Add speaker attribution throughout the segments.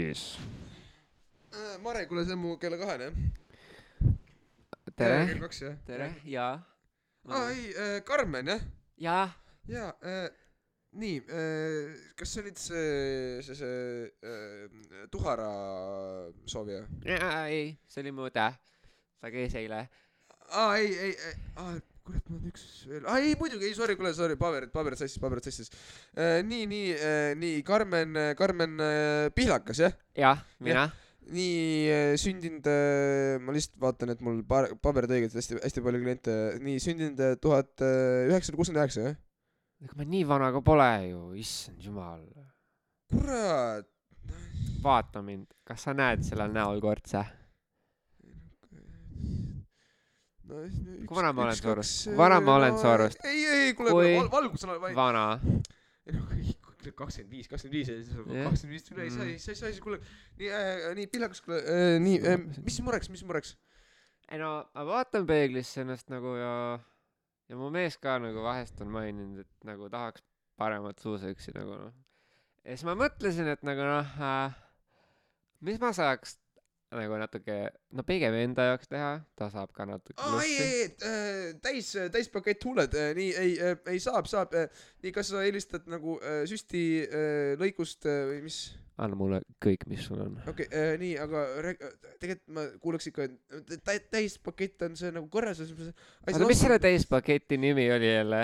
Speaker 1: Yes.
Speaker 2: Äh, Mare, kuule, see on mu kella kahene, jah?
Speaker 1: tere,
Speaker 2: kell kaks, jah?
Speaker 1: tere, jaa.
Speaker 2: aa, ei, Karmen, jah?
Speaker 1: jaa,
Speaker 2: jaa äh,, nii äh,, kas sa olid see, see, see äh, Tuhara soovija?
Speaker 1: ei, see oli mu õde. ta käis eile.
Speaker 2: aa, ei, ei, ei, aa, kurat, mul on üks veel, aa ei muidugi, ei sorry, kuule, sorry, paberid, paberid sassis, paberid sassis äh,. nii, nii äh,, nii Karmen, Karmen äh, Pihlakas, jah?
Speaker 1: jah, mina.
Speaker 2: nii äh, sündinud äh,, ma lihtsalt vaatan, et mul par-, paberid õiged, hästi, hästi palju kliente, nii sündinud äh, tuhat üheksasada kuuskümmend üheksa, jah?
Speaker 1: ega ma nii vana ka pole ju, issand jumal.
Speaker 2: kurat.
Speaker 1: vaata mind, kas sa näed sellel näol kortse?
Speaker 2: No,
Speaker 1: Kui vana ma olen Soorost? Kui vana ma olen Soorost?
Speaker 2: ei, ei, kuule,
Speaker 1: Kui-
Speaker 2: kuule, valgusena, vaid.
Speaker 1: vana.
Speaker 2: ei noh, kakskümmend viis, kakskümmend viis, kakskümmend viis ei saa,
Speaker 1: Mm.
Speaker 2: ei saa, ei saa, ei saa, kuule, nii äh,, nii Pihlakas, kuule äh,, nii äh,, mis mureks, mis mureks?
Speaker 1: ei no, ma vaatan peeglisse ennast nagu ja, ja mu mees ka nagu vahest on maininud, et nagu tahaks paremat suusüksi nagu noh. ja siis ma mõtlesin, et nagu noh äh,, mis ma saaks nagu natuke, no pigem enda jaoks teha, ta saab ka natuke
Speaker 2: aa, ei, ei, ei, täis, täispakett huuled, nii ei, ei saab, saab, nii kas sa eelistad nagu äh, süsti äh, lõigust äh, või mis?
Speaker 1: anna mulle kõik, mis sul on.
Speaker 2: okei okay,, nii, aga tegelikult ma kuuleks ikka, et tä- täispakett on see nagu korras,
Speaker 1: oota, mis selle täispaketi nimi oli jälle?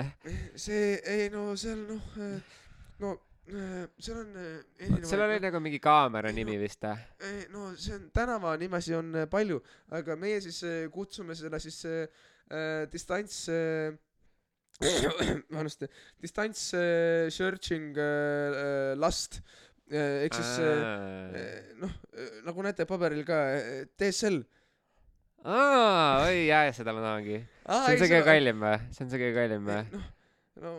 Speaker 2: see, ei no seal noh, no äh, seal on äh, erinevaid
Speaker 1: seal oli nagu mingi kaamera nimi vist või?
Speaker 2: ei, no see on tänavanimesi on äh, palju, aga meie siis äh, kutsume seda siis äh, äh, distants äh, vabandust, distants äh, searching äh, äh, last äh, ehk siis äh, äh, noh äh, nagu näete paberil ka äh, DSL.
Speaker 1: aa, oi jaa, seda ma tahangi. see on see kõige kallim või? see on see kõige kallim või?
Speaker 2: noh, no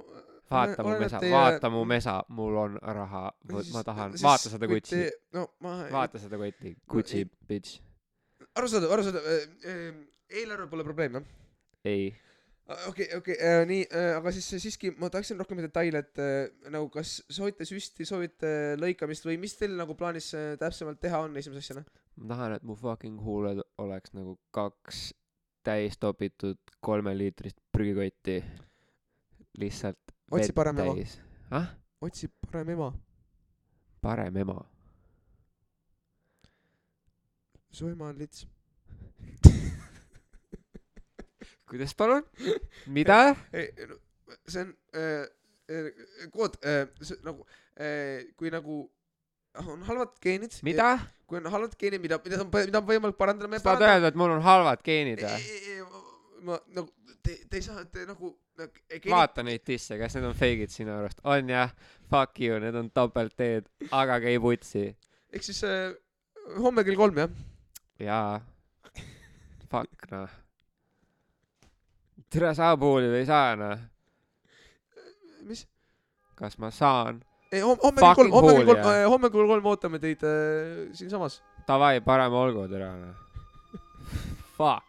Speaker 1: vaata mu mesa,
Speaker 2: teie-
Speaker 1: vaata mu mesa, mul on raha, ma tahan, vaata seda Gucci,
Speaker 2: no ma
Speaker 1: vaata seda kotti,
Speaker 2: ei-
Speaker 1: bitch.
Speaker 2: arusaadav, arusaadav äh,, äh, eelarve pole probleem jah?
Speaker 1: ei,
Speaker 2: okei, okei, nii, aga siis siiski ma tahaksin rohkem detaile, et äh, nagu kas soovite süsti, soovite lõikamist või mis teil nagu plaanis äh, täpsemalt teha on esimese asjana?
Speaker 1: ma tahan, et mu fucking huuled oleks nagu kaks täis topitud kolmeliitrist prügikotti. lihtsalt
Speaker 2: Otsi parem ema.
Speaker 1: ah,
Speaker 2: otsi parem ema,
Speaker 1: parem ema.
Speaker 2: su ema on lits.
Speaker 1: kuidas palun? mida?
Speaker 2: see on äh, äh, kvoot äh,, see nagu äh, kui nagu on halvad geenid.
Speaker 1: mida?
Speaker 2: kui on halvad geenid, mida, mida on, mida on võimalik parandada,
Speaker 1: sa tahad öelda, et mul on halvad geenid
Speaker 2: ei,
Speaker 1: või?
Speaker 2: ma nagu, te, te ei saa, te nagu, nagu.
Speaker 1: vaata neid disse, kas need on fake'id sinu arust? on jah, fuck you, need on topelt teed, aga käi putsi.
Speaker 2: ehk siis äh, homme kell kolm jah?
Speaker 1: jaa. Fuck noh. tere, sa puuli või ei saa noh?
Speaker 2: mis?
Speaker 1: kas ma saan?
Speaker 2: ei, homme, homme kell kolm, homme kell kolm
Speaker 1: jah.,
Speaker 2: homme kell kolm ootame teid äh, siinsamas.
Speaker 1: Davai, parem olgu tere noh. Fuck.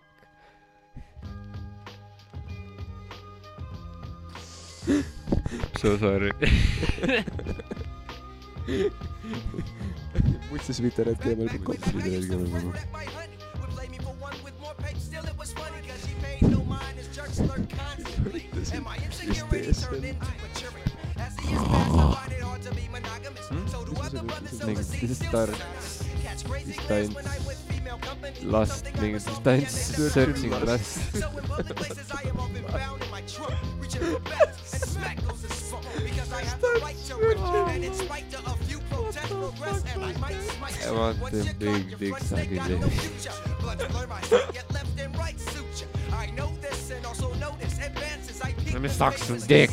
Speaker 1: So sorry.
Speaker 2: mutsesviiter.gmail.com
Speaker 1: mingi distants, distants, last, mingi distants, searching last. I want them big dick sucking dick. Let me suck some dick.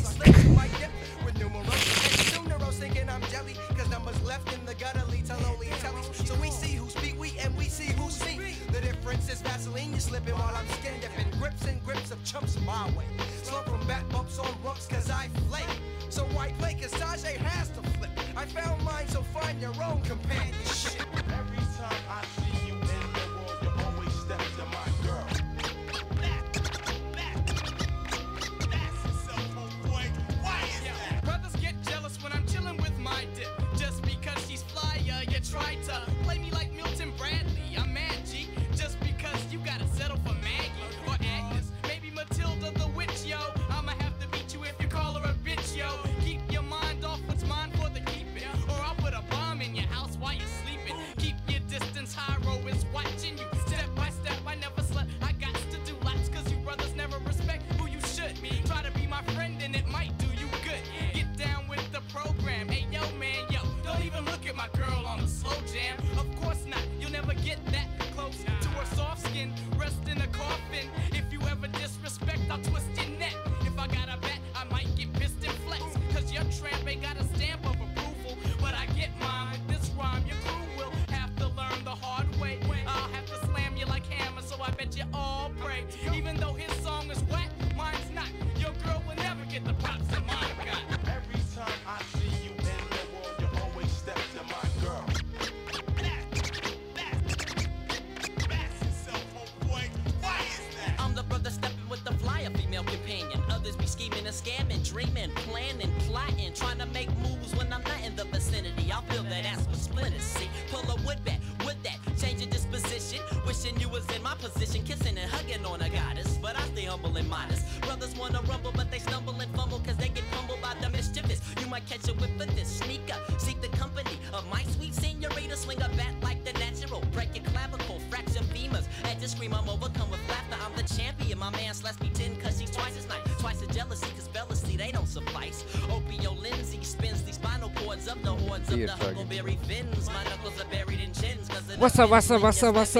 Speaker 1: What's up, what's up, what's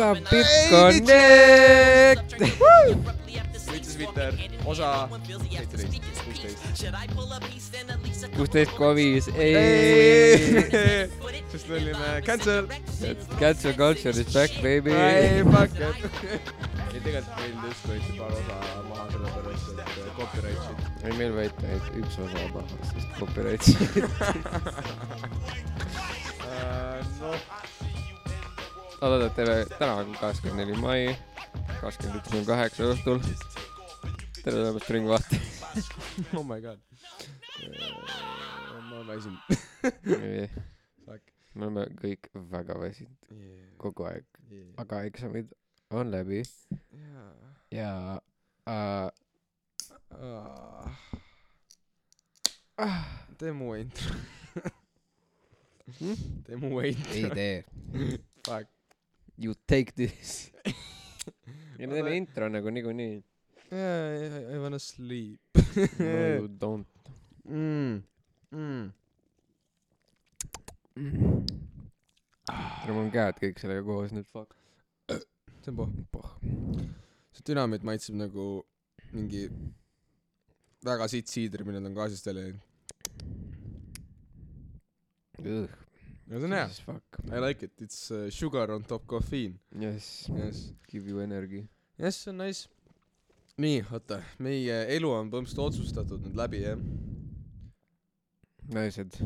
Speaker 1: up,
Speaker 2: Hey,
Speaker 1: BitConnect!
Speaker 2: Võitis Viter osa seitseteist, kuusteist.
Speaker 1: kuusteist koma viis, ei.
Speaker 2: sest me olime cancel.
Speaker 1: Cancel culture is back, baby.
Speaker 2: ei, fuck it. ei, tegelikult meil just võeti paar osa maha sellepärast, et äh, copyright shit.
Speaker 1: ei, meil võeti ainult üks osa maha, sest copyright.
Speaker 2: noh,
Speaker 1: oota, oota, tere, täna on kakskümmend neli mai, kakskümmend üks null kaheksa õhtul. tere tulemast Ringi vahte.
Speaker 2: oh my god. ma väsin.
Speaker 1: me oleme kõik väga väsinud kogu aeg, aga eksamid on läbi ja äh,
Speaker 2: tee mu intro.
Speaker 1: Hmm?
Speaker 2: tee mu intro.
Speaker 1: ei tee.
Speaker 2: Fuck.
Speaker 1: You take this. ja me teeme intro nagu niikuinii.
Speaker 2: I wanna sleep.
Speaker 1: no you don't.
Speaker 2: mm.. Mm.
Speaker 1: aga mul on käed kõik sellega koos nüüd, fuck.
Speaker 2: see on pohh. see dünamiit maitseb nagu mingi väga sitt siider, millel on gaasist välja läinud. Ja see on hea.
Speaker 1: Fuck.
Speaker 2: I like it, it's uh, sugar on top caffeine.
Speaker 1: Yes,
Speaker 2: Yes.
Speaker 1: give you energy.
Speaker 2: jah, see on nice. nii, oota, meie elu on põhimõtteliselt otsustatud nüüd läbi, jah?
Speaker 1: naised.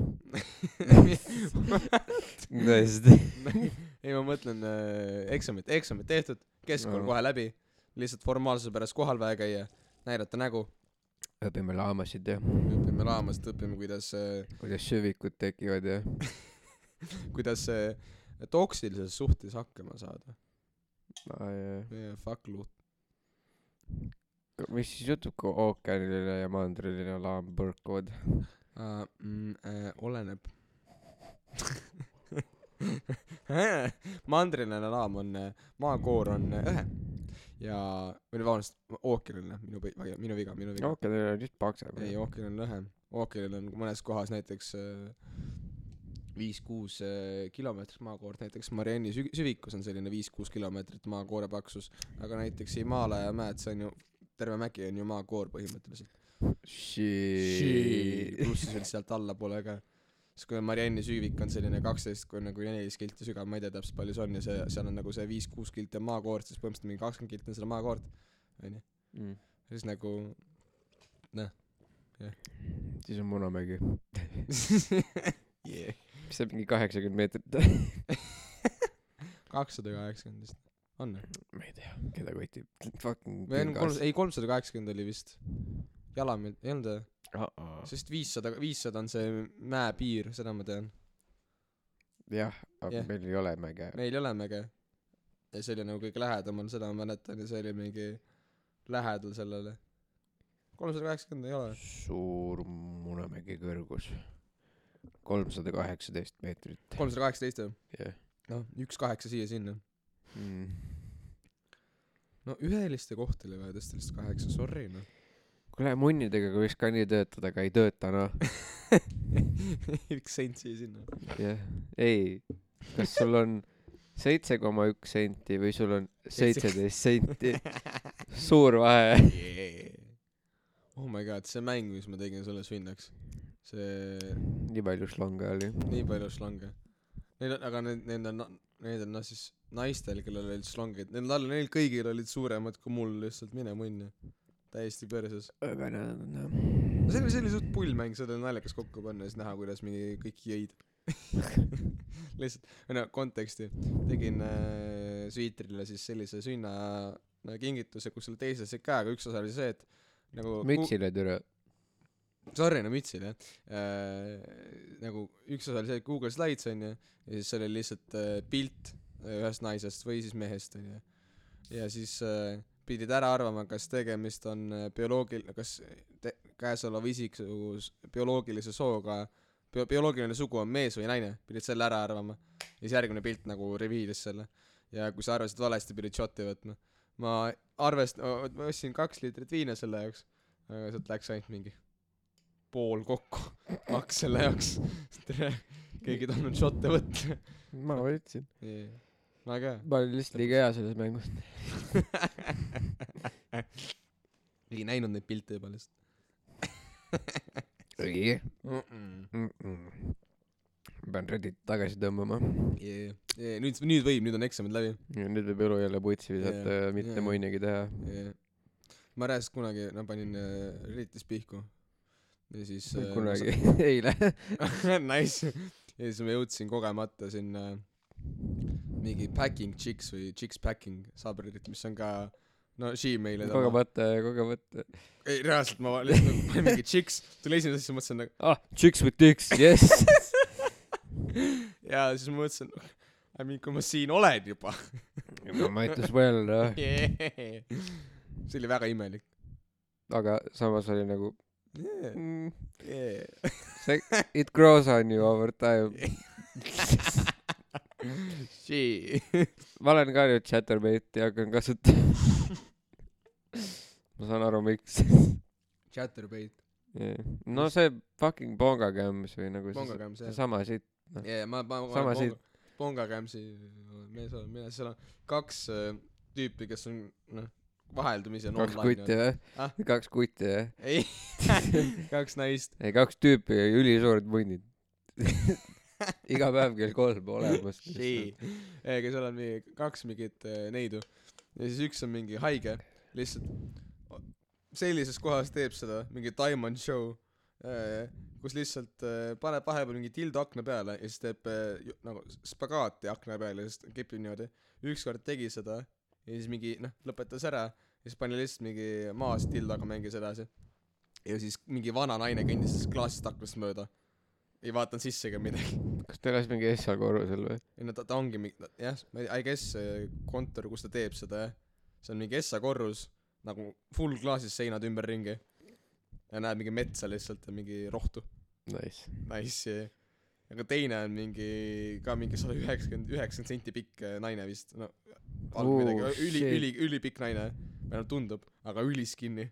Speaker 1: naised.
Speaker 2: ei, ma mõtlen äh, eksamit, eksamid tehtud, keskkool
Speaker 1: No.
Speaker 2: kohe läbi, lihtsalt formaalsuse pärast kohal vaja käia, näidata nägu,
Speaker 1: õpime laamasid ja
Speaker 2: õpime laamast, õpime, kuidas äh,,
Speaker 1: kuidas süvikud tekivad ja
Speaker 2: kuidas äh, toksilises suhtes hakkama saada.
Speaker 1: ah,. Ja.
Speaker 2: Fuck luht.
Speaker 1: mis siis juhtub, kui ookeanile ja mandrile laam põrkuvad?
Speaker 2: Uh, mm, äh, oleneb. mandriline laam on, maakoor on äh, õhe ja, või vabandust, ookeaniline, minu, minu viga, minu viga.
Speaker 1: ookeanil on lihtsalt paksem.
Speaker 2: ei, ookeanil on lühem. ookeanil on mõnes kohas näiteks äh, viis-kuus äh, kilomeetrit maakoort, näiteks Marianni sü- süvikus on selline viis-kuus kilomeetrit maakoore paksus, aga näiteks Himaalaja mäed, see on ju, terve mägi on ju maakoor põhimõtteliselt. Pluss veel sealt allapoole ka. siis kui Marianni süüvik on selline kaksteist kuni nagu neliteist kilti sügav, ma ei tea täpselt palju see on ja see, seal on nagu see viis-kuus kilti on maakoort, siis põhimõtteliselt mingi kakskümmend kilti on seda maakoort, onju.
Speaker 1: Mm.
Speaker 2: siis nagu
Speaker 1: siis on Munamägi.
Speaker 2: yeah.
Speaker 1: Mis see mingi kaheksakümmend meetrit?
Speaker 2: kakssada kaheksakümmend vist, on või?
Speaker 1: ma ei tea, keda kotib. Fucking
Speaker 2: või on kolm, ei kolmsada kaheksakümmend oli vist. Jalamäel, ei olnud või?
Speaker 1: jah,
Speaker 2: sest viissada, viissada on see mäepiir, seda ma tean.
Speaker 1: aga
Speaker 2: Jah.
Speaker 1: meil ei ole mäge.
Speaker 2: meil ei ole mäge. ja see oli nagu kõige lähedamal, seda ma mäletan ja see oli mingi lähedal sellele. kolmsada kaheksakümmend ei ole
Speaker 1: suur Munamägi kõrgus. Kolmsada kaheksateist meetrit.
Speaker 2: kolmsada kaheksateist või?
Speaker 1: jah.
Speaker 2: noh, üks kaheksa siia-sinna.
Speaker 1: Mm.
Speaker 2: no üheliste kohta oli vaja tõsta lihtsalt kaheksa, sorry noh.
Speaker 1: kuule, munnidega võiks ka nii töötada, aga ei tööta noh.
Speaker 2: üks sent siia-sinna.
Speaker 1: jah, ei, kas sul on seitse koma üks senti või sul on
Speaker 2: Seitse-
Speaker 1: seitseteist senti. suur vahe.
Speaker 2: yeah.. oh my god, see mäng, mis ma tegin sulle sünnaks, see
Speaker 1: nii palju šlange oli.
Speaker 2: nii palju slange. Neil on, aga need, need on, need on noh siis naistel, kellel olid slangid, neil neil kõigil olid suuremad kui mul lihtsalt, mine munni. täiesti perses.
Speaker 1: aga nad on jah.
Speaker 2: no see oli, see oli suht pull mäng, seda oli naljakas kokku panna ja siis näha, kuidas mingi kõik jõid. lihtsalt, või noh, konteksti, tegin äh, Sweetrile siis sellise sünna no, kingituse, kus selle teise käega üks osa oli see, et nagu
Speaker 1: mütsile türa.
Speaker 2: sorry, no mütsil jah äh,. nagu üks osa oli see Google Slides onju ja siis seal oli lihtsalt äh, pilt äh, ühest naisest või siis mehest onju. ja siis äh, pidid ära arvama, kas tegemist on äh, bioloogil-, kas te-, käesolev isik su s- bioloogilise sooga bio-, bioloogiline sugu on mees või naine, pidid selle ära arvama. ja siis järgmine pilt nagu reveal'is selle. ja kui sa arvasid valesti, pidid shot'i võtma. ma arvest-, ma ostsin kaks liitrit viina selle jaoks, aga sealt läks ainult mingi pool kokku, kaks selle jaoks. tere, keegi ei tahtnud šotte võtta.
Speaker 1: ma võtsin.
Speaker 2: väga hea.
Speaker 1: ma olin lihtsalt liiga hea selles mängus.
Speaker 2: ei näinud neid pilte juba lihtsalt
Speaker 1: õige.
Speaker 2: mm.
Speaker 1: pean Reddit tagasi tõmbama.
Speaker 2: Yeah. Yeah, nüüd, nüüd võib, nüüd on eksamid läbi
Speaker 1: ja nüüd võib elu jälle putsi visata
Speaker 2: Jaa,
Speaker 1: ja mitte
Speaker 2: jaa.
Speaker 1: muinigi teha.
Speaker 2: yeah.. ma reaalselt kunagi, no panin äh, Redditis pihku ja siis äh,
Speaker 1: kunagi, eile.
Speaker 2: Nice. ja siis ma jõudsin kogemata sinna mingi packing chicks või chicks packing subreddit, mis on ka no Gmaili
Speaker 1: kogemata, kogemata.
Speaker 2: ei reaalselt ma lihtsalt panin mingi chicks, tuli esimene asi, mõtlesin nagu
Speaker 1: ah, chicks with dicks, yes.
Speaker 2: ja siis ma mõtlesin, I mean kui ma siin olen juba
Speaker 1: might as well, noh.
Speaker 2: yeah.. see oli väga imelik
Speaker 1: aga samas oli nagu
Speaker 2: yeah..
Speaker 1: mm,,
Speaker 2: Yeah.
Speaker 1: see, it grows on you over time. Ma olen ka nüüd Chatterbaiti hakanud kasutama. ma saan aru, miks.
Speaker 2: Chatterbait,
Speaker 1: no see fucking Bonga Cams või nagu see,
Speaker 2: Pongacams jah.
Speaker 1: seesama siit.
Speaker 2: yeah, ma, ma, ma
Speaker 1: Sama
Speaker 2: olen
Speaker 1: siit.
Speaker 2: Ponga- Pongacamsi mees olen mina, seal on kaks äh, tüüpi, kes on noh, vaheldumisi on
Speaker 1: kaks kutti või
Speaker 2: Ah??
Speaker 1: kaks kutti või?
Speaker 2: ei kaks naist
Speaker 1: ei, kaks tüüpi, ülisuured munnid. iga päev kell kolm olemas.
Speaker 2: ei, aga seal on mingi kaks mingit äh, neidu ja siis üks on mingi haige lihtsalt sellises kohas teeb seda mingi Diamond Show äh, kus lihtsalt äh, paneb vahepeal mingi tildo akna peale ja siis teeb nagu spagaati akna peal ja siis kipib niimoodi ükskord tegi seda ja siis mingi noh lõpetas ära. Ja siis pani lihtsalt mingi maas tildoga mängis edasi. Ja siis mingi vana naine kõndis klaasist aknast mööda. Ei vaadanud sisse ega midagi.
Speaker 1: Kas ta elas mingi Essa korrusel või?
Speaker 2: ei no ta, ta ongi mingi, jah, ma ei, I guess kontor, kus ta teeb seda jah, see on mingi Essa korrus, nagu full klaasis seinad ümberringi. ja näed mingi metsa lihtsalt ja mingi rohtu,
Speaker 1: Nice.
Speaker 2: nice ja aga teine on mingi, ka mingi sada üheksakümmend, üheksakümmend senti pikk äh, naine vist, no alg
Speaker 1: Oh,
Speaker 2: midagi, üli,
Speaker 1: shit.
Speaker 2: üli, ülipikk naine, vähemalt tundub, aga üliskinny,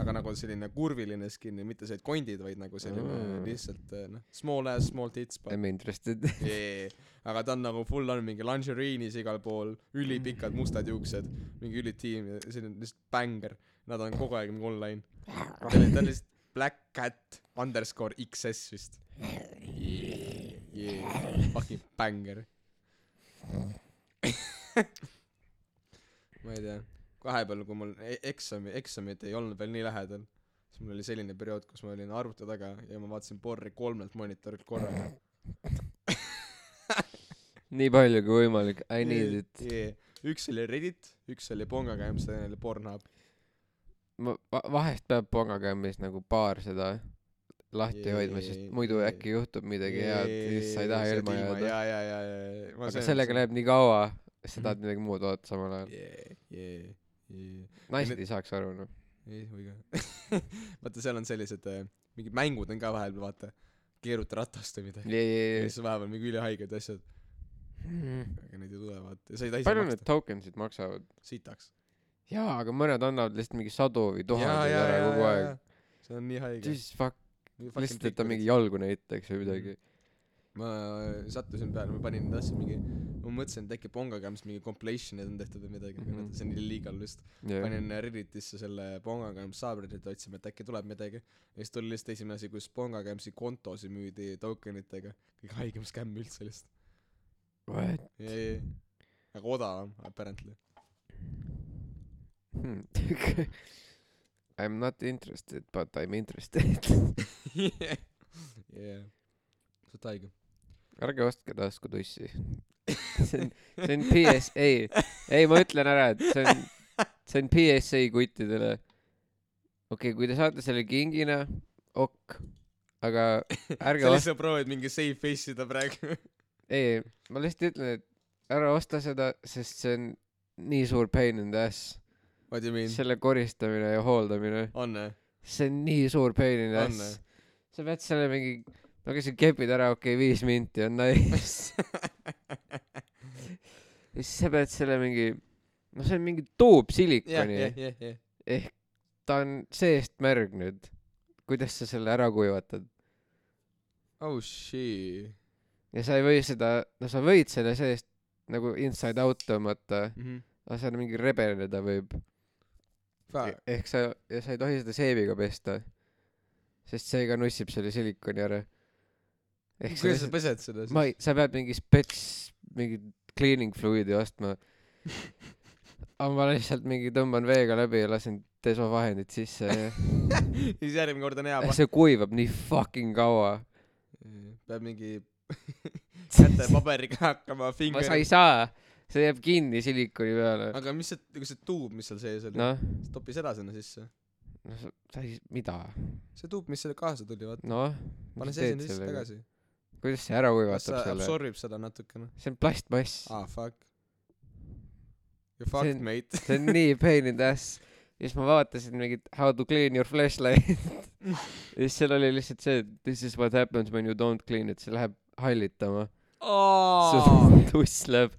Speaker 2: aga nagu selline kurviline skinny, mitte see, et kondid, vaid nagu selline
Speaker 1: Mm.
Speaker 2: lihtsalt äh, noh, small ass, small tits,
Speaker 1: I m interested.
Speaker 2: yeah. aga ta on nagu full on mingi lingerie'nis igal pool, ülipikad mustad juuksed, mingi ülitiim selline lihtsalt bängar. Nad on kogu aeg mingi online. ta on lihtsalt Black Cat underscore XS vist. Yeah. Fucking bängar. ma ei tea, vahepeal, kui mul e- eksami, eksamid ei olnud veel nii lähedal, siis mul oli selline periood, kus ma olin arvuti taga ja ma vaatasin porri kolmelt monitorilt korraga.
Speaker 1: nii palju kui võimalik, I need it.
Speaker 2: yeah.. üks oli Reddit, üks oli Pongacams, teine oli Pornhub.
Speaker 1: ma va- vahest peab Pongacam'is nagu paar seda lahti
Speaker 2: Jee,
Speaker 1: hoidma, sest muidu
Speaker 2: jee.
Speaker 1: äkki juhtub midagi head ja siis sa ei taha ilma jääda.
Speaker 2: ja, ja, ja, ja, ja.
Speaker 1: aga sellega läheb nii kaua, sa tahad midagi muud vaadata samal ajal.
Speaker 2: yeah,. Yeah, yeah.
Speaker 1: naised ei saaks aru noh.
Speaker 2: ei, oi ka. vaata, seal on sellised äh, mingid mängud on ka vahepeal, vaata. keeruta ratast või midagi.
Speaker 1: jee,
Speaker 2: ja
Speaker 1: jee,
Speaker 2: siis vahepeal mingi ülihaiged asjad,
Speaker 1: jee.
Speaker 2: aga neid ei tule vaata. sa ei taha ise
Speaker 1: palju need
Speaker 2: maksta.
Speaker 1: tokensid maksavad?
Speaker 2: sitaks.
Speaker 1: jaa, aga mõned annavad lihtsalt mingi sadu või tuhandeid ära kogu aeg..
Speaker 2: see on nii haige.
Speaker 1: siis fuck, lihtsalt, et ta mingi jalgu näitaks või midagi.
Speaker 2: ma sattusin peale, ma panin tahtsin mingi, ma mõtlesin, et äkki Pongagams mingi compilation'id on tehtud või midagi mm, -hmm. see on illegal vist.
Speaker 1: jah,
Speaker 2: panin Redditisse selle Pongagams subreddit otsima, et äkki tuleb midagi. ja siis tuli lihtsalt esimene asi, kus Pongagamsi kontosid müüdi tokenitega. kõige haigem skämm üldse lihtsalt.
Speaker 1: what
Speaker 2: aga odavam apparently.
Speaker 1: hmm. I m not interested but I m interested.
Speaker 2: Jah, suht haige.
Speaker 1: ärge ostke taskutussi. See on see on PS ei ei ma ütlen ära et see on see on PSA kuttidele. Okei okay, kui te saate selle kingina ok. Aga ärge
Speaker 2: sa lihtsalt proovid mingi safe face ida praegu.
Speaker 1: ei. Ma lihtsalt ütlen et ära osta seda sest see on nii suur pain in the ass
Speaker 2: What do you mean?
Speaker 1: selle koristamine ja hooldamine
Speaker 2: on või?
Speaker 1: see on nii suur pain in the ass sa pead selle mingi no kui sa kepid ära okei okay, viis minti on nice ja siis sa pead selle mingi no see on mingi
Speaker 2: jah,
Speaker 1: tuubsilikoni
Speaker 2: jah, jah, jah.
Speaker 1: ehk ta on seest märg nüüd kuidas sa selle ära kuivatad
Speaker 2: oh shit
Speaker 1: ja sa ei või seda no sa võid selle seest nagu inside out tõmmata
Speaker 2: mm. -hmm.
Speaker 1: aga seal mingi rebeneda võib. Ehk sa ja sa ei tohi seda seebiga pesta. Sest see ka nussib selle silikoni ära.
Speaker 2: Kuidas sa pesed seda
Speaker 1: ma ei sa pead mingi spets mingi cleaning fluid'i ostma. Aga ma lihtsalt mingi tõmban veega läbi ja lasen desovahendit sisse ja
Speaker 2: siis järgmine kord on hea
Speaker 1: see kuivab nii fucking kaua.
Speaker 2: Peab mingi kätepaberiga hakkama
Speaker 1: ma
Speaker 2: finger
Speaker 1: sa ei saa see jääb kinni silikoni peale.
Speaker 2: Aga mis see nagu see tuub mis seal sees oli?
Speaker 1: Noh.
Speaker 2: Topi seda sinna sisse.
Speaker 1: No sa ei mida?
Speaker 2: See tuub mis selle kaasa tuli vaata.
Speaker 1: Noh
Speaker 2: pane see sinna sisse tagasi.
Speaker 1: Kuidas see ära
Speaker 2: kas
Speaker 1: kuivatab selle?
Speaker 2: absorbib seda natukene?
Speaker 1: See on plastmass.
Speaker 2: Ah fuck. You fucked mate.
Speaker 1: see on nii pain in the ass. Ja siis ma vaatasin mingit how to clean your flashlight. Ja siis seal oli lihtsalt see this is what happens when you don't clean it. See läheb hallitama su
Speaker 2: oh
Speaker 1: tuss läheb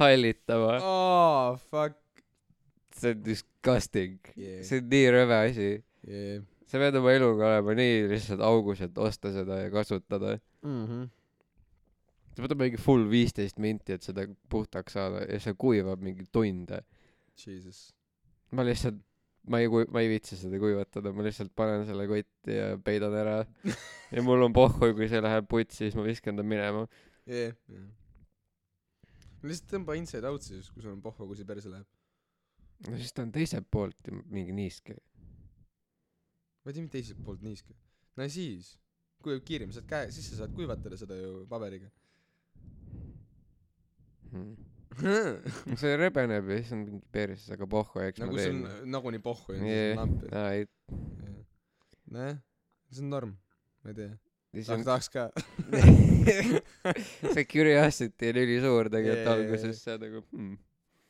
Speaker 1: hallitama.
Speaker 2: Oh fuck.
Speaker 1: See on disgusting
Speaker 2: yeah.
Speaker 1: See on nii rõve asi.
Speaker 2: Yeah.
Speaker 1: Sa pead oma eluga olema nii lihtsalt augus et osta seda ja kasutada.
Speaker 2: Mhm.
Speaker 1: See võtab mingi full viisteist minti et seda puhtaks saada ja see kuivab mingi tunde.
Speaker 2: Jesus.
Speaker 1: Ma lihtsalt ma ei kui- ma ei viitsi seda kuivatada ma lihtsalt panen selle kotti ja peidan ära. Ja mul on pohhu kui see läheb putsi siis ma viskan ta minema
Speaker 2: yeah yeah lihtsalt tõmba inside out siis kui sul on pohhu kui see perse läheb.
Speaker 1: No siis ta on teiselt poolt mingi niiske.
Speaker 2: Ma ei tea mitte teiselt poolt niiske. No siis kuivab kiiremini saad käe siis sa saad kuivatada seda ju paberiga.
Speaker 1: Hmm. see rebeneb ja siis on mingi perses aga pohhu eks
Speaker 2: nagu
Speaker 1: ma teen.
Speaker 2: nagunii pohhu ja siis on lamp nojah see on norm. Ma ei tea aga
Speaker 1: on
Speaker 2: tahaks ka.
Speaker 1: See curiosity on ülisuur tegelikult
Speaker 2: jee,
Speaker 1: alguses sa nagu hmm.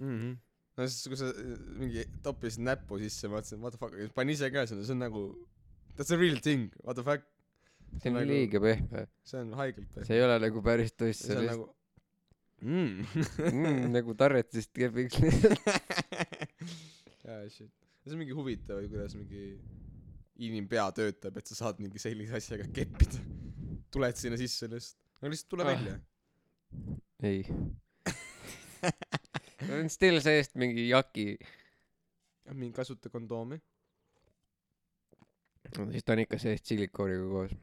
Speaker 2: mhm. No siis kui sa äh, mingi toppisid näppu sisse mõtlesin what the fuck panin ise ka sinna see on nagu that's a real thing what the fuck.
Speaker 1: See on
Speaker 2: nagu-
Speaker 1: liiga pehme.
Speaker 2: see on haigelt pehme.
Speaker 1: See ei ole nagu päris tuss
Speaker 2: see on nagu mm.
Speaker 1: mm, nagu tarretist kepiks
Speaker 2: jaa shit. See on mingi huvitav kuidas mingi inimpea töötab et sa saad mingi sellise asjaga keppida. Tuled sinna sisse lihtsalt. No lihtsalt tule
Speaker 1: Ah.
Speaker 2: välja.
Speaker 1: Ei. See on still seest mingi jaki.
Speaker 2: Ja mingi kasuta kondoomi.
Speaker 1: No, siis ta on ikka seest silikooniga koos.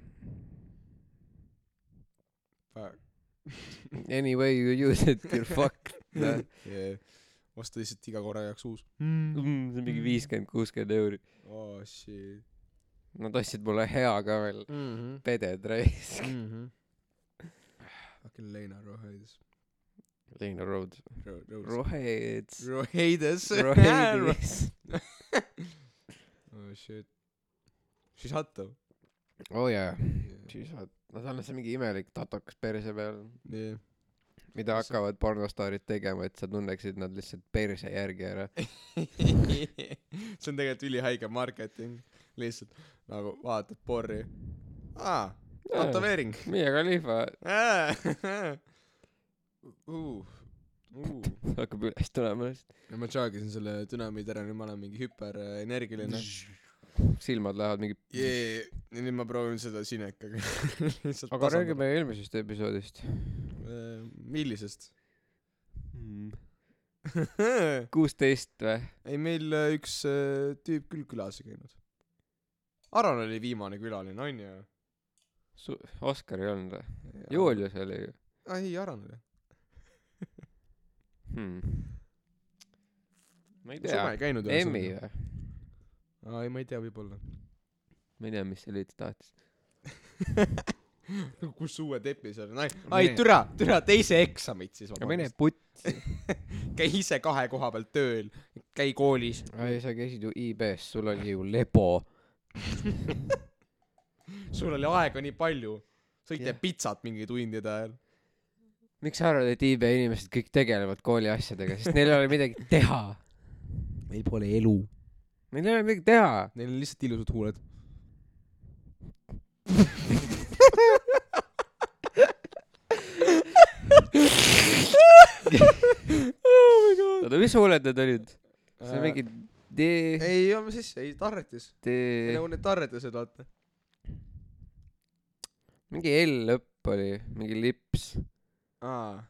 Speaker 2: Fuck.
Speaker 1: any way you use it you are fucked noh
Speaker 2: yeah. osta lihtsalt iga korra jaoks uus.
Speaker 1: Mm, see on mingi viiskümmend kuuskümmend euri.
Speaker 2: Oh shit
Speaker 1: nad ostsid mulle hea ka veel
Speaker 2: mm-hmm.
Speaker 1: peded raisk.
Speaker 2: Mm-hmm. fucking Leina Roheides.
Speaker 1: Leina Road
Speaker 2: Ro- Rose
Speaker 1: Roheds
Speaker 2: Roheides.
Speaker 1: Rohedis
Speaker 2: oh shit. She's hot though.
Speaker 1: Oh jaa
Speaker 2: yeah.
Speaker 1: siis vaat no tal on see mingi imelik tatokas perse peal.
Speaker 2: Yeah.
Speaker 1: mida hakkavad pornostaarid tegema et sa tunneksid nad lihtsalt perse järgi ära?
Speaker 2: See on tegelikult ülihaige marketing lihtsalt nagu vaatad porri. Aa tätoveering
Speaker 1: Mia Khalifa.
Speaker 2: Uh, uh.
Speaker 1: hakkab üles tulema. Lihtsalt
Speaker 2: ja ma joogisin selle dünamiidi ära nüüd ma olen mingi hüperenergiline.
Speaker 1: Silmad lähevad mingi
Speaker 2: jee, nüüd ma proovin seda sinekaga. Lihtsalt
Speaker 1: aga räägime eelmisest episoodist.
Speaker 2: Äh, millisest?
Speaker 1: Kuusteist või?
Speaker 2: Ei meil äh, üks äh, tüüp küll külas ei käinud Aron oli viimane külaline onju
Speaker 1: Su- Oskar ei olnud või? Julius oli ju.
Speaker 2: Ah, ei Aron oli.
Speaker 1: Hmm. ma ei tea.
Speaker 2: ei käinud
Speaker 1: Emmi või?
Speaker 2: Aa ei ma ei tea võib-olla.
Speaker 1: Ma ei tea mis see üldse tahtis.
Speaker 2: Kus uued episoodid on ai türa türa teise eksamit siis
Speaker 1: aga mine putsi.
Speaker 2: Käi ise kahe koha peal tööl käi koolis.
Speaker 1: Ai sa käisid ju IB-s sul oli ju lebo
Speaker 2: sul oli aega nii palju. Sõite
Speaker 1: Jah.
Speaker 2: yeah. pitsat mingi tundide ajal
Speaker 1: miks sa arvad et IB inimesed kõik tegelevad kooli asjadega? Sest neil ei ole midagi teha.
Speaker 2: Meil pole elu.
Speaker 1: Neil ei ole midagi teha.
Speaker 2: Neil on lihtsalt ilusad huuled.
Speaker 1: Oota mis huuled need olid? See on mingi D
Speaker 2: ei joome sisse ei tarretis.
Speaker 1: D
Speaker 2: nagu need tarretised vaata.
Speaker 1: Mingi lõpp oli mingi lips.
Speaker 2: Aa.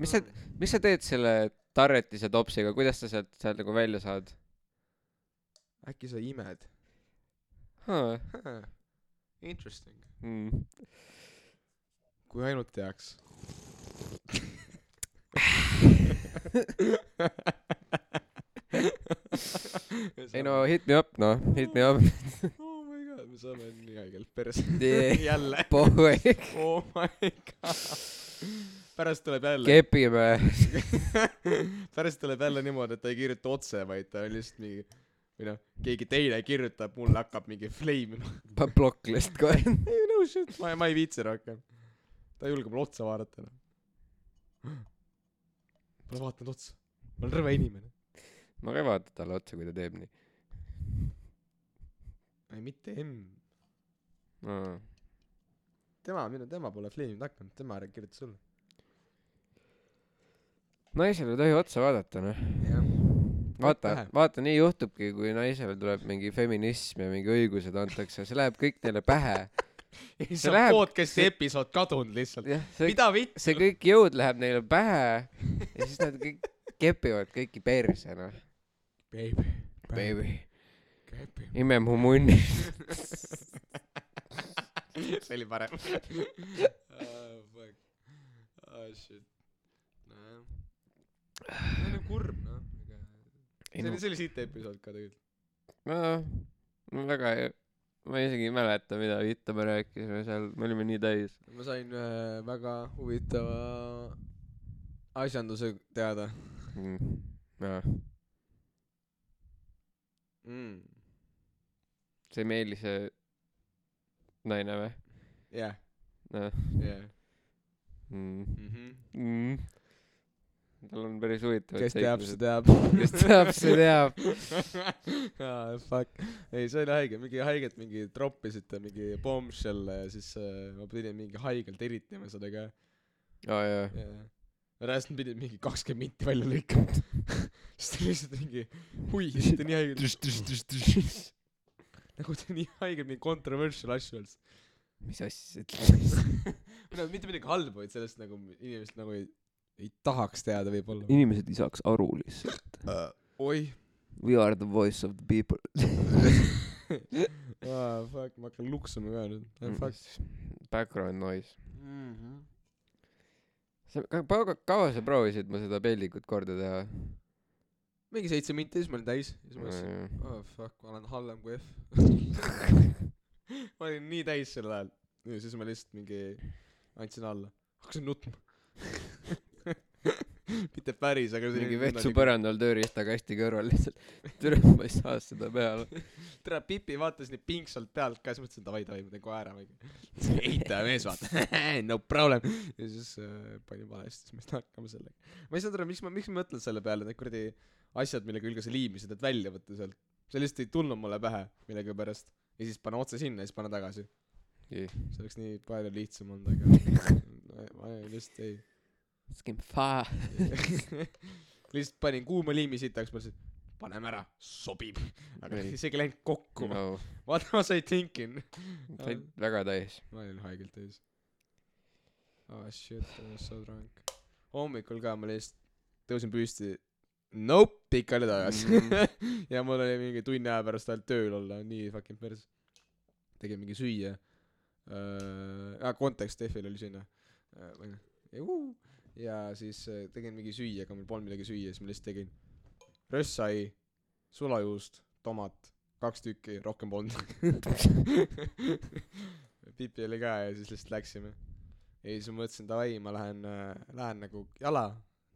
Speaker 1: Mis sa mis sa teed selle tarretise topsiga? Kuidas sa sealt sealt nagu välja saad?
Speaker 2: Äkki sa imed?
Speaker 1: Huh.
Speaker 2: huh. interesting.
Speaker 1: Mm.
Speaker 2: kui ainult teaks
Speaker 1: ei no hit me up noh hit me up.
Speaker 2: Oh my god me saame nii haigelt perse jälle.
Speaker 1: Boy
Speaker 2: oh my god. Pärast tuleb jälle.
Speaker 1: Kepime.
Speaker 2: Pärast tuleb jälle niimoodi et ta ei kirjuta otse vaid ta on lihtsalt mingi või noh keegi teine kirjutab mulle hakkab mingi flame
Speaker 1: pa- blocklist kohe
Speaker 2: ei no shit ma ma ei viitsi rohkem. Ta ei julge mulle otsa vaadata enam pole vaadanud otsa. Ma olen rõve inimene
Speaker 1: ma ka ei vaata talle otsa kui ta teeb nii.
Speaker 2: Ei mitte M.
Speaker 1: No.
Speaker 2: tema minu tema pole flame'inud hakanud tema kirjutas sulle.
Speaker 1: Naisele ei tohi otsa vaadata noh. Vaata vaata nii juhtubki kui naisele tuleb mingi feminism ja mingi õigused antakse see läheb kõik neile pähe.
Speaker 2: Ei
Speaker 1: See
Speaker 2: see on
Speaker 1: läheb-
Speaker 2: podcast'i episood kadunud lihtsalt. Mida vittu?
Speaker 1: see kõik jõud läheb neile pähe ja siis nad kõik kepivad kõiki perse noh
Speaker 2: baby
Speaker 1: baby.
Speaker 2: Baby.
Speaker 1: Ime mu munni.
Speaker 2: See oli parem. Oh, fuck. Oh shit. Nojah. See on kurb noh see
Speaker 1: no.
Speaker 2: oli see oli siit episood ka tegelikult.
Speaker 1: No ma väga ei ma isegi ei mäleta mida vittu me rääkisime seal. Me olime nii täis.
Speaker 2: Ma sain ühe väga huvitava asjanduse teada.
Speaker 1: Mm. jaa
Speaker 2: mm.
Speaker 1: see Meelise naine või?
Speaker 2: Jah
Speaker 1: noh.
Speaker 2: Jah
Speaker 1: mm.
Speaker 2: mhm
Speaker 1: mm. tal on päris huvitav
Speaker 2: kes teab see teab.
Speaker 1: Kes teab see teab.
Speaker 2: Ah, fuck. Ei see oli haige. Mingi haiget mingi troppisite mingi bombshell'e ja siis äh, ma pidin mingi haigelt eritima seda ka.
Speaker 1: Aa jaa
Speaker 2: ja reaalselt pidin mingi kakskümmend minti välja lõikama sest ta lihtsalt mingi huigisite nii haigelt nagu ta nii haigelt mingi controversial asju öeldes
Speaker 1: mis asja sa ütled?
Speaker 2: No mitte midagi halba vaid sellest nagu inimesed nagu ei ei tahaks teada võib-olla.
Speaker 1: Inimesed ei saaks aru lihtsalt.
Speaker 2: Uh, oi.
Speaker 1: We are the voice of the people.
Speaker 2: Ah, fuck ma hakkan luksuma ka nüüd. Ah, fuck.
Speaker 1: Background noise.
Speaker 2: Mm -hmm.
Speaker 1: Sa ka- kaua kaua sa proovisid mu seda pellikut korda teha?
Speaker 2: Mingi seitse minti siis ma olin täis. Siis ma mõtlesin oh fuck ma olen halvem kui F. Ma olin nii täis sel ajal. Ja siis ma lihtsalt mingi andsin alla. Hakkasin nutma mitte päris aga
Speaker 1: mingi vetsu põrandal tööriistakasti kõrval lihtsalt. Türa ma ei saa seda peale.
Speaker 2: Tere Pipi vaatas nii pingsalt pealt ka siis mõtlesin davai davai ma teen kohe ära eitaja mees vaata no problem. Ja siis äh, panin valesti siis ma ei saanud hakkama sellega. Ma ei saanud aru miks ma miks ma mõtlen selle peale need kuradi asjad mille külge sa liimisid et välja võtta sealt. See lihtsalt ei tulnud mulle pähe millegipärast. Ja siis pane otse sinna ja siis pane tagasi. See oleks nii palju lihtsam olnud aga ma, ma lihtsalt ei
Speaker 1: skin fa
Speaker 2: lihtsalt panin kuuma liimi sitaks mõtlesin paneme ära, sobib. aga
Speaker 1: Ei.
Speaker 2: isegi läinud kokku no.. What was I thinking?
Speaker 1: said väga täis.
Speaker 2: ma olin haigelt ees. Oh shit, I was so drunk. hommikul ka ma lihtsalt tõusin püsti. Nope, pikali tagasi
Speaker 1: Mhm.
Speaker 2: ja mul oli mingi tunni aja pärast ainult tööl olla, nii fucking pers. tegin mingi süüa äh,. Ah, kontekst F-il oli sinna äh,. Ja siis äh, tegin mingi süüa, aga mul polnud midagi süüa, siis ma lihtsalt tegin röstsai, sulajuust, tomat, kaks tükki, rohkem polnud. pipi oli ka ja siis lihtsalt läksime. ja siis ma mõtlesin davai, ma lähen äh,, lähen nagu jala,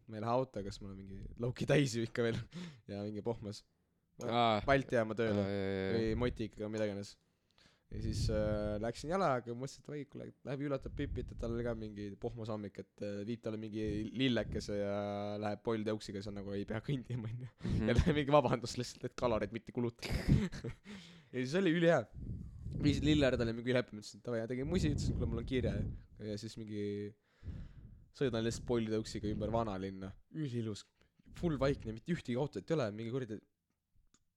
Speaker 2: ma ei lähe autoga, sest mul on mingi lauki täis ju ikka veel ja mingi pohmas. Balti jaama tööle või Motikaga, mida iganes. Ja siis äh, läksin jalaga, mõtlesin, et oi, kuule, läheb üllatab Pipit, et tal oli ka mingi pohmas hommik, et äh, viib talle mingi lillekese ja läheb pool tõuksiga, siis on nagu ei pea kõndima, onju.
Speaker 1: Mhm.
Speaker 2: ja mingi vabandus lihtsalt, et kaloreid mitte kulutada. ja siis oli ülihea. viisin lilleärdale mingi ülehappy, mõtlesin, et davai, tegin musi, ütlesin, kuule, mul on kiire. ja siis mingi sõidan lihtsalt Bolli tõuksiga ümber vanalinna, üliilus, full vaikne, mitte ühtegi autot ei ole, mingi kuradi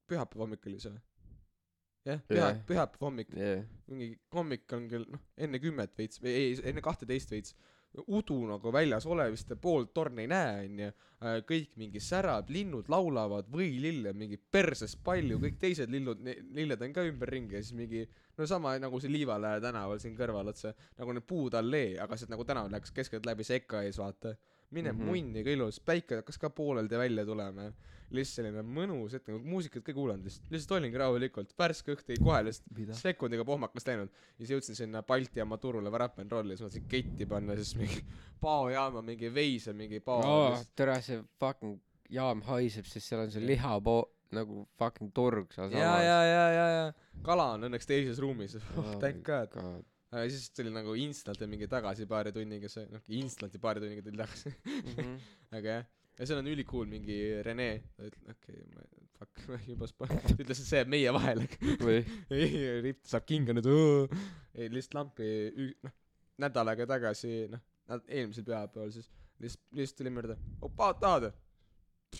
Speaker 2: pühapäeva hommik oli see? jah, püha
Speaker 1: Jah.,
Speaker 2: pühapäeva hommik,
Speaker 1: jah,
Speaker 2: mingi hommik on kell noh, enne kümmet veits või ei, enne kahteteist veits, udu nagu väljas olevist ja poolt torni ei näe, onju. kõik mingi särab, linnud laulavad, võilille mingi perses palju, kõik teised lillud, lilled on ka ümberringi ja siis mingi no sama nagu see Liivalähe tänaval siin kõrval, et see nagu need puud allee, aga sealt nagu tänav läks keskelt läbi seka ees, vaata. Mine mm. -hmm. munni, kui ilus, päike hakkas ka pooleldi välja tulema. lihtsalt selline mõnus hetk, nagu muusikat ka ei kuulanud lihtsalt, lihtsalt olingi rahulikult, värske õhk tõi kohe lihtsalt sekundiga pohmakas läinud ja siis jõudsin sinna Balti jaama turule Wrap n Rolli, siis mõtlesin ketti panna, siis mingi paojaama mingi veise mingi pao
Speaker 1: oh, tere, see fucking jaam haiseb, sest seal on see lihapo-, nagu fucking turg seal
Speaker 2: ja, ja, ja, ja, ja kala on õnneks teises ruumis
Speaker 1: Oh
Speaker 2: thank god
Speaker 1: god.
Speaker 2: Aga siis tuli nagu instant ja mingi tagasi paari tunniga see noh instant'i paari tunniga tuli tagasi.
Speaker 1: Mhm.
Speaker 2: aga jah. Ja seal on ülikool mingi Rene. Ta ütleb okei okay, ma fuck ma juba spa- ta ütles et see jääb meie vahele.
Speaker 1: Või?
Speaker 2: ei ripp saab kinga nüüd ei lihtsalt lampi noh nädal aega tagasi noh eelmisel pühapäeval siis lihtsalt lihtsalt tuli mööda oh paad tahad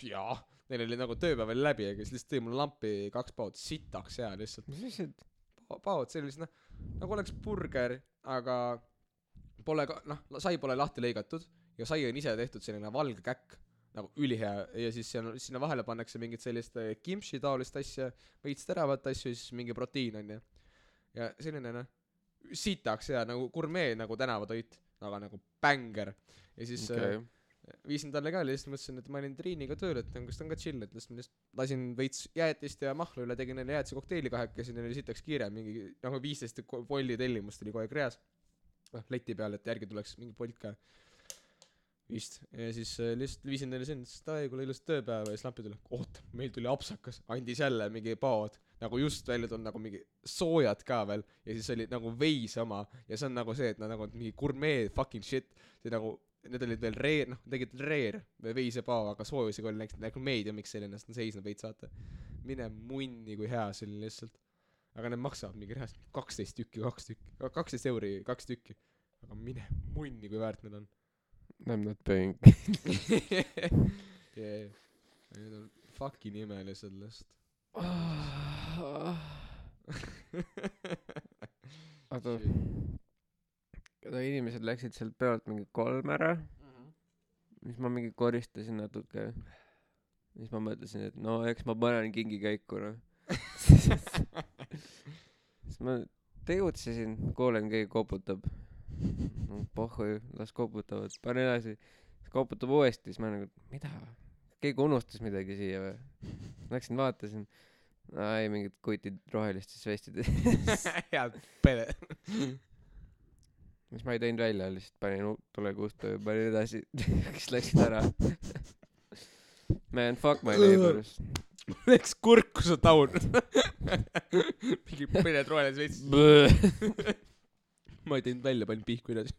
Speaker 2: jaa. Neil oli nagu tööpäev oli läbi aga siis lihtsalt tõi mulle lampi kaks paod sitaks hea lihtsalt.
Speaker 1: Mis asjad?
Speaker 2: Pa- paod sellised noh nagu oleks burger aga pole ka noh sai pole lahti lõigatud ja sai on ise tehtud selline valge käkk nagu ülihea ja siis seal sinna vahele pannakse mingit sellist äh, kimchi taolist asja veits teravat asju ja siis mingi proteiin onju ja selline noh sitaks hea nagu gurmee nagu tänavatoit aga nagu bängar ja siis okay.
Speaker 1: okei.
Speaker 2: Viisin talle ka lihtsalt mõtlesin et ma olin Triiniga tööl et kas ta on ka chill et lihtsalt ma lihtsalt lasin veits jäätist ja mahla üle tegin neile jäätise kokteili kahekesi neil oli sitaks kiire mingi nagu viisteist polli tellimust oli kogu aeg reas. Noh leti peal et järgi tuleks mingi polt ka. Vist. Ja siis äh, lihtsalt viisin neile sinna ütlesin davai kuule ilusat tööpäeva ja siis lampi tuli oota meil tuli apsakas andis jälle mingi paod nagu just välja tulnud nagu mingi soojad ka veel ja siis oli nagu veis oma ja see on nagu see et nad nagu mingi gurmee fucking shit see nagu need olid veel rare noh tegid rare või veisepao aga soojusega oli näiteks nagu medium'iks selline sest ta seisnud veits vaata. Mine munni kui hea see oli lihtsalt. Aga need maksavad mingi reaalselt kaksteist tükki kaks tükki kaksteist euri kaks tükki. Aga mine munni kui väärt need on.
Speaker 1: I m not paying.
Speaker 2: yeah. Need on fucking imelised lihtsalt.
Speaker 1: Oota, oota inimesed läksid sealt peolt mingi kolm ära, siis ma mingi koristasin natuke. siis ma mõtlesin, et no eks ma panen kingi käiku noh. siis ma tegutsesin, kuulen keegi koputab. pohhu, las koputavad, panen edasi. siis koputab uuesti, siis ma nagu, mida, keegi unustas midagi siia või? Läksin vaatasin, ei mingid kutid rohelistes vestides.
Speaker 2: head pere
Speaker 1: siis ma ei teinud välja, lihtsalt panin tulekuustu ja panin edasi, siis läksid ära. Man, fuck my neighbors.
Speaker 2: läks kurku su taun mingi pered rohelis veits ma ei teinud välja panin pihku edasi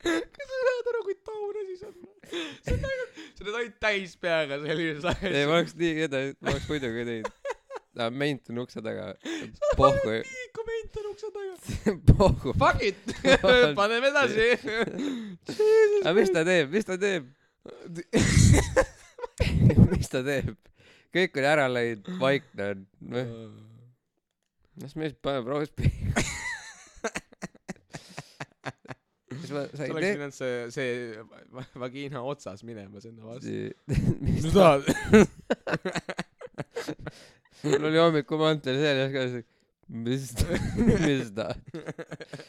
Speaker 2: kas sa saad aru kui taun asi see on see on ainult sa oled ainult täis peaga selline
Speaker 1: ei, ma oleks nii edasi, ma oleks muidu ka teinud. aa, ment on ukse taga. pohhu,
Speaker 2: Tiiku ment on ukse taga
Speaker 1: pohhu.
Speaker 2: fuck it paneme edasi
Speaker 1: aga mis ta teeb, mis ta teeb? mis ta teeb? kõik on ära läinud, vaikne on. las mees paneb roospiiri. siis ma
Speaker 2: sa
Speaker 1: sain
Speaker 2: oleks
Speaker 1: te-
Speaker 2: pidanud see, see va- vagiina otsas minema sinna vastu.
Speaker 1: mis
Speaker 2: mis
Speaker 1: ta,
Speaker 2: tahad?
Speaker 1: Mul oli hommikul mantel seljas ka, mis ta, mis ta,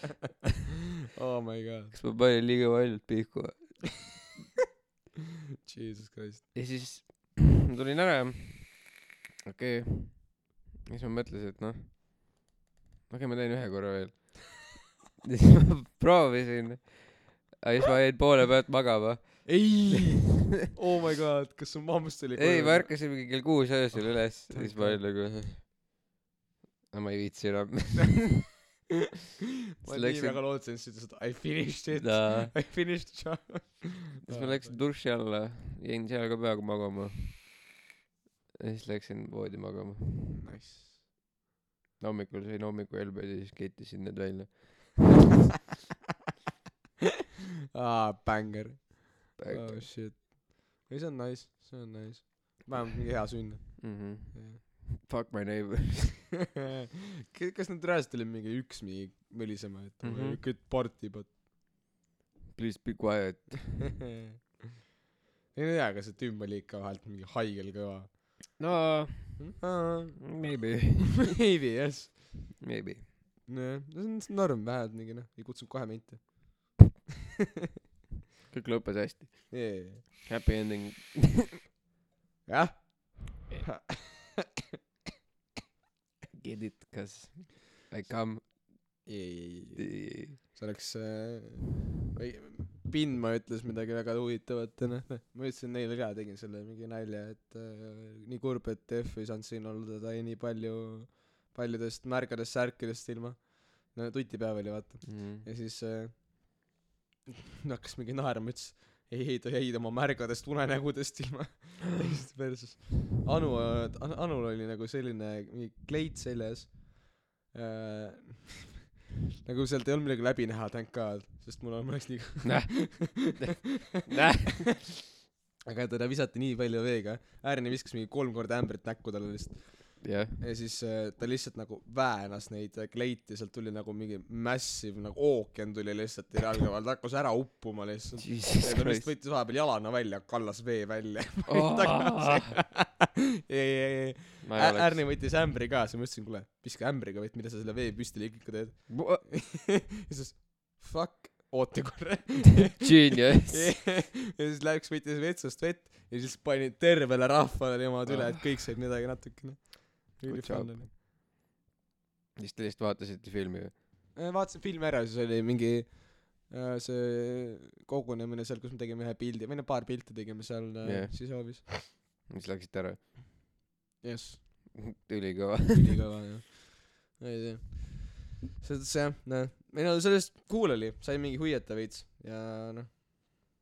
Speaker 2: oh my god,
Speaker 1: kas ma panin liiga paljult pihku või?
Speaker 2: jesus christ.
Speaker 1: ja siis ma tulin ära. okei okay.. siis ma mõtlesin, et noh, okei okay,, ma teen ühe korra veel. ja siis ma proovisin. aga siis ma jäin poole pealt magama.
Speaker 2: ei, oh my god, kas su mammust oli
Speaker 1: ei, ma ärkasin mingi kell kuus öösel üles ja siis ma olin nagu, no ma ei viitsi enam.
Speaker 2: ma nii väga lootsin, et sa ütlesid I finished it
Speaker 1: Jaa.
Speaker 2: I finished the job.
Speaker 1: siis ma läksin duši alla, jäin seal ka peaaegu magama. ja siis läksin voodi magama.
Speaker 2: Nice.
Speaker 1: hommikul sõin hommikuhelbed ja siis kettisin need välja.
Speaker 2: aa, banger. oh shit. ei, see on nice, see on nice. vähemalt mingi hea sünn.
Speaker 1: Mhm. Fuck my neighbor.
Speaker 2: kas nad reaalselt olid mingi üks mingi mölisema, et mm. -hmm. good party but
Speaker 1: Please be quiet.
Speaker 2: ei no jaa, aga see tümb oli ikka vahelt mingi haigel kõva.
Speaker 1: no maybe,
Speaker 2: Maybe yes.
Speaker 1: maybe.
Speaker 2: nojah, see on norm, vähemalt mingi noh, ei kutsunud kohe mente.
Speaker 1: Kõik lõppes hästi.
Speaker 2: jah,
Speaker 1: Happy ending. Get it, cause I come.
Speaker 2: see oleks äh,, või Pindma ütles midagi väga huvitavat ja noh, ma ütlesin neile ka, tegin selle mingi nalja, et äh, nii kurb, et Def ei saanud siin olla, ta jäi nii palju paljudest märgadest särkidest ilma. no tutipea oli vaata. ja siis äh, hakkas mingi naerma, ütles ei, ei ta jäi oma märgadest unenägudest ilma. täiesti perses. Anu, Anul oli nagu selline mingi kleit seljas äh. nagu sealt ei olnud midagi läbi näha, thank god, sest mul on, mul oleks nii
Speaker 1: Näh. Näh.
Speaker 2: aga teda visati nii palju veega, Äärini viskas mingi kolm korda ämbrit näkku talle lihtsalt
Speaker 1: jah,
Speaker 2: ja siis äh, ta lihtsalt nagu väänas neid äh, kleite, sealt tuli nagu mingi massive nagu ookean tuli lihtsalt ja jalge vahel, ta hakkas ära uppuma lihtsalt. ja ta lihtsalt võttis vahepeal jalana välja, kallas vee välja
Speaker 1: Oh.
Speaker 2: ei, ei, ei, Ärni võttis ämbri ka, siis ma ütlesin, kuule, viska ämbriga, vaid mida sa selle vee püstiliigiga teed. ja siis fuck, oota korra.
Speaker 1: Genius.
Speaker 2: ja siis läks, võttis vetsust vett ja siis pani tervele rahvale niimoodi üle, et kõik said midagi natukene. Really
Speaker 1: Good job.
Speaker 2: fun oli.
Speaker 1: siis te lihtsalt vaatasite filmi või?
Speaker 2: Äh, vaatasin filmi ära, siis oli mingi äh, see kogunemine seal, kus me tegime ühe pildi, või no paar pilti tegime seal äh,
Speaker 1: Jah.
Speaker 2: sisehoovis.
Speaker 1: siis läksite ära?
Speaker 2: jess,
Speaker 1: ülikõva.
Speaker 2: ülikõva jah. ei tea. selles suhtes jah, noh, ei no sellest cool oli, sai mingi huiata veits ja noh,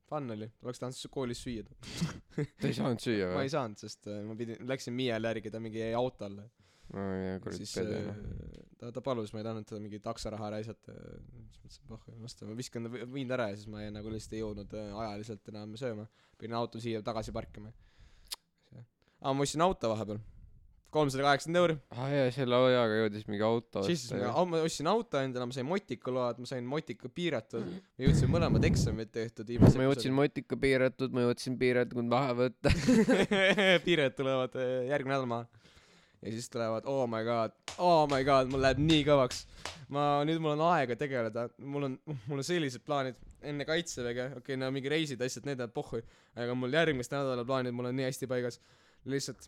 Speaker 2: fun oli, oleks tahtnud koolis süüa.
Speaker 1: Te ei saanud süüa
Speaker 2: ma
Speaker 1: või
Speaker 2: ei? saanud, sest äh, ma pidin, läksin Miial järgi, ta mingi jäi auto alla.
Speaker 1: no
Speaker 2: siis
Speaker 1: pede
Speaker 2: äh,
Speaker 1: noh.
Speaker 2: ta, ta palus, ma ei tahtnud teda mingi taksaraha raisata. siis mõtlesin, pohhu, las ta, ma viskan ta vi- viin ära ja siis ma ei, nagu lihtsalt ei jõudnud äh, ajaliselt enam sööma. pidin auto siia tagasi parkima. aa, ma ostsin auto vahepeal. Kolmsada kaheksakümmend euri.
Speaker 1: aa Ah, jaa, selle ojaga jõudis mingi auto
Speaker 2: siis ma, ma ostsin auto endale, ma sain motika load, ma sain motika piiratud. me jõudsime mõlemad eksamid tehtud.
Speaker 1: ma jõudsin motika piiratud, ma jõudsin piiratud maha võtta.
Speaker 2: piired tulevad äh, järgmine nädal maha. ja siis tulevad oh my god, oh my god, mul läheb nii kõvaks. ma, nüüd mul on aega tegeleda, mul on, mul on sellised plaanid enne kaitseväge, okei okay,, no mingi reisid, asjad, need jäävad pohhu, aga mul järgmist nädala plaanid, mul on nii hästi paigas. lihtsalt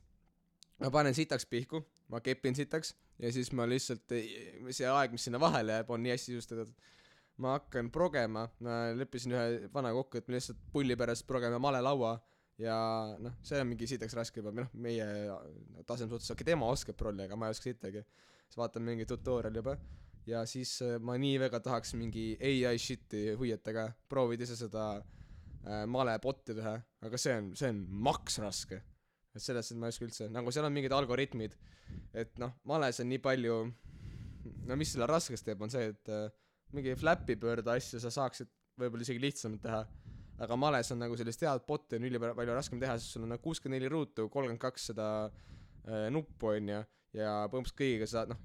Speaker 2: ma panen sitaks pihku, ma kepin sitaks ja siis ma lihtsalt, see aeg, mis sinna vahele jääb, on nii hästi sisustatud. ma hakkan progema, ma leppisin ühe vana kokku, et me lihtsalt pulli pärast progeme malelaua ja noh, see on mingi sitaks raske juba, noh, meie taseme suhtes, okei, tema oskab prolli, aga ma ei oska sittagi. siis vaatan mingi tutorial juba ja siis äh, ma nii väga tahaks mingi ai shit'i huiata ka, proovida ise seda äh, male bot'i teha, aga see on, see on maks raske. Et selles suhtes ma ei oska üldse, nagu seal on mingid algoritmid, et noh, males on nii palju, no mis selle raskeks teeb, on see, et äh, mingi Flappy Bird asju sa saaksid võib-olla isegi lihtsamalt teha, aga males on nagu sellist head bot'i on ülipalju raskem teha sest sul on nagu kuuskümmend neli ruutu kolmkümmend kaks seda äh, nuppu onju. Ja põhimõtteliselt kõigiga saad noh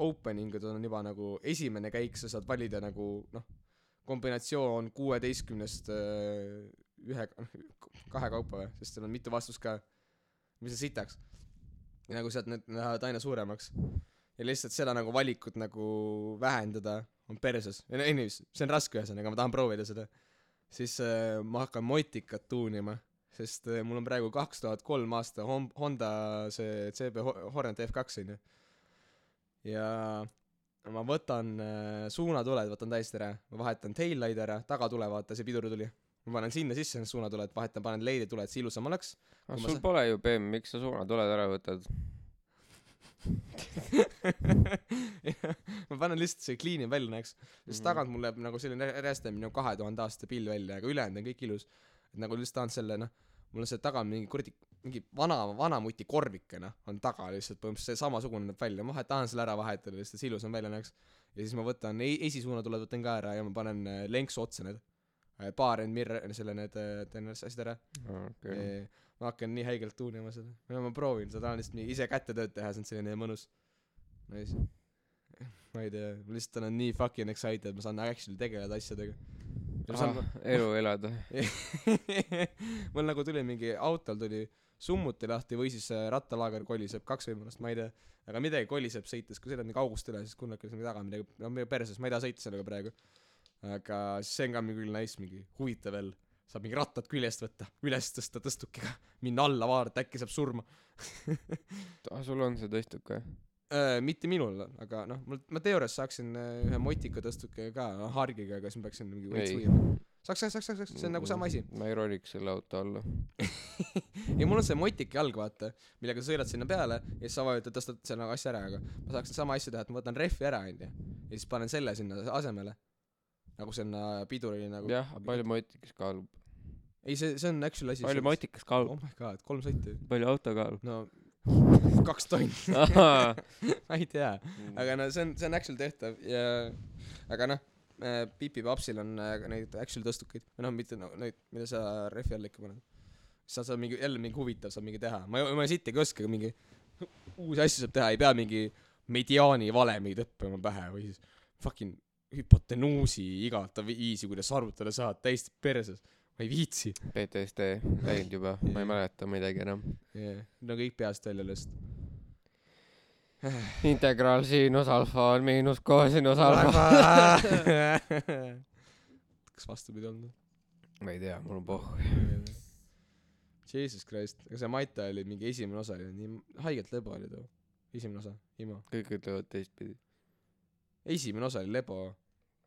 Speaker 2: opening ud on juba nagu esimene käik sa saad valida nagu noh kombinatsioon kuueteistkümnest äh, ühe kahe kaupa või? Sest seal on mitu vastust ka mis on sitaks. Ja nagu sealt need lähevad aina suuremaks. Ja lihtsalt seda nagu valikut nagu vähendada on perses. Või anyways see on raske ühesõnaga ma tahan proovida seda. Siis äh, ma hakkan motikat tuunima sest äh, mul on praegu kaks tuhat kolm aasta Hon- Honda see CB Ho- Hornet F2 onju ja ma võtan äh, suunatuled võtan täiesti ära. Ma vahetan taillight ära tagatule vaata see pidurtuli ma panen sinna sisse need suunatuled vahetan panen LED-tuled et see ilusam oleks.
Speaker 1: Aga sul
Speaker 2: sa-
Speaker 1: pole ju BM miks sa suunatuled ära võtad?
Speaker 2: Ma panen lihtsalt see clean im välja näeks. Sest
Speaker 1: Mhm.
Speaker 2: tagant mul läheb nagu selline rästemine kahe tuhande aasta pill välja aga ülejäänud on kõik ilus. Et nagu lihtsalt tahan selle noh mul on see taga mingi kuradi mingi vana vanamuti korvike noh on taga lihtsalt põhimõtteliselt see samasugune näeb välja. Ma tahan selle ära vahetada lihtsalt see ilusam välja näeks. Ja siis ma võtan e- esisuunatuled võtan ka ära ja ma panen äh, lenksu otsa need baar and mirror selle need äh, teen asjad ära. Okay. ma hakkan nii haigelt tuunima seda. Ma proovin seda tahan lihtsalt nii ise kätte tööd teha see on selline mõnus. Nice ma ei tea ma lihtsalt olen nii fucking excited ma saan actually tegeleda asjadega. Saan
Speaker 1: elu elada
Speaker 2: mul nagu tuli mingi autol tuli summuti lahti või siis äh, rattalaager koliseb kaks võimalust ma ei tea. Aga midagi koliseb sõites kui sõidad nii kaugust üle siis kunnake sinna taga midagi no perses ma ei taha sõita sellega praegu aga see on ka mingi küll nice mingi huvitav veel saab mingi rattad küljest võtta üles tõsta tõstukiga minna alla vaadata äkki saab surma.
Speaker 1: Ah, sul on see tõstuk või
Speaker 2: äh, mitte minul aga noh mul ma teoorias saaksin äh, ühe motika tõstukiga ka hargiga aga siis ma peaksin mingi veits
Speaker 1: Ei.
Speaker 2: võima saaks saaks saaks saaks see on nagu sama asi.
Speaker 1: Ma ei roniks selle auto alla.
Speaker 2: Ja mul on see motik jalg vaata millega sa sõidad sinna peale ja siis sa vajutad tõstad selle asja ära aga ma saaksin sama asja teha et ma võtan rehvi ära onju ja siis panen selle sinna asemele nagu sinna piduri nagu
Speaker 1: jah palju motikas kaalub?
Speaker 2: Ei see see on actual asi
Speaker 1: palju motikas kaalub?
Speaker 2: Oh my god kolm sotti.
Speaker 1: Palju auto kaalub?
Speaker 2: No kaks tonni. Ma ei tea. Aga no see on see on actual tehtav ja aga noh äh, Pipi Papsil on äh, neid actual tõstukeid või noh mitte no, neid mida sa rehvi alla ikka paned. Sa saad mingi jälle mingi huvitav saab mingi teha. Ma ei ma ei sittagi oska mingi uusi asju saab teha. Ei pea mingi mediaani valemeid õppima pähe või siis fucking hüpotenuusi igata viisi kuidas arvutada saad täiesti perses. Ma ei viitsi.
Speaker 1: PTSD läinud juba. Ma ei mäleta midagi enam.
Speaker 2: Yeah. no kõik peast välja lihtsalt
Speaker 1: integraal siinus alfa on miinus koosinus alfa.
Speaker 2: Kas vastupidi olnud?
Speaker 1: Ma ei tea mul on pohhu.
Speaker 2: Jesus Christ. Aga see Maita oli mingi esimene osa oli nii haigelt lebo oli too. Esimene osa Imo.
Speaker 1: Kõik ütlevad teistpidi
Speaker 2: esimene osa oli lebo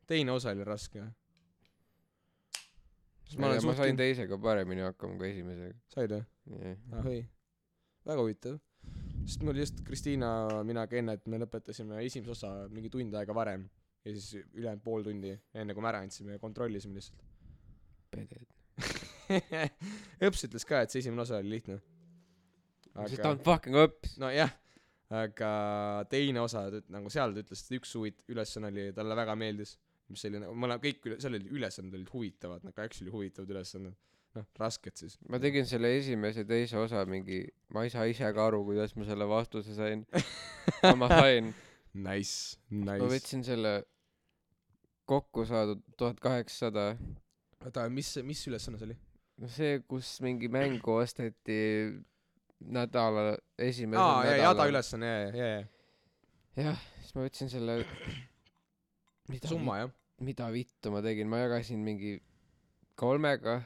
Speaker 2: teine osa oli raske.
Speaker 1: Ma,
Speaker 2: olen
Speaker 1: ma sain
Speaker 2: kind-
Speaker 1: teisega paremini hakkama kui esimesega.
Speaker 2: Said või
Speaker 1: yeah.
Speaker 2: ahoi väga huvitav. Sest mul just Kristiina mina Kennet me lõpetasime esimese osa mingi tund aega varem. Ja siis ülejäänud pool tundi enne kui me ära andsime ja kontrollisime lihtsalt.
Speaker 1: PD-d
Speaker 2: õps ütles ka et see esimene osa oli lihtne.
Speaker 1: Sest ta on fucking õps.
Speaker 2: Nojah aga teine osa nagu seal ta ütles et üks huvit- ülesanne oli talle väga meeldis mis oli nagu mõle- kõik üle- seal olid ülesanded olid huvitavad nagu actually huvitavad ülesanded. Noh rasked siis.
Speaker 1: Ma tegin selle esimese teise osa mingi ma ei saa ise ka aru kuidas ma selle vastuse sain. Aga ma sain.
Speaker 2: Nice
Speaker 1: ma
Speaker 2: nice
Speaker 1: võtsin selle kokku saadud tuhat kaheksasada
Speaker 2: oota mis mis ülesanne see oli?
Speaker 1: No see kus mingi mängu osteti nädala esimesel
Speaker 2: aa jaa jada
Speaker 1: nädalal
Speaker 2: ülesanne jaa jaa jaa
Speaker 1: jah siis ma võtsin selle mida
Speaker 2: summa jah?
Speaker 1: mida vittu ma tegin, ma jagasin mingi kolmega,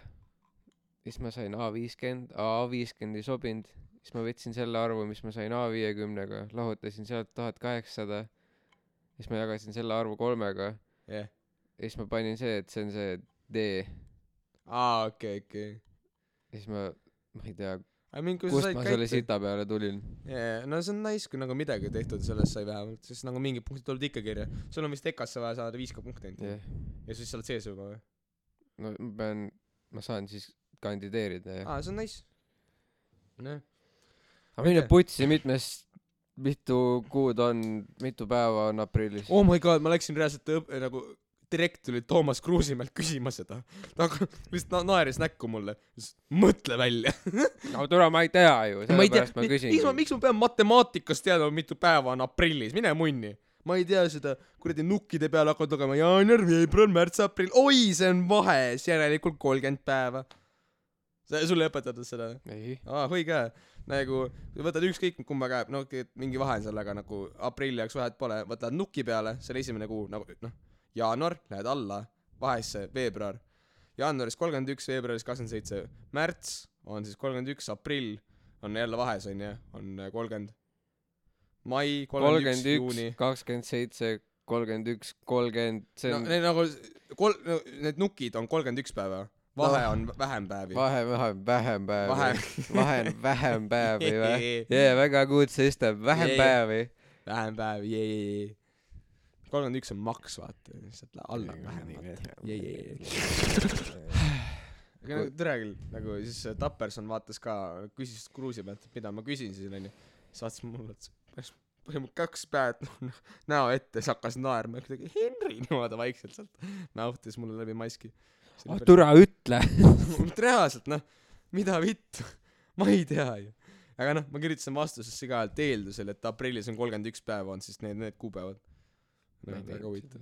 Speaker 1: siis ma sain A viiskümmend, A viiskümmend ei sobinud, siis ma võtsin selle arvu, mis ma sain A viiekümnega, lahutasin sealt tuhat kaheksasada, siis ma jagasin selle arvu kolmega.
Speaker 2: Jah.
Speaker 1: Ja siis ma panin see, et see on see D.
Speaker 2: Aa okei okei.
Speaker 1: Ja siis ma, ma ei tea,
Speaker 2: aga mind kui
Speaker 1: kust ma selle
Speaker 2: kätte
Speaker 1: sita peale tulin.
Speaker 2: jaa no see on nice kui nagu midagi tehtud sellest sai vähemalt sest nagu mingid punktid tulevad ikka kirja. Sul on vist EKA-sse vaja saada viis punkti ainult.
Speaker 1: Jah,
Speaker 2: ja siis sa oled sees juba või?
Speaker 1: No ma pean, ma saan siis kandideerida ja
Speaker 2: aa see on nice. Noh.
Speaker 1: Aga mine putsi, mitmes, mitu kuud on, mitu päeva on aprillis?
Speaker 2: oh my god ma läksin reaalselt õp- nagu direkt tuli Toomas Kruusimäelt küsima seda. ta lihtsalt na- naeris näkku mulle. mõtle välja.
Speaker 1: no tule, ma ei tea ju,
Speaker 2: ma
Speaker 1: sellepärast ma
Speaker 2: miks ma, miks ma pean matemaatikast teadma, mitu päeva on aprillis, mine munni. ma ei tea seda kuradi nukkide peale hakkad lugema jaanuar, veebruar, märts, aprill, oi, see on vahes, järelikult kolmkümmend päeva. sulle ei õpetatud seda?
Speaker 1: ei,
Speaker 2: aa, hui ka. nagu võtad ükskõik kumma käe, no mingi vahe on seal, aga nagu aprilli jaoks vahet pole, võtad nuki peale, see on esimene kuu nagu noh, jaanuar, lähed alla, vahesse veebruar, jaanuaris kolmkümmend üks, veebruaris kakskümmend seitse, märts on siis kolmkümmend üks, aprill on jälle vahes onju, on kolmkümmend, mai kolmkümmend üks, juuni
Speaker 1: kakskümmend seitse, kolmkümmend üks, kolmkümmend, see
Speaker 2: no
Speaker 1: on
Speaker 2: need nagu kol- no,, need nukid on kolmkümmend üks päeva, vahe
Speaker 1: No.
Speaker 2: on vähem päevi.
Speaker 1: vahe, vahe, vähem päevi.
Speaker 2: Vahe.
Speaker 1: on vähem päevi või? jee, väga good system, vähem
Speaker 2: Jee.
Speaker 1: päevi.
Speaker 2: vähem päevi, jee, jee, jee. Kolmkümmend üks on maks, vaata, lihtsalt alla on vähem, vaata. aga nagu tere küll, nagu siis äh, Tapperson vaatas ka, küsis Kruusi pealt, et mida ma küsin siis onju. saatis mulle, päris põhimõtteliselt kaks päev näo ette, siis hakkas naerma kuidagi Henri niimoodi vaikselt sealt näotas mulle läbi maski.
Speaker 1: türa ütle.
Speaker 2: reaalselt noh, mida vittu, ma ei tea ju. aga noh, ma kirjutasin vastusesse ka, et eeldusel, et aprillis on kolmkümmend üks päeva, on siis need, need kuupäevad.
Speaker 1: Ei
Speaker 2: noh, väga huvitav.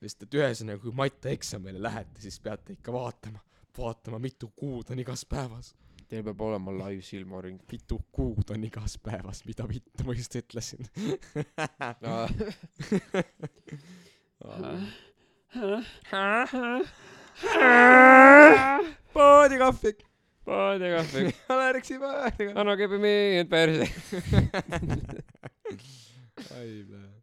Speaker 2: lihtsalt, et ühesõnaga, kui matjaeksamile lähete, siis peate ikka vaatama, vaatama, mitu kuud on igas päevas.
Speaker 1: Teil peab olema live silmaring.
Speaker 2: mitu kuud on igas päevas, mida vittu ma just ütlesin. paadikahvik,
Speaker 1: paadikahvik.
Speaker 2: Aleriksi paadikahvik.
Speaker 1: anna kebi mind perse.
Speaker 2: ai plee.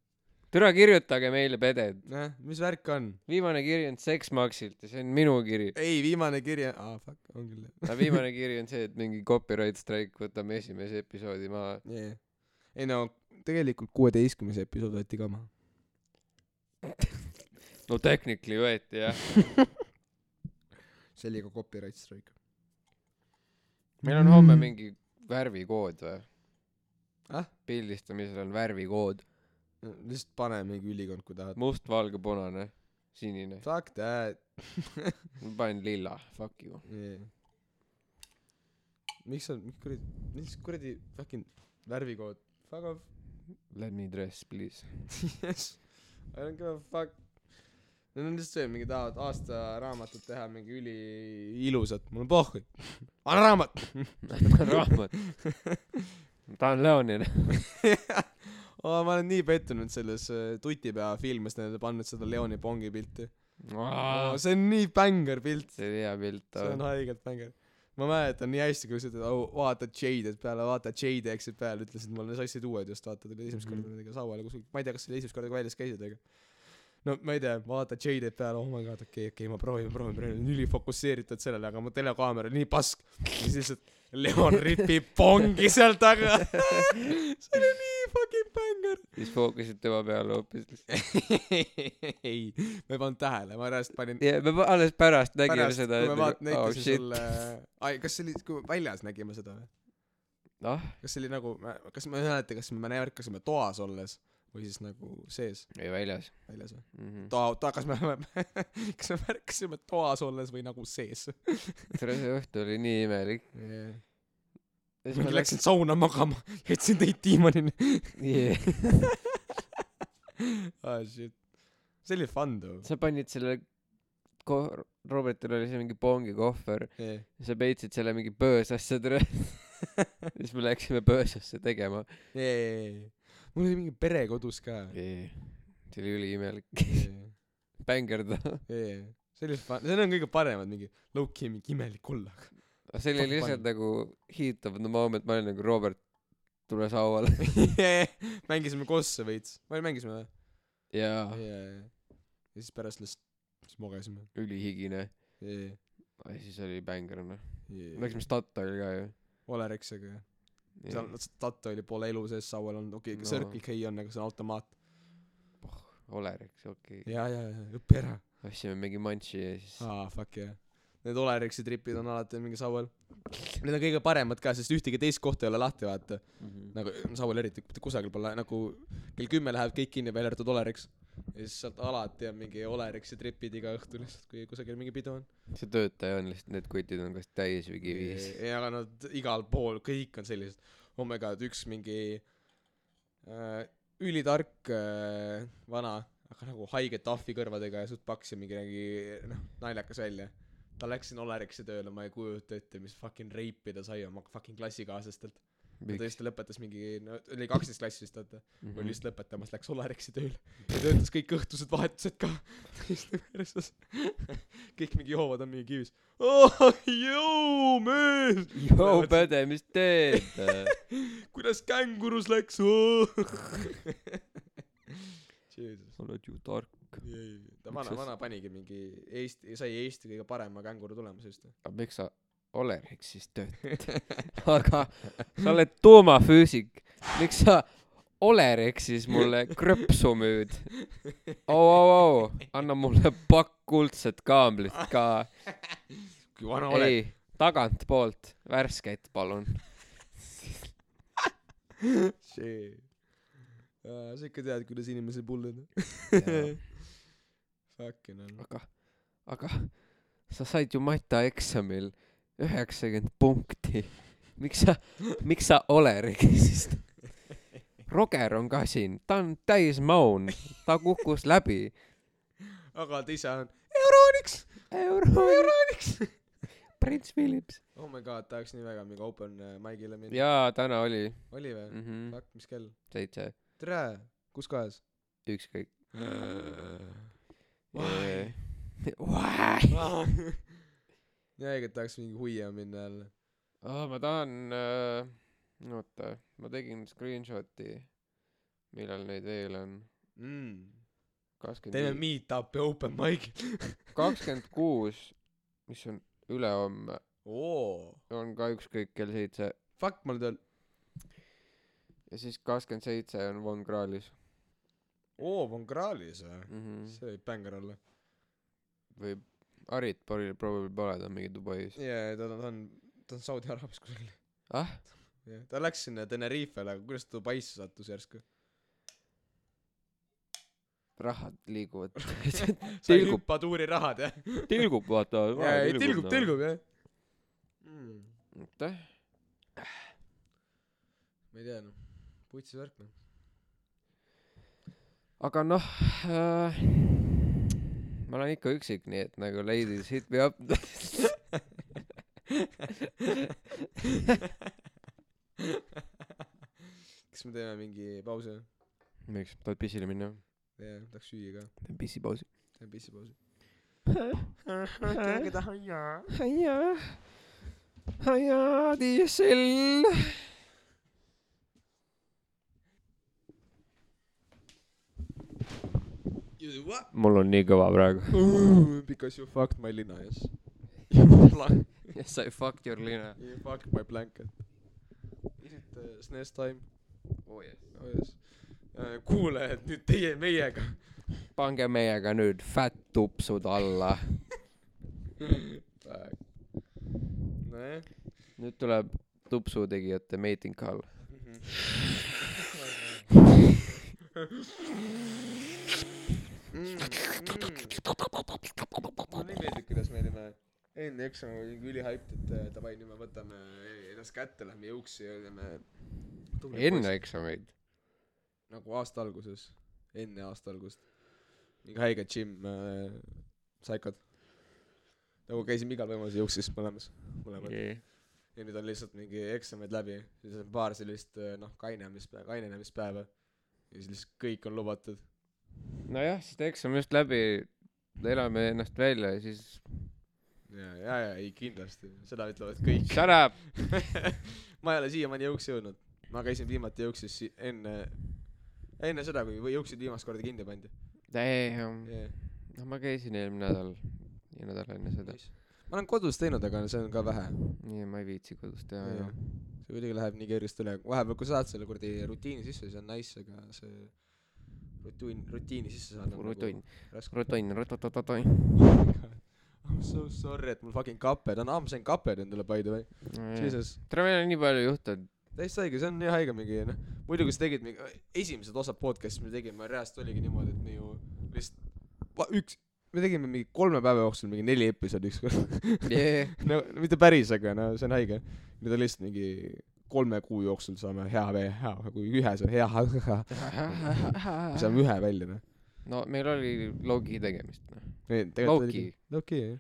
Speaker 1: Türa kirjutage meile peded.
Speaker 2: noh, mis värk on?
Speaker 1: viimane kiri on Sexmaxilt ja see on minu kiri.
Speaker 2: ei, viimane kiri, aa fuck, on küll
Speaker 1: aga viimane kiri on see, et mingi copyright strike, võtame esimese episoodi maha.
Speaker 2: yeah.. ei no tegelikult kuueteistkümnes episood võeti ka maha.
Speaker 1: no technically võeti jah.
Speaker 2: see oli ka copyright strike.
Speaker 1: meil on homme mingi värvikood või?
Speaker 2: ah?
Speaker 1: pildistamisel on värvikood.
Speaker 2: Lihtsalt pane mingi ülikond, kui tahad.
Speaker 1: must, valge, punane, sinine.
Speaker 2: Fuck that
Speaker 1: ma panen lilla, fuck you.
Speaker 2: yeah.. miks sa, miks kuradi, mis kuradi fucking värvikood, fuck off
Speaker 1: Let me dress, please.
Speaker 2: yes, I don't give a fuck. Need on lihtsalt see, mingi tahavad aastaraamatut teha mingi üliilusat, mul on pohhui. anna raamat
Speaker 1: raamat. ma tahan Leonile.
Speaker 2: oh,. ma olen nii pettunud selles äh, Tutipea filmis, nad on pannud seda Leoni Pongi pilti oh,. see on nii bängar pilt,
Speaker 1: see oli hea pilt.
Speaker 2: see on haigelt bängar. ma mäletan nii hästi, kui sa ütled oh,, vaata Jade'it peale, vaata Jade eksid peale, ütlesid mulle sassid uued just, vaata tuli esimest korda
Speaker 1: Mhm.
Speaker 2: nendega sauale kuskil, ma ei tea, kas sa esimest korda ka väljas käisid, aga no ma ei tea, vaata Jade'it peale, oh my god, okei okay,, okei okay,, ma proovin, proovin, proovin, ülifokusseeritud sellele, aga mu telekaamera oli nii pask, siis lihtsalt Leon ripib pongi seal taga. see oli nii fucking bängar.
Speaker 1: siis fookusid tema peale hoopis.
Speaker 2: ei, ma ei pannud tähele, ma pärast panin
Speaker 1: ja me alles pärast nägime
Speaker 2: pärast,
Speaker 1: seda.
Speaker 2: kui me vaat-,
Speaker 1: oh
Speaker 2: näitasin
Speaker 1: shit.
Speaker 2: sulle, ai, kas see oli, kui väljas nägime seda või?
Speaker 1: noh,
Speaker 2: kas see oli nagu, kas ma ei mäleta, kas me märkasime toas olles või siis nagu sees
Speaker 1: ei väljas
Speaker 2: väljas või?
Speaker 1: mm. -hmm.
Speaker 2: toa, toa, kas me, kas me märkasime toas olles või nagu sees
Speaker 1: tere, see õhtu oli nii imelik.
Speaker 2: yeah.?
Speaker 1: Ja siis
Speaker 2: ma läksin sauna magama, jätsin teid diivanini
Speaker 1: yeah.
Speaker 2: ah shit. see oli fun though
Speaker 1: sa panid selle ko-, Robertil oli see mingi pongi kohver
Speaker 2: yeah..
Speaker 1: sa peitsid selle mingi pöösasse tere. siis me läksime pöösasse tegema
Speaker 2: Yeah, mul oli mingi pere kodus ka
Speaker 1: yeah.. see oli üliimelik.
Speaker 2: yeah.
Speaker 1: bängerda.
Speaker 2: yeah. see oli fun, need on kõige paremad mingi low-key mingi imelik olla
Speaker 1: aga see oli lihtsalt nagu heat of the moment, ma olin nagu Robert, tule sauale.
Speaker 2: mängisime kosse veits, või mängisime või?
Speaker 1: jaa,
Speaker 2: ja siis pärast lihtsalt siis mogesime
Speaker 1: ülihigine. ja siis oli bänger noh. Läksime Statoili ka ju.
Speaker 2: Olerexiga jah seal Statoili pole elu sees saual olnud okei okay,
Speaker 1: No.
Speaker 2: Circle K on aga see on automaat
Speaker 1: Olerex, okei okay..
Speaker 2: ja ja ja õpi ära
Speaker 1: ostsime mingi manši ja siis
Speaker 2: aa ah, fuck yeah need Olerexi tripid on alati mingi saual need on kõige paremad ka sest ühtegi teist kohta ei ole lahti vaata
Speaker 1: mm -hmm.
Speaker 2: nagu saual eriti mitte kusagil pole nagu kell kümme läheb kõik kinni välja arvatud Olerex ja siis sealt alati on mingi Olerexi tripid iga õhtu lihtsalt, kui kusagil mingi pidu on.
Speaker 1: see töötaja on lihtsalt, need kutid on kas täis või kivis.
Speaker 2: ja nad igal pool, kõik on sellised, oh my god, üks mingi äh, ülitark äh, vana, aga nagu haige tahvi kõrvadega ja suht paks ja mingi nägi noh, naljakas välja. Ta läks sinna Olerexi tööle, ma ei kujuta ette, mis fucking reipi ta sai oma fucking klassikaaslastelt. ta just lõpetas mingi, no oli kaksteist klassi vist vaata mm. -hmm. oli just lõpetamas, läks Olerexi tööle ja töötas kõik õhtused vahetused ka. kõik mingi joovad on mingi kivis. oh, jõu, mees.
Speaker 1: joo, Päde, mis teed?
Speaker 2: kuidas kängurus läks oh??
Speaker 1: Oled ju tark.
Speaker 2: Ta vana, vana panigi mingi Eesti, sai Eesti kõige parema känguru tulemuse just.
Speaker 1: aga miks sa Olerexis töötad? aga sa oled tuumafüüsik, miks sa Olerexis mulle krõpsu müüd? au, au, au, anna mulle pakk kuldset kaamlit ka.
Speaker 2: kui vana oled.
Speaker 1: ei, tagantpoolt, värsket palun.
Speaker 2: see. sa ikka tead, kuidas inimesi pullida. Fucking hell.
Speaker 1: aga, aga sa said ju mataeksamil üheksakümmend punkti. miks sa, miks sa Olerexis? Roger on ka siin, ta on täismaun, ta kukkus läbi.
Speaker 2: aga ta ise on Euroniks,
Speaker 1: euro,
Speaker 2: Euroniks.
Speaker 1: Prints Philips.
Speaker 2: oh my god, tahaks nii väga mingi open äh, mic'ile minna.
Speaker 1: jaa, täna oli
Speaker 2: oli või?
Speaker 1: mm. -hmm.
Speaker 2: Fuck, mis kell?
Speaker 1: seitse,
Speaker 2: tere, kus kohas?
Speaker 1: ükskõik.
Speaker 2: Why?
Speaker 1: Why?
Speaker 2: õiget tahaks mingi huia minna jälle.
Speaker 1: aa, ma tahan äh,, oota, ma tegin screenshot'i, millal neid veel on.
Speaker 2: mm.. teeme meet-up'i open mic'il.
Speaker 1: kakskümmend kuus, mis on ülehomme,
Speaker 2: oo,
Speaker 1: on ka ükskõik kell seitse
Speaker 2: fuck, ma nüüd olen,
Speaker 1: ja siis kakskümmend seitse on Von Krahlis
Speaker 2: oo, Von Krahlis või?
Speaker 1: mm. -hmm.
Speaker 2: see võib bängar olla.
Speaker 1: või Arit probably pole, ta on mingi Dubais.
Speaker 2: jaa, ta on, ta on, ta on Saudi Araabias kusagil.
Speaker 1: ah,
Speaker 2: jah, ta läks sinna Tenerifele, aga kuidas ta Dubaisse sattus järsku?
Speaker 1: rahad liiguvad. Tilgub.
Speaker 2: hüppatuuri rahad jah?
Speaker 1: tilgub, vaata.
Speaker 2: jaa, ei tilgub, tilgub jah mm..
Speaker 1: aitäh.
Speaker 2: ma ei tea noh, putsi värk noh.
Speaker 1: Aga noh äh,, ma olen ikka üksik, nii et nagu ladies hit me up.
Speaker 2: kas me teeme mingi pausi või?
Speaker 1: miks, tahad pissile minna?
Speaker 2: jaa, tahaks süüa ka.
Speaker 1: teen pissipausi.
Speaker 2: teeme pissipausi.
Speaker 1: Haia, haia, DSL. Mul on nii kõva praegu.
Speaker 2: Because you fucked my lina yes.
Speaker 1: Yes I fucked your lina.
Speaker 2: You fucked my blanket. Is it uh, SNES time?
Speaker 1: oh yes.
Speaker 2: oh yes uh,. kuulajad, nüüd teie meiega.
Speaker 1: pange meiega nüüd fät tupsud alla.
Speaker 2: nojah.
Speaker 1: nüüd tuleb tupsu tegijate mating call.
Speaker 2: mulle nii meeldib, kuidas me olime enne eksami olime ülihyped, et äh, davai, nüüd me võtame ennast kätte, lähme jõuksi ja oleme
Speaker 1: enne eksameid.
Speaker 2: nagu aasta alguses, enne aasta algust. mingi haige gym äh, saikad. nagu käisime igal võimalusel jõuksis mõlemas, mõlemad. ja nüüd on lihtsalt mingi eksamid läbi, siis on paar sellist noh, kainemispäeva, kainenemispäeva. ja siis lihtsalt kõik on lubatud.
Speaker 1: nojah, sest eksam just läbi, elame ennast välja ja siis
Speaker 2: ja, ja, ja ei kindlasti, seda ütlevad kõik.
Speaker 1: shut up.
Speaker 2: ma ei ole siiamaani jõuksi jõudnud. ma käisin viimati jõuksis si- enne, enne seda, kui või jõuksid viimast korda kinni pandi yeah..
Speaker 1: noh, ma käisin eelmine nädal ja nädal enne seda.
Speaker 2: ma olen kodus teinud, aga see on ka vähe.
Speaker 1: nii, ma ei viitsi kodus teha
Speaker 2: Jaa.
Speaker 1: enam.
Speaker 2: see kuidagi läheb nii kergesti üle, vahepeal kui sa saad selle kuradi rutiini sisse, siis on nice, aga see rutiin, rutiini sisse saada nagu raske.
Speaker 1: rutunn, rututututunn.
Speaker 2: I m so sorry, et mul fucking kaped on, aa ma sain kaped endale by the way, jesus.
Speaker 1: tere, meil on nii palju juhtunud.
Speaker 2: täiesti haige, see on nii haige mingi noh, muidu kui sa tegid mingi, esimesed osad podcast'i me tegime reaalselt oligi niimoodi, et me ju lihtsalt, üks, me tegime mingi kolme päeva jooksul mingi neli episoodi ükskord.
Speaker 1: yeah..
Speaker 2: no mitte päris, aga no see on haige. nüüd on lihtsalt mingi kolme kuu jooksul saame hea vee, hea, kui ühe see hea, saame ühe välja noh.
Speaker 1: no meil oli logi tegemist, noh.
Speaker 2: oligi, low-key jah.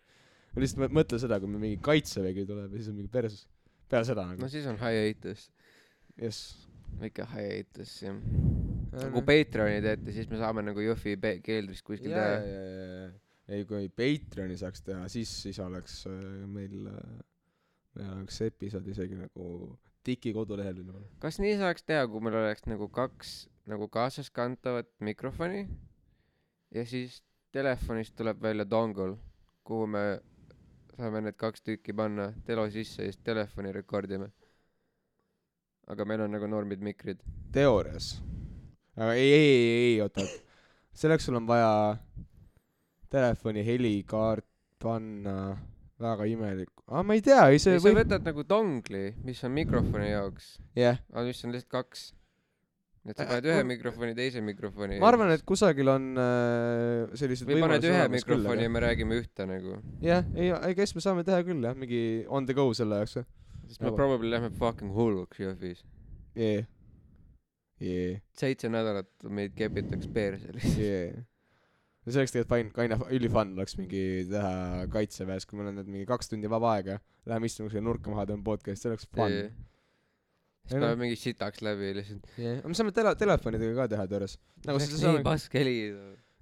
Speaker 2: ma lihtsalt mõ- mõtlen seda, kui meil mingi kaitsevägi tuleb ja siis on mingi perses. peale seda nagu
Speaker 1: no, siis on hiatus,
Speaker 2: jess.
Speaker 1: väike hiatus jah. kui Patreoni teete, siis me saame nagu Jõhvi keldris kuskil
Speaker 2: ja, ja,
Speaker 1: teha.
Speaker 2: ja, ja, ei kui Patreoni saaks teha, siis, siis oleks äh, meil äh,, meil oleks episood isegi nagu Tiki kodulehel või nagu.
Speaker 1: kas nii saaks teha, kui meil oleks nagu kaks nagu kaasaskantavat mikrofoni ja siis telefonist tuleb välja dongol, kuhu me saame need kaks tükki panna telo sisse ja siis telefoni rekordime. aga meil on nagu normid mikrid.
Speaker 2: teoorias. aga ei, ei, ei, ei, oota. selleks sul on vaja telefoni helikaart panna, väga imelik. aa, ma ei tea, ei see
Speaker 1: sa
Speaker 2: võib,
Speaker 1: võtad nagu dongli, mis on mikrofoni jaoks,
Speaker 2: jah.
Speaker 1: aga mis on lihtsalt kaks. et sa
Speaker 2: Äh,
Speaker 1: paned ühe
Speaker 2: ma-
Speaker 1: mikrofoni, teise mikrofoni.
Speaker 2: ma arvan, et kusagil on äh, sellised
Speaker 1: või paned ühe
Speaker 2: küll,
Speaker 1: mikrofoni
Speaker 2: aga-
Speaker 1: ja me räägime ühte nagu.
Speaker 2: jah, ei, ei kes me saame teha küll jah, mingi on the go selle jaoks jah.
Speaker 1: siis me
Speaker 2: Vaba.
Speaker 1: probably lähme fucking hulluks Jõhvis.
Speaker 2: jee, jee,
Speaker 1: seitse nädalat meid kepitakse perse lihtsalt.
Speaker 2: jee. No see oleks tegelikult fine, kaine, ülifun oleks mingi teha kaitseväes, kui meil on nüüd mingi kaks tundi vaba aega, läheme istume kuskile nurka maha, teeme podcast'i, see oleks fun.
Speaker 1: siis
Speaker 2: Ei noh.
Speaker 1: paneme mingi sitaks läbi lihtsalt.
Speaker 2: jee, aga me saame tele-, telefonidega ka teha teoorias. nagu
Speaker 1: Läks
Speaker 2: seda
Speaker 1: nii pask heli.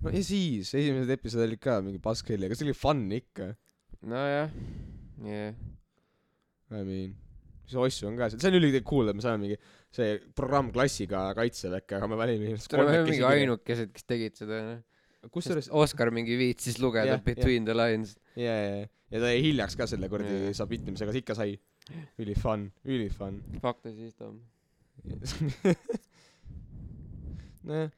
Speaker 2: no ja siis, esimesed episoodid olid ka mingi paskheli, aga see oli fun ikka.
Speaker 1: nojah, jah.
Speaker 2: I mean, see ossu on ka seal, see on üli cool, et me saame mingi see programm klassiga kaitseväkke, aga me valime
Speaker 1: me oleme mingi. ainukesed, kes tegid seda, noh.
Speaker 2: kusjuures,
Speaker 1: Oskar mingi viitsis lugeda
Speaker 2: Jah,
Speaker 1: Between the lines.
Speaker 2: ja, ja, ja, ja ta jäi hiljaks ka selle kuradi
Speaker 1: Jaa.
Speaker 2: submitimisega, aga ikka sai. üli fun, üli fun.
Speaker 1: Fuck the system.
Speaker 2: nojah,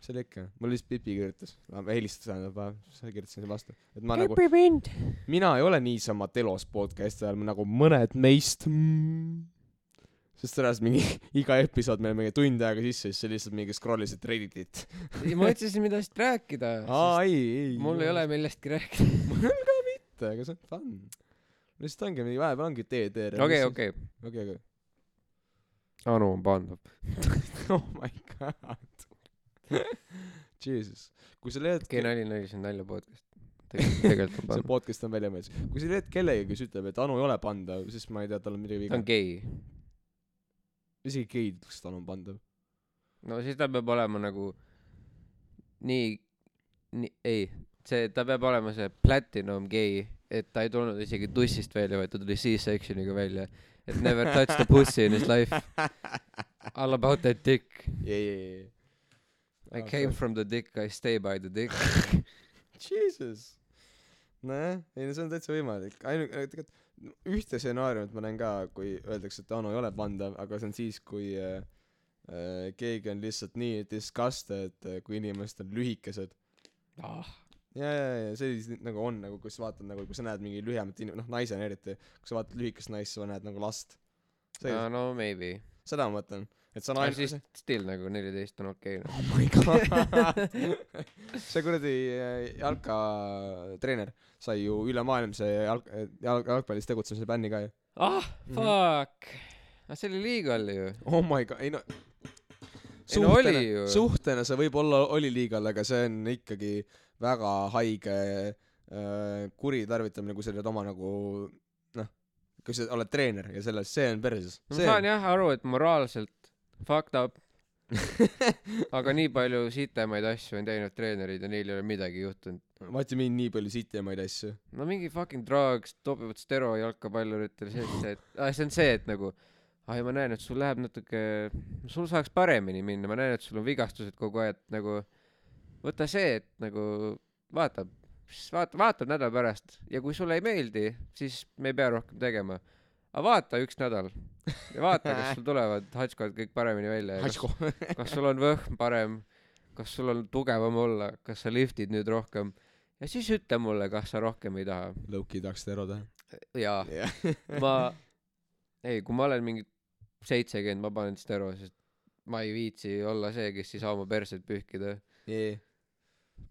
Speaker 2: see oli ikka, mul lihtsalt Pipi kirjutas, helistas tähendab, sa kirjutasin vastu, et ma nagu,
Speaker 1: mind.
Speaker 2: mina ei ole niisama telos podcast'i ajal nagu mõned meist mm,. Sest sellest mingi iga episood meil mingi tund aega sisse, siis sa lihtsalt mingi scroll isid Redditit.
Speaker 1: ma otsisin, millest rääkida.
Speaker 2: aa, ei, ei.
Speaker 1: mul ei ole. millestki rääkida.
Speaker 2: mul ka mitte, aga see on fun. lihtsalt ongi mingi vahepeal ongi DD.
Speaker 1: okei, okei.
Speaker 2: okei, okei.
Speaker 1: Anu on pandav.
Speaker 2: oh my god. Jesus. kui sa leiad
Speaker 1: okei, nali, nali, see on nalja podcast. tegelikult, on
Speaker 2: see
Speaker 1: pandav.
Speaker 2: podcast on välja mõeldud. kui sa leiad kellegi, kes ütleb, et Anu ei ole pandav, siis ma ei tea, tal on midagi
Speaker 1: ta
Speaker 2: viga
Speaker 1: on. gei.
Speaker 2: Isegi geid ütleks, et Anu on pandav.
Speaker 1: no siis ta peab olema nagu nii, nii, ei, see, ta peab olema see platinum gei, et ta ei tulnud isegi tussist välja, vaid ta tuli C-section'iga välja. et never touch the pussy in his life. All about that dick.
Speaker 2: jee, jee, jee.
Speaker 1: I came from the dick, I stay by the dick.
Speaker 2: Jesus. nojah, ei no see on täitsa võimalik, ainuke, tegelikult ühte stsenaariumit ma näen ka, kui öeldakse, et Anu ei ole pandav, aga see on siis, kui äh, äh, keegi on lihtsalt nii disgusted, kui inimesed on lühikesed.
Speaker 1: ah,
Speaker 2: ja, ja, ja see siis nagu on nagu, kui sa vaatad nagu, kui sa näed mingi lühemat inim-, noh naisena eriti, kui sa vaatad lühikest naist, sa näed nagu last. see,
Speaker 1: no maybe.
Speaker 2: seda ma mõtlen, et see on ainult
Speaker 1: siis still nagu neliteist on okei okay,.
Speaker 2: oh my god see kuradi äh, jalkatreener sai ju ülemaailmse jalg-, jalg-, jalgpallis tegutsemise bänni ka ju.
Speaker 1: ah, fuck. aga see oli legal ju.
Speaker 2: oh my god, ei no
Speaker 1: Ei no
Speaker 2: suhtena see võib-olla oli liigal, aga see on ikkagi väga haige äh, kuritarvitamine, kui sa oled oma nagu noh, kui sa oled treener ja selles, see on perses.
Speaker 1: ma saan jah aru, et moraalselt fucked up, aga nii palju sitemaid asju on teinud treenerid ja neil ei ole midagi juhtunud.
Speaker 2: You mean nii palju sitemaid asju?
Speaker 1: no mingi fucking drugs, topivad stero jalkapalluritele, see, see, et ah, see on see, et nagu ai, ma näen, et sul läheb natuke, sul saaks paremini minna, ma näen, et sul on vigastused kogu aeg, nagu võta see, et nagu vaata, vaata, vaatad nädala pärast ja kui sulle ei meeldi, siis me ei pea rohkem tegema. Aga vaata üks nädal ja vaata, kas sul tulevad hatškod kõik paremini välja ja kas, kas sul on võhm parem, kas sul on tugevam olla, kas sa liftid nüüd rohkem ja siis ütle mulle, kas sa rohkem ei taha.
Speaker 2: Loki tahaks stero teha.
Speaker 1: jaa,
Speaker 2: jah.
Speaker 1: ma, ei, kui ma olen mingi seitsekümmend ma panen stero, sest ma ei viitsi olla see, kes ei saa oma perset pühkida.
Speaker 2: jee.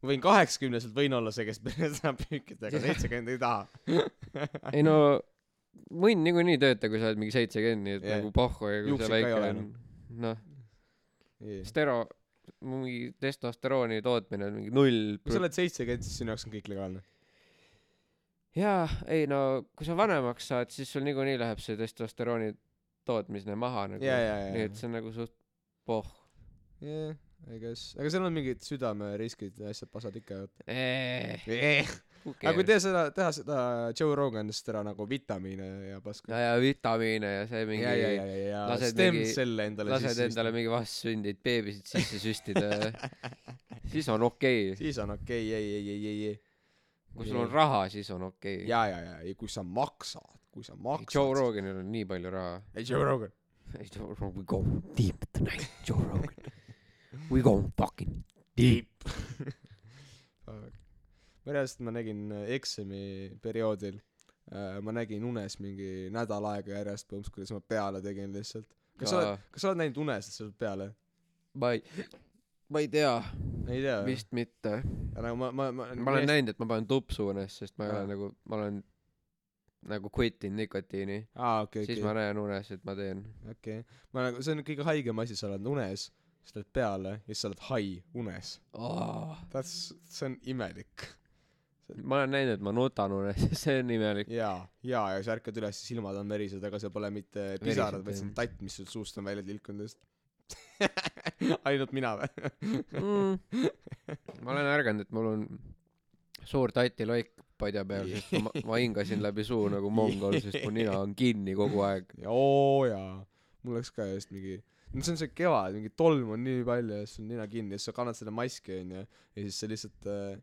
Speaker 2: ma võin kaheksakümneselt võin olla see, kes saab pühkida, aga seitsekümmend ei taha.
Speaker 1: ei no munn niikuinii tööta, kui sa oled mingi seitsekümmend, nii et
Speaker 2: Jah.
Speaker 1: nagu pohhu ja kui
Speaker 2: ka ei
Speaker 1: väike on. noh,
Speaker 2: Jee.
Speaker 1: stero, mingi testosterooni tootmine on mingi null.
Speaker 2: kui sa oled seitsekümmend, siis sinu jaoks on kõik legaalne.
Speaker 1: jaa, ei no kui sa vanemaks saad, siis sul niikuinii läheb see testosterooni tootmine maha nagu.
Speaker 2: ja, ja, ja.
Speaker 1: nii et see on nagu suht pohh.
Speaker 2: jah, I guess, aga seal on mingid südameriskid ja asjad pasad ikka. Aga kui teha seda, teha seda Joe Roganist ära nagu vitamiine ja paska.
Speaker 1: ja, ja vitamiine ja see mingi
Speaker 2: ja, ja, ja, ja, ja
Speaker 1: lased
Speaker 2: stem
Speaker 1: mingi-
Speaker 2: cell'e endale
Speaker 1: lased endale mingi vastsündinud beebisid sisse süstida siis on okei okay..
Speaker 2: siis on okei okay,, ei, ei, ei, ei, ei.
Speaker 1: kui sul on raha, siis on okei okay..
Speaker 2: ja, ja, ja, ja kui sa maksad, kui sa maksad.
Speaker 1: Joe. Roganil on nii palju raha.
Speaker 2: ei, Joe Rogan.
Speaker 1: Joe Rogan, we go deep tonight, Joe Rogan. We go fucking deep.
Speaker 2: ma reaalselt, ma nägin äh, eksami perioodil äh,, ma nägin unes mingi nädal aega järjest põhimõtteliselt, kuidas ma peale tegin lihtsalt. kas sa oled, kas sa oled näinud unes, et sa oled peale?
Speaker 1: ma ei, ma ei tea,
Speaker 2: ei tea.
Speaker 1: vist mitte.
Speaker 2: nagu ma, ma, ma.
Speaker 1: ma olen näinud, et ma panen tupsu unes, sest ma ei
Speaker 2: Aa.
Speaker 1: ole nagu, ma olen nagu quit inud nikotiini.
Speaker 2: aa, okei,
Speaker 1: siis
Speaker 2: okei
Speaker 1: ma, näen unes, et ma teen.
Speaker 2: okei. ma nagu, see on kõige haigem asi, sa oled unes, sa oled peale ja siis sa oled hai unes. That's, see on imelik.
Speaker 1: Ma olen näinud, et ma nutan unes, see on imelik.
Speaker 2: jaa, jaa, ja sa ärkad üles, silmad on verised, aga see pole mitte pisarad, vaid see on tatt, mis sul suust on välja tilkunud just. ainult mina või?
Speaker 1: mm.. ma olen ärganud, et mul on suur tatiloik padja peal, sest ma, ma hingasin läbi suu nagu mongol, sest mu nina on kinni kogu aeg.
Speaker 2: oo jaa, mul läks ka just mingi, no see on see kevad, mingi tolm on nii palju ja siis sul on nina kinni ja siis sa kannad seda maski onju ja siis sa lihtsalt äh,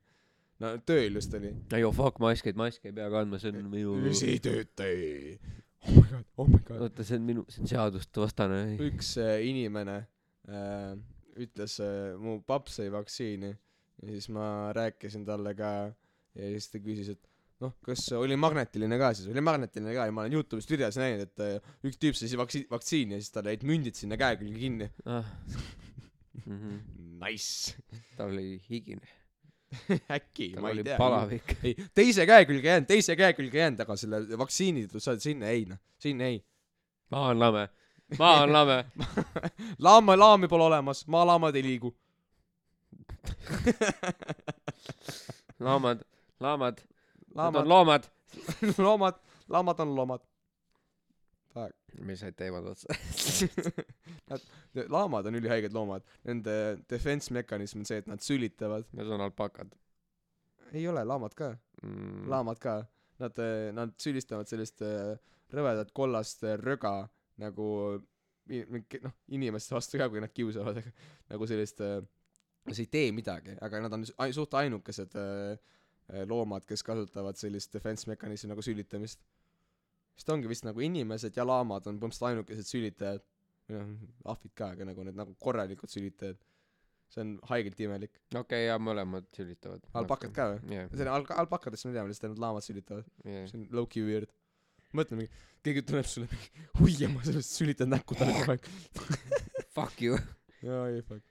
Speaker 2: no tööl just oli.
Speaker 1: ei oh fuck, mask, et maski ei pea kandma, see on minu.
Speaker 2: see ei tööta ei. oh my god, oh my god.
Speaker 1: oota, see on minu, see on seadustevastane.
Speaker 2: üks äh, inimene äh, ütles äh,, mu paps sai vaktsiini ja siis ma rääkisin talle ka ja siis ta küsis, et noh, kas oli magnetiline ka siis, oli magnetiline ka ja ma olen Youtube'ist videos näinud, et äh, üks tüüp sai vaksi-, vaktsiini ja siis talle jäid mündid sinna käe külge kinni.
Speaker 1: ah.. Mm -hmm.
Speaker 2: Nice.
Speaker 1: tal oli higine,
Speaker 2: äkki, ma ei tea.
Speaker 1: palavik.
Speaker 2: ei, teise käe külge jäänud, teise käe külge jäänud, aga selle vaktsiini sa oled sinna ei noh, sinna ei.
Speaker 1: maa on lame, maa on lame.
Speaker 2: laama, laami pole olemas, maalaamad ei liigu.
Speaker 1: laamad, laamad,
Speaker 2: laamad
Speaker 1: on, loomad.
Speaker 2: loomad, laamad on loomad.
Speaker 1: Mis said teemad otsa?
Speaker 2: laamad on ülihaiged loomad, nende defense mekanism on see, et nad sülitavad.
Speaker 1: Need on alpakad
Speaker 2: ei ole, laamad ka,
Speaker 1: mm..
Speaker 2: laamad ka. Nad, nad sülistavad sellist äh, rõvedat kollast äh, röga nagu noh, inimeste vastu ka, kui nad kiusavad, aga nagu sellist, see ei tee midagi, aga nad on suht ainukesed loomad, kes kasutavad sellist defense mekanismi nagu sülitamist. Sest ongi vist nagu inimesed ja laamad on põhimõtteliselt ainukesed sülitajad, või noh, ahvid ka, aga nagu need nagu korralikud sülitajad. see on haigelt imelik.
Speaker 1: okei okay,, jaa, mõlemad sülitavad.
Speaker 2: alpakad ka või?
Speaker 1: jah,
Speaker 2: see on al-, alpakadest me teame lihtsalt, et laamad sülitavad.
Speaker 1: jah.
Speaker 2: see on low-key weird. mõtle mingi, keegi tuleb sulle mingi, oi ma sellest sülitad näkku talle kogu aeg.
Speaker 1: Fuck you.
Speaker 2: jaa, ei fuck.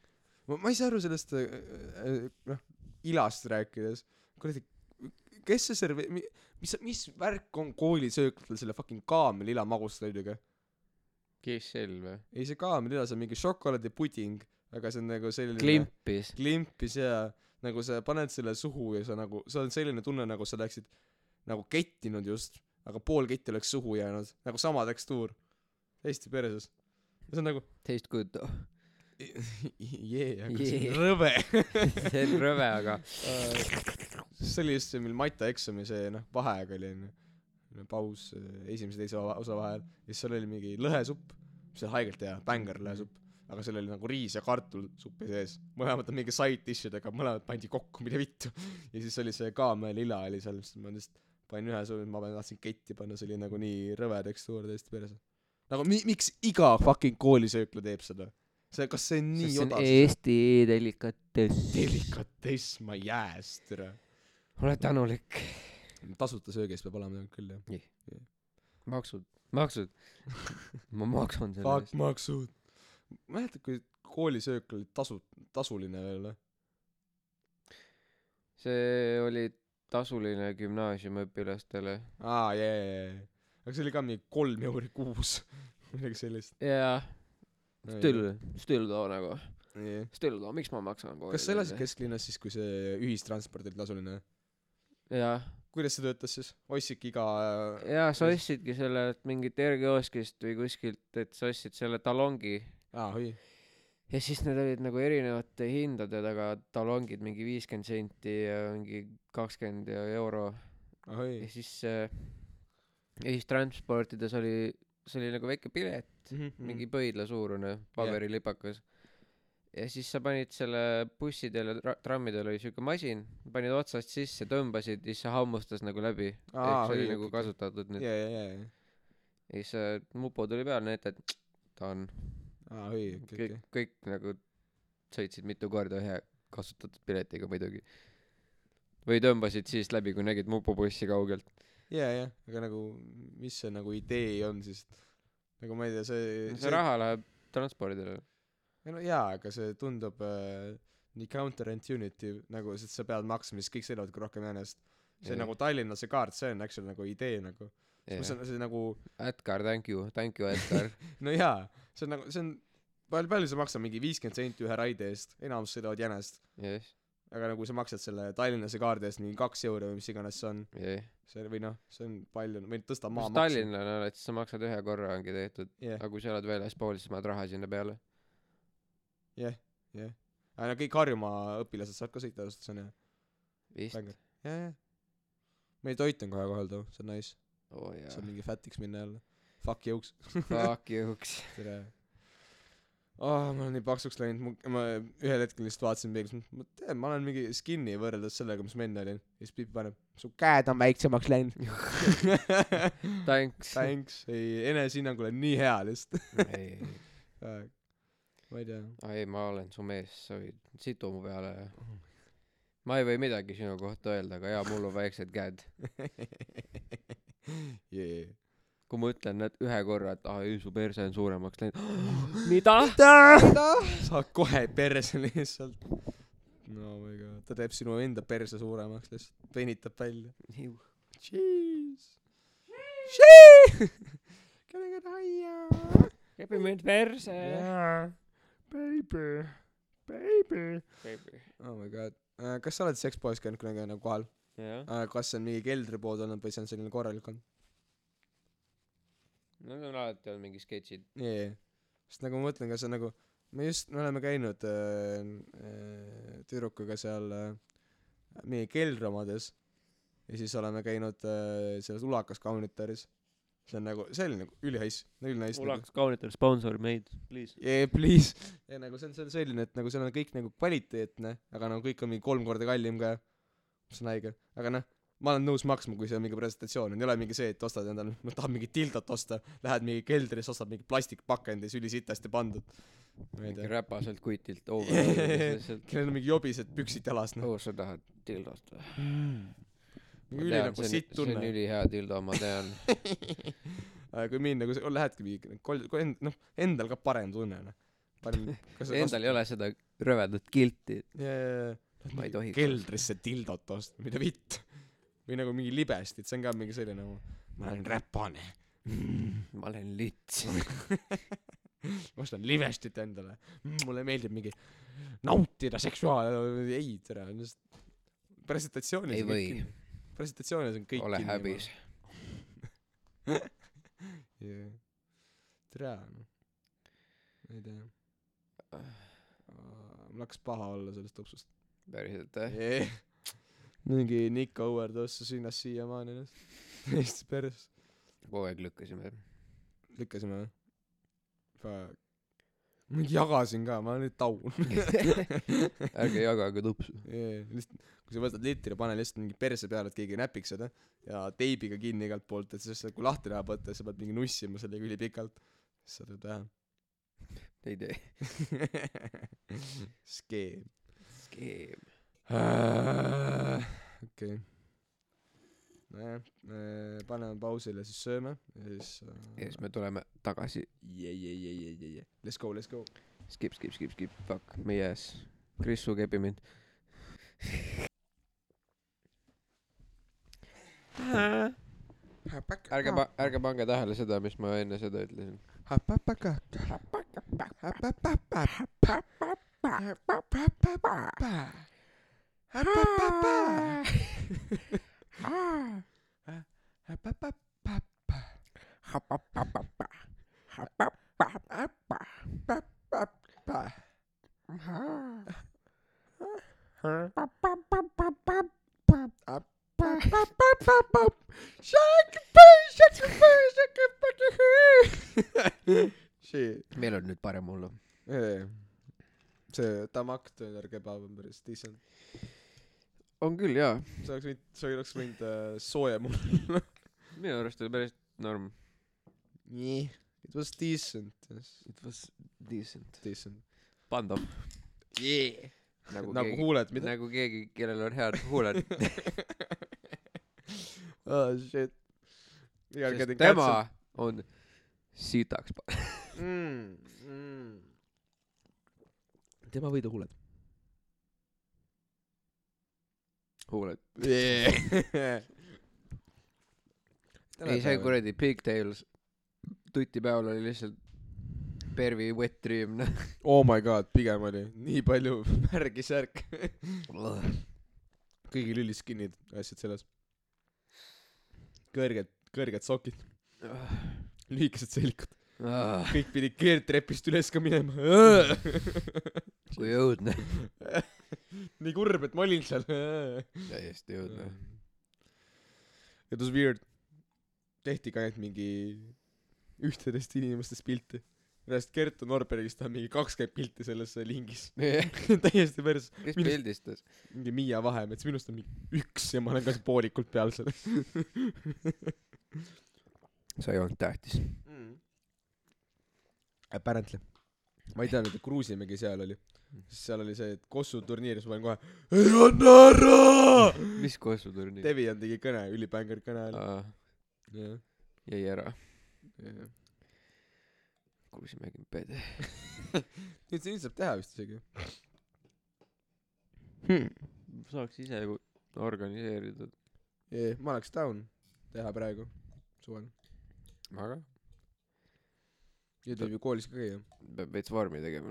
Speaker 2: ma, ma ei saa aru sellest äh, äh, noh, ilast rääkides, kuradi, kes see serve-, mis, mis värk on koolisööklatel selle fucking kaameliila magustoiduga?
Speaker 1: Kissel või?
Speaker 2: ei, see kaameliila, see on mingi šokolaadipuding, aga see on nagu selline
Speaker 1: klimpis.
Speaker 2: klimpis ja nagu sa paned selle suhu ja sa nagu, sul on selline tunne, nagu sa oleksid nagu kettinud just, aga pool ketti oleks suhu jäänud, nagu sama tekstuur. täiesti perses. see on nagu
Speaker 1: Taste good though.
Speaker 2: jee, aga see on rõve.
Speaker 1: see on rõve, aga
Speaker 2: see oli just see, mil Mata eksami see noh, vaheaeg oli onju. paus äh, esimese teise osa vahel ja siis seal oli mingi lõhesupp, mis oli haigelt hea, bängar lõhesupp. aga seal oli nagu riis ja kartulsuppi sees, mõlemad on mingi side dish'idega, mõlemad pandi kokku, mida vittu. ja siis oli see kaamellila oli seal, siis ma lihtsalt panin ühe suu, ma tahtsin ketti panna, see oli nagu nii rõve tekstuur täiesti perse. nagu mi-, miks iga fucking koolisöökla teeb seda? see, kas see on nii
Speaker 1: see on
Speaker 2: odav?
Speaker 1: Eesti delikatess.
Speaker 2: delikatess, ma jääs, tere.
Speaker 1: Ole tänulik.
Speaker 2: tasuta söögi eest peab olema küll jah.
Speaker 1: maksud, maksud. Ma maksan selle
Speaker 2: fuck
Speaker 1: eest.
Speaker 2: maksud. Mäletad kui koolisöök oli tasu tasuline veel või
Speaker 1: see oli tasuline gümnaasiumiõpilastele.
Speaker 2: Aa jaa jaa aga see oli ka mingi kolm euri kuus midagi sellist.
Speaker 1: Jaa. Still still though nagu.
Speaker 2: Yeah.
Speaker 1: still though miks ma maksan koolile
Speaker 2: kas sa elasid kesklinnas siis kui see ühistransport oli tasuline
Speaker 1: jaa
Speaker 2: kuidas see töötas siis? Ostsidki iga
Speaker 1: jaa sa ostsidki selle mingit R-kioskist või kuskilt et sa ostsid selle talongi.
Speaker 2: Aa oi.
Speaker 1: Ja siis need olid nagu erinevate hindadega aga talongid mingi viiskümmend senti ja mingi kakskümmend euro.
Speaker 2: Ahoi
Speaker 1: ja siis äh, ühistransportides oli see oli nagu väike pilet.
Speaker 2: Mhm,
Speaker 1: mingi pöidla suurune paberilipakas ja siis sa panid selle bussidel ja tra- trammidel oli siuke masin panid otsast sisse tõmbasid ja siis see hammustas nagu läbi. Ehk see oli nagu kasutatud nüüd.
Speaker 2: Jaa jaa jaa
Speaker 1: ja. Siis äh, mupo tuli peale näitad ta on.
Speaker 2: Aa oi okei
Speaker 1: kõik
Speaker 2: okei
Speaker 1: kõik nagu sõitsid mitu korda ühe kasutatud piletiga muidugi. Või tõmbasid siis läbi kui nägid mupobussi kaugelt.
Speaker 2: Jaa jaa aga nagu mis see nagu idee on siis? Nagu ma ei tea see
Speaker 1: see raha läheb transpordile
Speaker 2: ei no jaa aga see tundub äh, nii counterintuitive nagu sest sa pead maksma siis kõik sõidavadki rohkem jäänest see
Speaker 1: Jah.
Speaker 2: nagu Tallinna see kaart see on actually nagu idee nagu. Yeah. see
Speaker 1: yeah.
Speaker 2: on see nagu
Speaker 1: Edgar thank you thank you Edgar.
Speaker 2: No jaa see on nagu see on palju palju see maksab mingi viiskümmend senti ühe raide eest? Enamus sõidavad jänest.
Speaker 1: Jess
Speaker 2: aga nagu sa maksad selle Tallinnase kaardi eest mingi kaks euri või mis iganes see on.
Speaker 1: Jee
Speaker 2: see või noh see on palju või tõsta
Speaker 1: kui
Speaker 2: maa
Speaker 1: sa tallinlane oled siis sa maksad ühe korra ongi tehtud.
Speaker 2: Jah.
Speaker 1: Aga kui sa elad väljaspool siis paned raha sinna peale
Speaker 2: jah jah. Aga no kõik Harjumaa õpilased saavad ka sõita tasuta see on hea jah jah. Meil toit on kohe kohal too see on nice.
Speaker 1: Oh,
Speaker 2: saab mingi fätiks minna jälle. Fuck jõuks.
Speaker 1: Fuck youks
Speaker 2: tere. Oh, ma olen nii paksuks läinud. Ma ühel hetkel lihtsalt vaatasin peeglist ma tean ma olen mingi skinny võrreldes sellega mis ma enne olin ja siis Pipi paneb su käed on väiksemaks läinud.
Speaker 1: Thanks.
Speaker 2: Thanks. Ei enesehinnang on nii hea lihtsalt ma ei tea.
Speaker 1: Ei ma olen su mees sa võid situ mu peale. Ja ma ei või midagi sinu kohta öelda aga jaa mul on väiksed käed.
Speaker 2: Yeah.
Speaker 1: kui ma ütlen et ühe korra et aa ei su perse on suuremaks läinud. Mida?
Speaker 2: Saad kohe perse lihtsalt. No my god ta teeb sinu enda perse suuremaks lihtsalt venitab välja. Jeez. Jeez. Can I get higher?
Speaker 1: kepi mind perse.
Speaker 2: Yeah. Baby. Baby.
Speaker 1: baby
Speaker 2: Oh my god uh,. kas sa oled sekspoes käinud kunagi nagu kohal
Speaker 1: jah
Speaker 2: uh,? kas see on mingi keldripood olnud või see on selline korralik olnud?
Speaker 1: need on alati olnud mingi sketšid
Speaker 2: jaa, sest nagu ma mõtlen, kas see nagu, me just, me oleme käinud äh, äh, tüdrukuga seal äh, meie keldriomades ja siis oleme käinud äh, selles ulakas kaunitaris. See on nagu, see oli nagu ülihais, ülinais.
Speaker 1: ulakas kaunitar sponsor meid please
Speaker 2: Yeah, please. ja nagu see on, see on selline, et nagu seal on kõik nagu kvaliteetne, aga nagu kõik on mingi kolm korda kallim ka. mis on haige, aga noh, ma olen nõus maksma, kui see on mingi presentatsioon, ei ole mingi see, et ostad endale, ma tahan mingit tildot osta, lähed mingi keldrisse, ostad mingi plastikpakendis ülisitasti pandud. ma ei
Speaker 1: mingi
Speaker 2: tea.
Speaker 1: räpaselt kutilt
Speaker 2: kellel on mingi jobised püksid jalas, noh.
Speaker 1: oo sa tahad dildost või
Speaker 2: mingi üli nagu sitt
Speaker 1: see on
Speaker 2: tunne.
Speaker 1: ülihea dildo ma tean
Speaker 2: kui minna, kui sa lähedki mingi kol-, kui end-, noh, endal ka parem tunne, noh. parem, kas
Speaker 1: endal ei ole seda rõvedat kilti
Speaker 2: jaa,
Speaker 1: ma ei tohiks
Speaker 2: keldrisse tildot osta, mida vitt. või nagu mingi libestit, see on ka mingi selline nagu ma olen räpane mm..
Speaker 1: ma olen lits
Speaker 2: ma ostan libestit endale mm,. mulle meeldib mingi nautida seksuaal-, ei tere, presentatsioonis
Speaker 1: ei või
Speaker 2: kinni. presentatsioonis on kõik
Speaker 1: ole
Speaker 2: kinni,
Speaker 1: häbis
Speaker 2: yeah. tere noh ma ei tea mul hakkas paha olla sellest tupsust
Speaker 1: päriselt jah
Speaker 2: yeah. mingi Nick Overdose sinnas siiamaani noh täiesti pers
Speaker 1: kogu aeg lükkasime
Speaker 2: lükkasime või Fuck. Ma jagasin ka ma nüüd taun.
Speaker 1: Ärge jagage tupsu
Speaker 2: yeah. lihtsalt kui sa võtad litri pane lihtsalt mingi perse peale et keegi näpiks seda ja teibiga kinni igalt poolt et siis kui lahti tahab võtta siis sa pead mingi nussima sellega ülipikalt siis sa teed vähem
Speaker 1: ei tee.
Speaker 2: Skeem.
Speaker 1: Skeem.
Speaker 2: Okei nojah, paneme pausile, siis sööme ja siis
Speaker 1: ja
Speaker 2: äh,
Speaker 1: siis me tuleme tagasi.
Speaker 2: yeah, yeah, yeah, yeah, yeah, yeah. let's go, let's go.
Speaker 1: skip, skip, skip, skip, fuck, meie ees. Kris, su kepi mind. ärge pa-, ärge pange tähele seda, mis ma enne seda ütlesin.
Speaker 2: Shit.
Speaker 1: meil on nüüd parem olla.
Speaker 2: see tamak döner kebab on päris decent.
Speaker 1: On küll jaa,
Speaker 2: sa oleks võinud, sa oleks võinud äh, sooja mulle.
Speaker 1: minu arust oli päris norm.
Speaker 2: nii, it was decent, yes,
Speaker 1: It was decent.
Speaker 2: decent.
Speaker 1: Pandav.
Speaker 2: Yeah.
Speaker 1: nagu,
Speaker 2: nagu
Speaker 1: keegi,
Speaker 2: huuled, mida?
Speaker 1: nagu keegi, kellel on head huuled.
Speaker 2: oh shit.
Speaker 1: sest tema on sitaks
Speaker 2: mm,. Mm. tema võidu huuled
Speaker 1: ei, see kuradi Pigtails tuti peal oli lihtsalt Pervi wet dream, noh.
Speaker 2: oh my god, pigem oli nii palju märgi särk. kõigil üliskinid asjad seljas. kõrged, kõrged sokid, lühikesed selgud, kõik pidid keerdtrepist üles ka minema.
Speaker 1: kui õudne.
Speaker 2: nii kurb, et ma olin seal.
Speaker 1: täiesti õudne.
Speaker 2: It was weird. tehti ka ainult mingi ühtedest inimestest pilte. pärast Kertu Norbergist on mingi kakskümmend pilti selles lingis. täiesti päris,
Speaker 1: kes
Speaker 2: Minust-
Speaker 1: pildistas?
Speaker 2: mingi Miia Vahemets, minust on mingi üks ja ma olen ka poolikult peal seal
Speaker 1: sa ei olnud tähtis.
Speaker 2: mm.. Apparently. Ma ei teadnud, et Kruusimägi seal oli. sest seal oli see, et Kossu turniir, siis ma olin kohe, ei anna ära.
Speaker 1: mis kossuturniir?
Speaker 2: Devian tegi kõne, ülibänger kõne oli. jah,
Speaker 1: jäi ära. Kruusimägi on pede.
Speaker 2: nüüd, nüüd saab teha vist isegi.
Speaker 1: saaks ise ju organiseerida.
Speaker 2: ma oleks down teha praegu, suvel.
Speaker 1: Aga
Speaker 2: nüüd võib ju koolis ka käia.
Speaker 1: peab veits vormi tegema.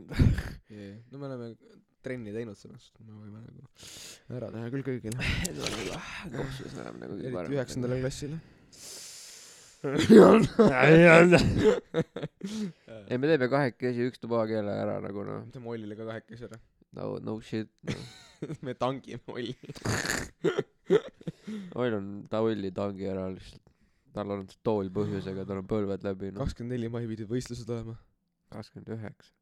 Speaker 2: no me oleme trenni teinud sellest, me võime nagu ära teha küll kõigile.
Speaker 1: kopsus näeb nagu kõige parem.
Speaker 2: üheksandale klassile.
Speaker 1: ei, me teeme kahekesi üks tubakeele ära nagu noh.
Speaker 2: teeme Ollile ka kahekesi ära.
Speaker 1: no, no shit no..
Speaker 2: me tangime Olli.
Speaker 1: Oil on Taulli tangi ära lihtsalt. Tal on tool põhjusega, tal on põlved läbi noh.
Speaker 2: kakskümmend neli mai pidid võistlused olema.
Speaker 1: kakskümmend üheksa.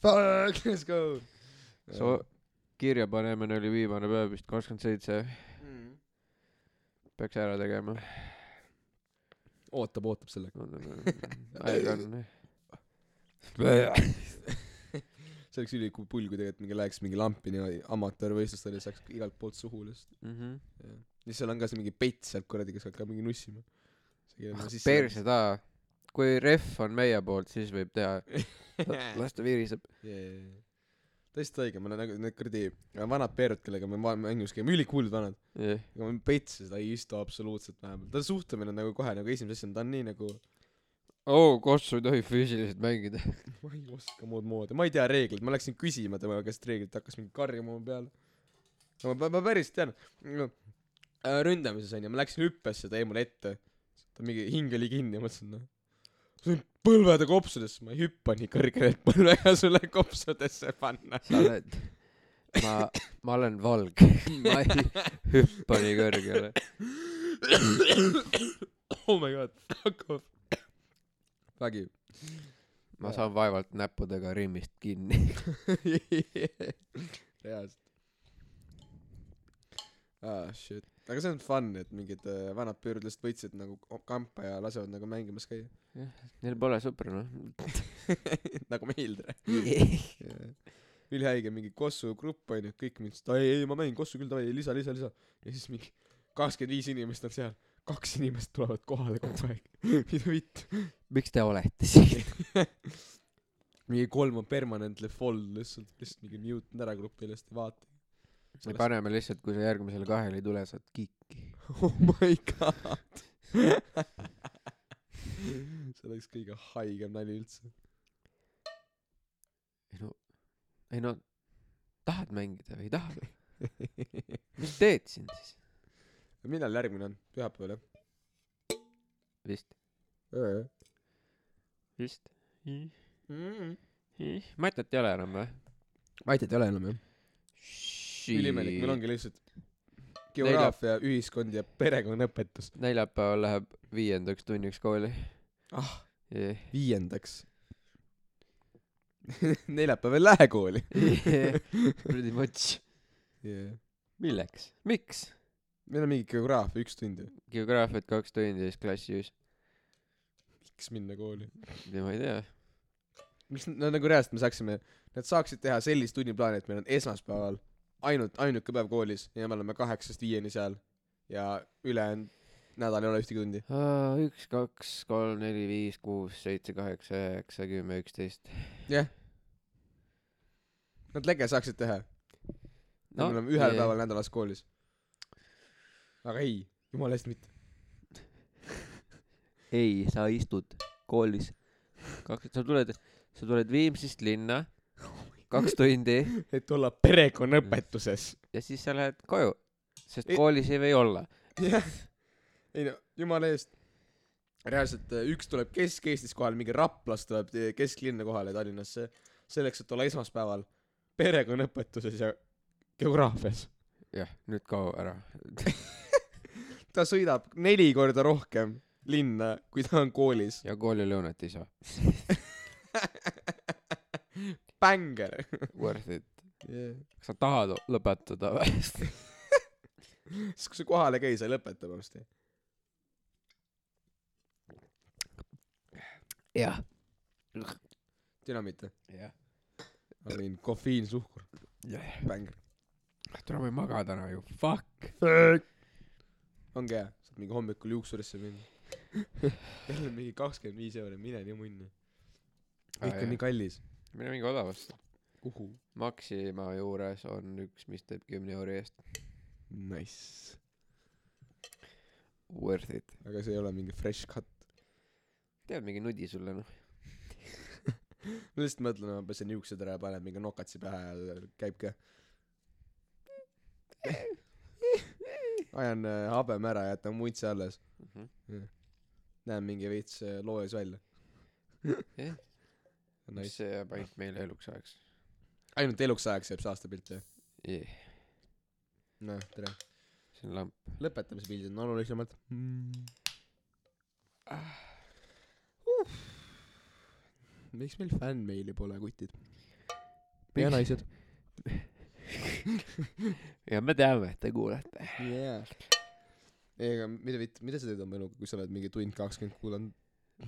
Speaker 2: Fuck, let's go.
Speaker 1: So kirja panemine oli viimane päev vist kakskümmend seitse,
Speaker 2: mm.
Speaker 1: peaks ära tegema.
Speaker 2: ootab, ootab sellega.
Speaker 1: aeg on.
Speaker 2: see oleks ülikool pull, kui tegelikult mingi läheks mingi lampi niimoodi amatöörvõistlustele, saaks igalt poolt suhu lihtsalt.
Speaker 1: Mhm.
Speaker 2: Ja seal on ka see mingi pets sealt kuradi, kes hakkab mingi nussima.
Speaker 1: perse taha. kui ref on meie poolt, siis võib teha. las ta viriseb.
Speaker 2: täiesti õige, ma olen nagu need kuradi vanad perud, kellega me mängus käime, ülikoolid vanad. aga ma petsi seda ei istu absoluutselt vähemalt. ta suhtlemine on nagu kohe nagu esimese asjana, ta on nii nagu
Speaker 1: oo, kossu ei tohi füüsiliselt mängida.
Speaker 2: ma ei oska muud moodi, ma ei tea reegleid, ma läksin küsima tema käest reegleid, ta hakkas mingi karjuma mu peale. ma, ma, päriselt tean no,. Ründamises onju, ma läksin hüppesse, ta jäi mulle ette. ta mingi hing oli kinni ja mõtlesin noh. see on põlvede kopsudesse, ma ei hüppa nii kõrgele, et põlvega sulle kopsudesse panna.
Speaker 1: sa oled, ma, ma olen valge. ma ei hüppa nii kõrgele.
Speaker 2: oh my god, fuck off. vägi.
Speaker 1: ma saan vaevalt näppudega rimmist kinni.
Speaker 2: reaalselt. ah shit, aga see on fun, et mingid äh, vanad pöörd lihtsalt võtsid nagu kampa ja lasevad nagu mängimas käia.
Speaker 1: Neil pole sõpru noh.
Speaker 2: nagu meil tere. ülihaige mingi Kossu grupp onju, kõik mindsid, ei, ei ma mängin Kossu küll, davai, lisa, lisa, lisa. ja siis mingi kakskümmend viis inimest on seal kaks inimest tulevad kohale kogu aeg mida vittu
Speaker 1: miks te olete siin?
Speaker 2: mingi kolm on permanently full lihtsalt lihtsalt mingi mute on ära grupist ei vaata
Speaker 1: me paneme lihtsalt, kui sa järgmisele kahele ei tule, saad kikki.
Speaker 2: oh my god see oleks kõige haigem nali üldse
Speaker 1: ei no, ei no, tahad mängida või ei taha? mis teed siin siis?
Speaker 2: millal järgmine on pühapäeval jah
Speaker 1: vist, vist.
Speaker 2: mm.
Speaker 1: Matet ei ole enam või?
Speaker 2: Maitit ei ole enam jah ülimelik meil ongi lihtsalt geograafia ühiskond ja perekonnaõpetus
Speaker 1: neljapäeval läheb viiendaks tunniks kooli.
Speaker 2: ah
Speaker 1: jah.
Speaker 2: viiendaks neljapäev ei lähe kooli
Speaker 1: Pretty much.
Speaker 2: yeah.
Speaker 1: milleks? miks?
Speaker 2: meil on mingi geograafia üks tund ju
Speaker 1: geograafiat kaks tundi ja siis klassijuhis.
Speaker 2: miks minna kooli
Speaker 1: ma ei tea.
Speaker 2: miks no nagu reaalselt me saaksime nad saaksid teha sellist tunniplaani et meil on esmaspäeval ainult ainuke päev koolis ja me oleme kaheksast viieni seal. Ja ülejäänud nädal ei ole ühtegi tundi.
Speaker 1: Üks, kaks, kolm, neli, viis, kuus, seitse, kaheksa, üheksa, kümme, üksteist.
Speaker 2: jah. Nad lege saaksid teha. No, me oleme ühel
Speaker 1: jee.
Speaker 2: päeval nädalas koolis. Aga ei jumala eest mitte.
Speaker 1: Ei, sa istud koolis. kaks, sa tuled, sa tuled Viimsist linna, kaks tundi
Speaker 2: et olla perekonnaõpetuses
Speaker 1: ja siis sa lähed koju, sest
Speaker 2: Ei-
Speaker 1: koolis ei või olla.
Speaker 2: jah ei no jumala eest reaalselt äh, üks tuleb Kesk-Eestis kohale mingi Raplast tuleb äh, kesklinna kohale Tallinnasse selleks et olla esmaspäeval perekonnaõpetuses ja geograafias
Speaker 1: jah, nüüd kao ära.
Speaker 2: ta sõidab neli korda rohkem linna kui ta on koolis
Speaker 1: ja koolilõunat ei saa.
Speaker 2: bänger
Speaker 1: Worth it.
Speaker 2: yeah.
Speaker 1: kas sa tahad lõpetada või?
Speaker 2: siis kui sa kohale ei käi sa ei lõpeta varsti
Speaker 1: jah.
Speaker 2: dünamiit või
Speaker 1: jah.
Speaker 2: Mean kofeiin suhkur. Bänger
Speaker 1: tule ma ei maga täna ju, fuck.
Speaker 2: ongi hea. Saad mingi hommikul juuksurisse minna. Jälle mingi kakskümmend viis euri. Mine nii munni. Kõik on nii kallis
Speaker 1: mine mingi odavasse.
Speaker 2: kuhu
Speaker 1: Maxima juures on üks, mis teeb kümne euri eest.
Speaker 2: nice
Speaker 1: Worth it.
Speaker 2: aga see ei ole mingi fresh cut
Speaker 1: tead mingi nudi sulle noh.
Speaker 2: ma lihtsalt mõtlen ma pesen juuksed ära ja panen mingi nokatsi pähe ja käib ka ajan äh, habeme ära ja jätan muntsi alles näen mingi veits äh, loojas välja
Speaker 1: jah,
Speaker 2: nice.
Speaker 1: see jääb ainult meile eluks ajaks.
Speaker 2: ainult eluks ajaks jääb see aastapilt jah
Speaker 1: jah,
Speaker 2: noh tere
Speaker 1: see on lamp.
Speaker 2: lõpetamise pildid on olulisemad mm. miks meil fännmeili pole kutid ja naised
Speaker 1: ja me teame, et te kuulete.
Speaker 2: yeah. ei aga mida vitt mida sa teed oma eluga kui sa oled mingi tund kakskümmend kuulanud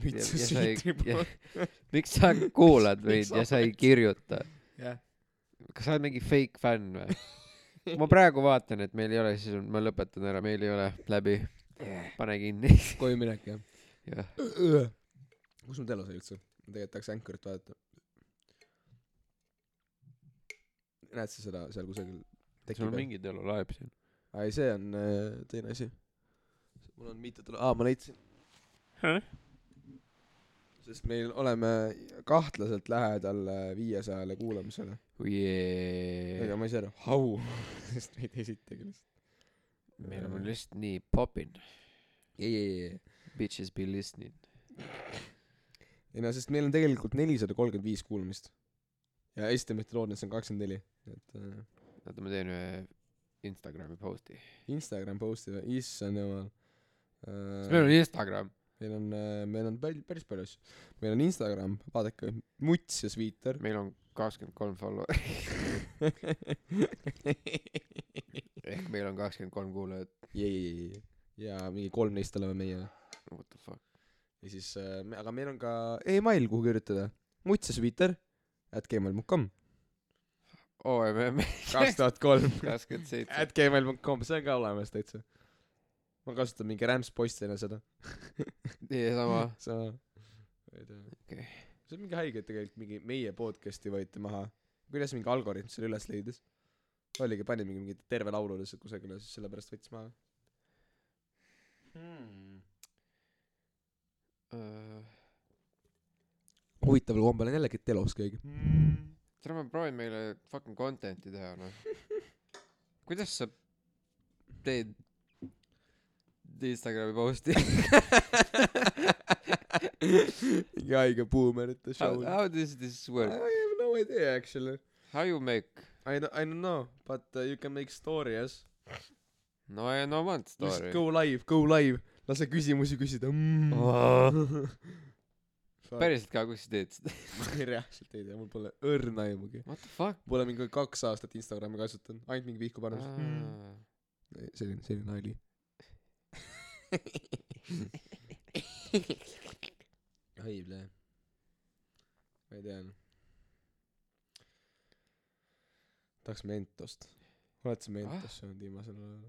Speaker 1: ja sa ei
Speaker 2: siitri, poole
Speaker 1: miks sa kuulad meid
Speaker 2: Miks
Speaker 1: ja sa ei kirjuta? kas sa oled mingi fake fänn või? ma praegu vaatan, et meil ei ole, siis ma lõpetan ära, meil ei ole läbi. pane kinni.
Speaker 2: koju minek jah
Speaker 1: jah,
Speaker 2: kus mu telo sai üldse ma tegelikult tahaks Anchorit vaadata näed sa seda seal kusagil
Speaker 1: sul on mingi telolaeb siin.
Speaker 2: aa ei see on äh, teine asi mul on mitu tele- aa ma leidsin sest meil oleme kahtlaselt lähedal äh, viiesajale kuulamisele ega
Speaker 1: yeah..
Speaker 2: ma ei saa aru how sest meid ei esitagi lihtsalt
Speaker 1: meil on lihtsalt nii poppin.
Speaker 2: ei ei ei
Speaker 1: Bitches be listening.
Speaker 2: ei no sest meil on tegelikult nelisada kolmkümmend viis kuulamist ja estimate loodnes on kakskümmend neli et äh,
Speaker 1: oota, ma teen ühe Instagrami post'i.
Speaker 2: Instagram post'i või issand jumal
Speaker 1: kas meil on
Speaker 2: äh,
Speaker 1: Instagram?
Speaker 2: Meil on äh, meil on päris päris palju asju. Meil on Instagram vaadake muts ja sviiter
Speaker 1: meil on kakskümmend kolm follower'i ehk meil on kakskümmend kolm kuulajat.
Speaker 2: ja mingi kolm neist oleme meie.
Speaker 1: What the fuck?
Speaker 2: ja siis äh, aga meil on ka email kuhu kirjutada. Muts ja sviiter at gmail.com
Speaker 1: OMM
Speaker 2: kaks tuhat kolm.
Speaker 1: Kakskümmend seitse.
Speaker 2: at gmail.com see on ka olemas täitsa ma kasutan mingi rämpspostina seda.
Speaker 1: Niisama
Speaker 2: sama. Ma ei tea.
Speaker 1: Okei.
Speaker 2: see on mingi haige et tegelikult mingi meie podcast'i võeti maha. Kuidas mingi algoritm selle üles leidis? Oligi pani mingi mingi terve laulu lihtsalt kusagile siis sellepärast võttis maha. Hmm.
Speaker 1: uh,
Speaker 2: huvitaval kombel on jällegi telos keegi.
Speaker 1: Tere ma proovin meile fucking content'i teha noh. Kuidas sa teed Instagrami posti.
Speaker 2: Mingi haige buumerite
Speaker 1: how,
Speaker 2: show.
Speaker 1: how does this
Speaker 2: I
Speaker 1: work
Speaker 2: have no idea actually.
Speaker 1: How you make?
Speaker 2: I don't, I don't know but uh, you can make story yes?
Speaker 1: No I no want
Speaker 2: just
Speaker 1: story.
Speaker 2: go live go live. Lase küsimusi küsida. Mm.
Speaker 1: Oh. päriselt ka kus sa teed seda?
Speaker 2: Ma reaalselt ei tea. Mul pole õrna aimugi.
Speaker 1: What the fuck?
Speaker 2: Pole mingi kaks aastat Instagrami kasutanud. Ainult mingi vihku pannud
Speaker 1: Aa.
Speaker 2: selline selline nali õible ma ei tea. Tahaks Mentost. Oled sa Mentos söönud viimasel ajal?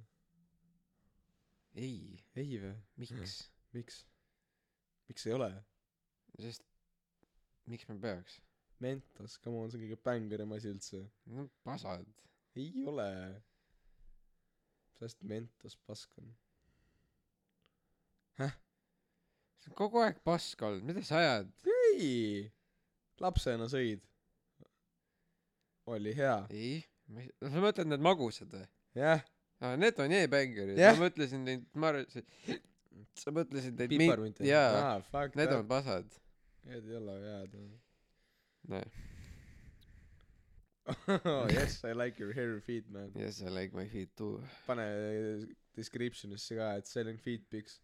Speaker 1: Ei
Speaker 2: ei vä
Speaker 1: miks?
Speaker 2: Miks? Miks ei ole?
Speaker 1: Sest miks ma peaks?
Speaker 2: Mentos come on see on kõige bängerim asi üldse.
Speaker 1: No pasad
Speaker 2: ei ole. Sest Mentos pask on
Speaker 1: see on kogu aeg pask olnud. Mida sa ajad?
Speaker 2: Ei! Lapsena sõid. Oli hea.
Speaker 1: Ei ma ei sa mõtled need magusad või?
Speaker 2: Jah.
Speaker 1: Aa need on e-bängerid.
Speaker 2: Jah.
Speaker 1: ma mõtlesin neid ma arvasin sa mõtlesid neid
Speaker 2: piparmünt
Speaker 1: jaa
Speaker 2: ah, fuck
Speaker 1: need
Speaker 2: that.
Speaker 1: on pasad.
Speaker 2: Need ei ole head
Speaker 1: noh.
Speaker 2: Oh yes I like your hair feed man.
Speaker 1: Yes I like my feet too.
Speaker 2: Pane description'isse ka et selling feed pics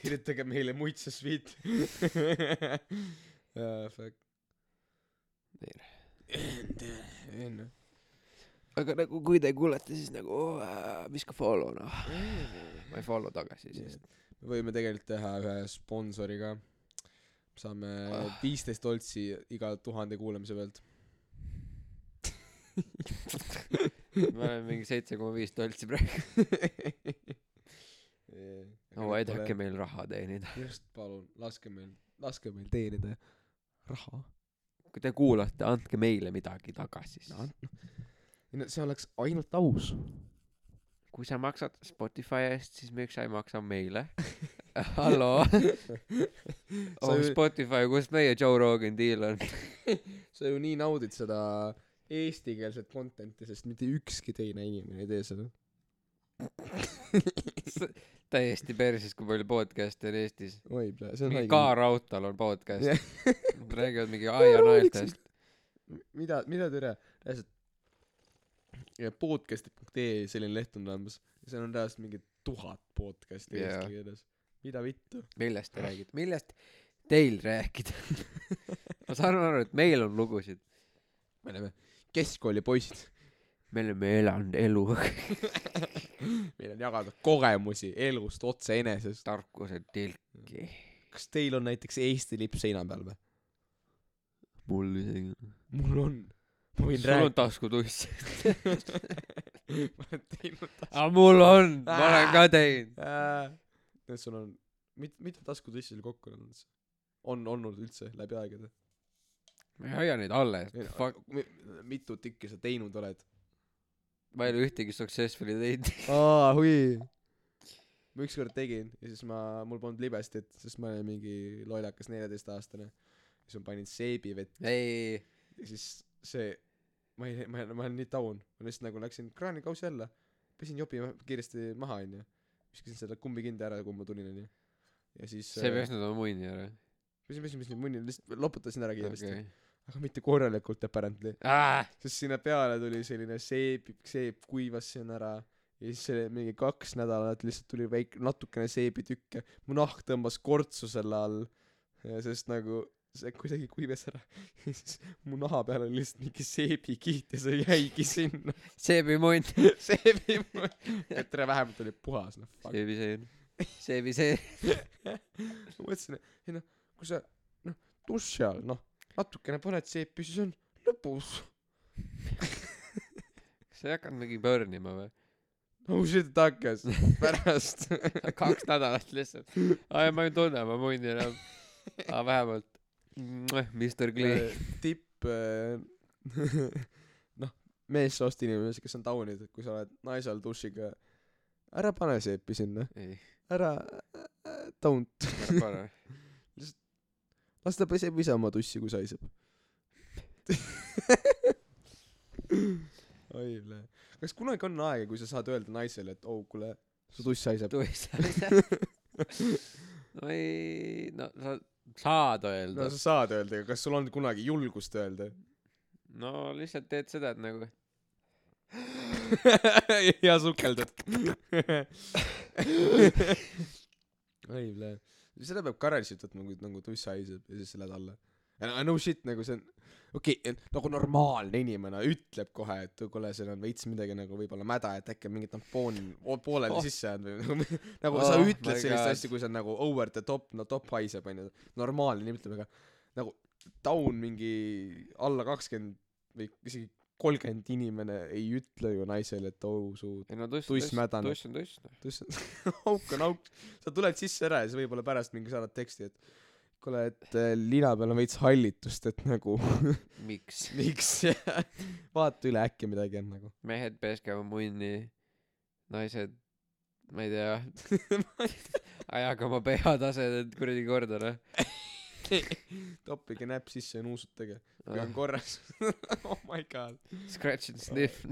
Speaker 2: kirjutage meile muitses feed jaa fuck. Enne
Speaker 1: aga nagu kui te kuulete siis nagu äh, viska follow noh? Ma ei follow tagasi siis?
Speaker 2: Me võime tegelikult teha ühe sponsori ka. Saame
Speaker 1: Ah.
Speaker 2: viisteist oltsi iga tuhande kuulamise pealt.
Speaker 1: Me oleme mingi seitse koma viis toltsi praegu no aidake meil raha teenida.
Speaker 2: Just palun laske meil laske meil teenida raha.
Speaker 1: Kui te kuulate andke meile midagi tagasi siis.
Speaker 2: No, no see oleks ainult aus.
Speaker 1: Kui sa maksad Spotify eest siis miks sa ei maksa meile? Halloo oh
Speaker 2: ju-
Speaker 1: Spotify kus meie Joe Rogan deal on?
Speaker 2: Sa ju nii naudid seda eestikeelset content'i sest mitte ükski teine inimene ei tee seda
Speaker 1: täiesti perses kui palju podcast'e on Eestis.
Speaker 2: Oi see on
Speaker 1: mingi
Speaker 2: haige.
Speaker 1: Ka Raudtal on podcast. Nad räägivad mingi aianaeltest
Speaker 2: mida mida türa? Reaalselt ja podcast'i.ee selline leht on olemas. Ja seal on reaalselt mingi tuhat podcast'i
Speaker 1: Jaa.
Speaker 2: eesti keeles. Mida vittu?
Speaker 1: Millest te räägite? Millest teil rääkida? Ma saan aru et meil on lugusid.
Speaker 2: Me oleme keskkoolipoisid
Speaker 1: me oleme elanud elu.
Speaker 2: Meil on jagada kogemusi elust otse enesest
Speaker 1: tarkuse tilki
Speaker 2: kas teil on näiteks Eesti lipp seina peal või?
Speaker 1: Mul isegi
Speaker 2: mul on. Ma võin
Speaker 1: sul on
Speaker 2: rääkida
Speaker 1: taskutuss.
Speaker 2: Ma olen teinud
Speaker 1: aga mul on. Ma olen ka teinud.
Speaker 2: Need sul on mit- mitu taskutussi sul kokku on olnud? On olnud üldse läbi aegade?
Speaker 1: Ma ei hoia neid alles. Fuck.
Speaker 2: Mi- mitu tükki sa teinud oled
Speaker 1: ma ei ole ühtegi successfully teinud.
Speaker 2: Aa hui. Ma ükskord tegin ja siis ma mul polnud libestit sest ma olin mingi lollakas neljateistaastane. Siis ma panin seebivett
Speaker 1: ei
Speaker 2: ja siis see ma ei ma ma olen nii taun. Ma lihtsalt nagu läksin kraanikausi alla pesin jopi kiiresti maha onju. Viskasin selle kummikindi ära kuhu ma tulin onju. Ja siis
Speaker 1: see ei pesnud oma munni ära.
Speaker 2: Pesin pesin pesin munni lihtsalt loputasin ära kiiresti. Okay. Aga mitte korralikult apparently.
Speaker 1: Ah!
Speaker 2: Sest sinna peale tuli selline seep seep kuivas sinna ära. Ja siis see mingi kaks nädalat lihtsalt tuli väike natukene seebitükke mu nahk tõmbas kortsu selle all. Ja sest nagu see kuidagi kuivas ära. Ja siis mu naha peal oli lihtsalt mingi seebikiht ja see jäigi sinna.
Speaker 1: Seebimunn
Speaker 2: seebi et tere vähemalt oli puhas noh
Speaker 1: seebiseen seebiseen
Speaker 2: ma mõtlesin et ei noh kui sa noh duši all noh natukene paned seepi siis on lõbus
Speaker 1: kas sa ei hakanud mingi burn ima või?
Speaker 2: Oh shit hakkas pärast.
Speaker 1: Kaks nädalat lihtsalt. Aa ma ei tunne oma mundi enam. Aga vähemalt. Mr Clean
Speaker 2: Äh, tipp äh, noh meessoost inimesi kes on taunid et kui sa oled naise all dušiga ära pane seepi sinna.
Speaker 1: Ei.
Speaker 2: Ära äh, don't.
Speaker 1: Ära pane
Speaker 2: las ta peseb ise oma tussi kui saiseb. Oi kas kunagi on aega kui sa saad öelda naisele et oh kuule su tuss saiseb?
Speaker 1: Tuissa no ei no sa saad öelda.
Speaker 2: No sa saad öelda aga kas sul on kunagi julgust öelda?
Speaker 1: No lihtsalt teed seda et nagu
Speaker 2: ja sukeldad. Oi ble seda peab garaažis võtma kui nagu tuss haiseb ja siis sa lähed alla. No, shit nagu see on okei okay, nagu normaalne inimene ütleb kohe et kuule seal on veits midagi nagu võib-olla mäda et äkki on mingi tampoon pooleli
Speaker 1: Oh.
Speaker 2: sisse jäänud või nagu nagu sa
Speaker 1: Oh
Speaker 2: ütled
Speaker 1: my
Speaker 2: sellist asja kui see on nagu over the top no top haiseb onju normaalne inimene ütleb aga nagu taun mingi alla kakskümmend või isegi kolmkümmend inimene ei ütle ju naisele et oh su
Speaker 1: ei no tuss
Speaker 2: Tuss mädaneb.
Speaker 1: tuss on tuss noh.
Speaker 2: Tuss on auk on auk. Sa tuled sisse ära ja siis võib-olla pärast mingi saadad teksti et kuule et äh, lina peal on veits hallitust et nagu
Speaker 1: miks?
Speaker 2: miks? Vaata üle äkki midagi on nagu.
Speaker 1: Mehed peske oma munni naised ma ei tea. Ajage oma pH-tasemed kuradi korda noh
Speaker 2: toppige näpp sisse ja nuusutage. Kõik on korras. Oh my god.
Speaker 1: Scratch and sniff.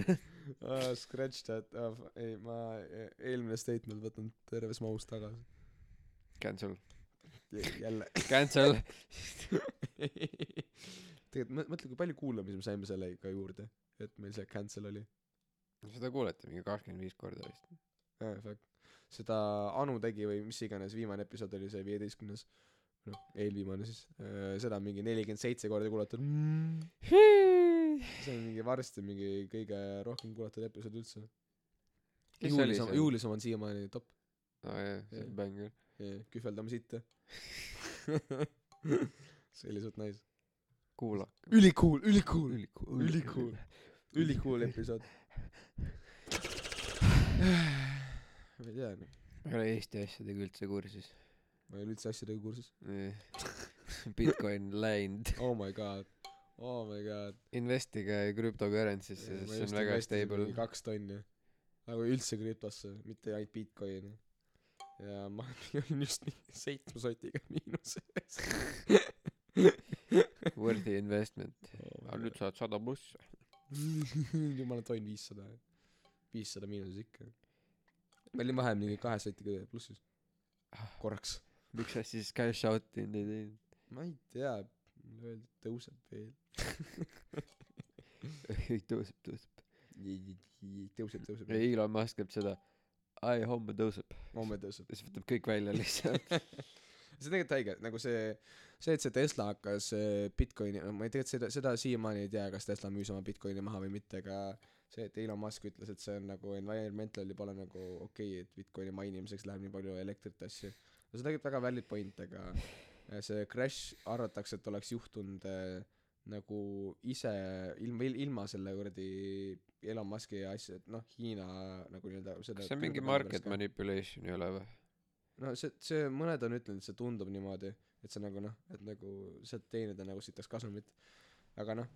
Speaker 2: Uh, scratch that. Uh, ei ma eelmine statement võtan terves mahus tagasi.
Speaker 1: Cancel.
Speaker 2: Jälle.
Speaker 1: Cancel.
Speaker 2: Tegelikult mõ- mõtle kui palju kuulamisi me saime sellega juurde et meil see cancel oli.
Speaker 1: Seda kuulete mingi kakskümmend viis korda vist.
Speaker 2: Ah, fuck. Seda Anu tegi või mis iganes viimane episood oli see viieteistkümnes noh eelviimane siis. Äh, seda on mingi nelikümmend seitse korda kuulatud. Mm. see on mingi varsti mingi kõige rohkem kuulatud episood üldse. Juulis on juulis on siiamaani top.
Speaker 1: Aa jah see
Speaker 2: Jah.
Speaker 1: on bänger
Speaker 2: kühveldame sitte see oli suht nice.
Speaker 1: Kuulake
Speaker 2: ülikool ülikool
Speaker 1: ülikool
Speaker 2: ülikool ülikool episood. Ma ei tea noh.
Speaker 1: Ma ei ole Eesti asjadega üldse kursis
Speaker 2: ma ei ole üldse asjadega kursis.
Speaker 1: Bitcoin läinud.
Speaker 2: Oh my god. Oh my god.
Speaker 1: Investige cryptocurrency'sse sest see on väga stable.
Speaker 2: kaks tonni. Nagu üldse krüptosse mitte ainult Bitcoini. Ja ma olin just mingi seitsme sotiga miinuses.
Speaker 1: Worthy investment.
Speaker 2: Oh
Speaker 1: aga nüüd saad sada pluss.
Speaker 2: Jumala tonn viissada. viissada miinuses ikka. Ma olin vahepeal mingi kahe sotiga plussis korraks
Speaker 1: miks sa siis cash out'i ei teinud?
Speaker 2: Ma ei tea mulle öeldi et tõuseb veel.
Speaker 1: Ei tõuseb tõuseb.
Speaker 2: Tõuseb tõuseb.
Speaker 1: Elon Musk teeb seda ai homme tõuseb.
Speaker 2: Homme tõuseb.
Speaker 1: Siis võtab kõik välja lihtsalt.
Speaker 2: See on tegelikult haige nagu see see et see Tesla hakkas äh, Bitcoini ma ei tegelikult seda seda siiamaani ei tea kas Tesla müüs oma Bitcoini maha või mitte aga see et Elon Musk ütles et see on nagu environmentally pole nagu okei okay, et Bitcoini mainimiseks läheb nii palju elektrit asju no see tegelikult väga valid point aga äh, see crash arvatakse et oleks juhtunud äh, nagu ise ilma ilma selle kuradi Elon Muski asja et noh Hiina nagu nii-öelda seda
Speaker 1: kas see on mingi market manipulation ei ole või?
Speaker 2: No see see mõned on ütelnud et see tundub niimoodi et see nagu noh et nagu sealt teenida nagu sitaks kasumit. Aga noh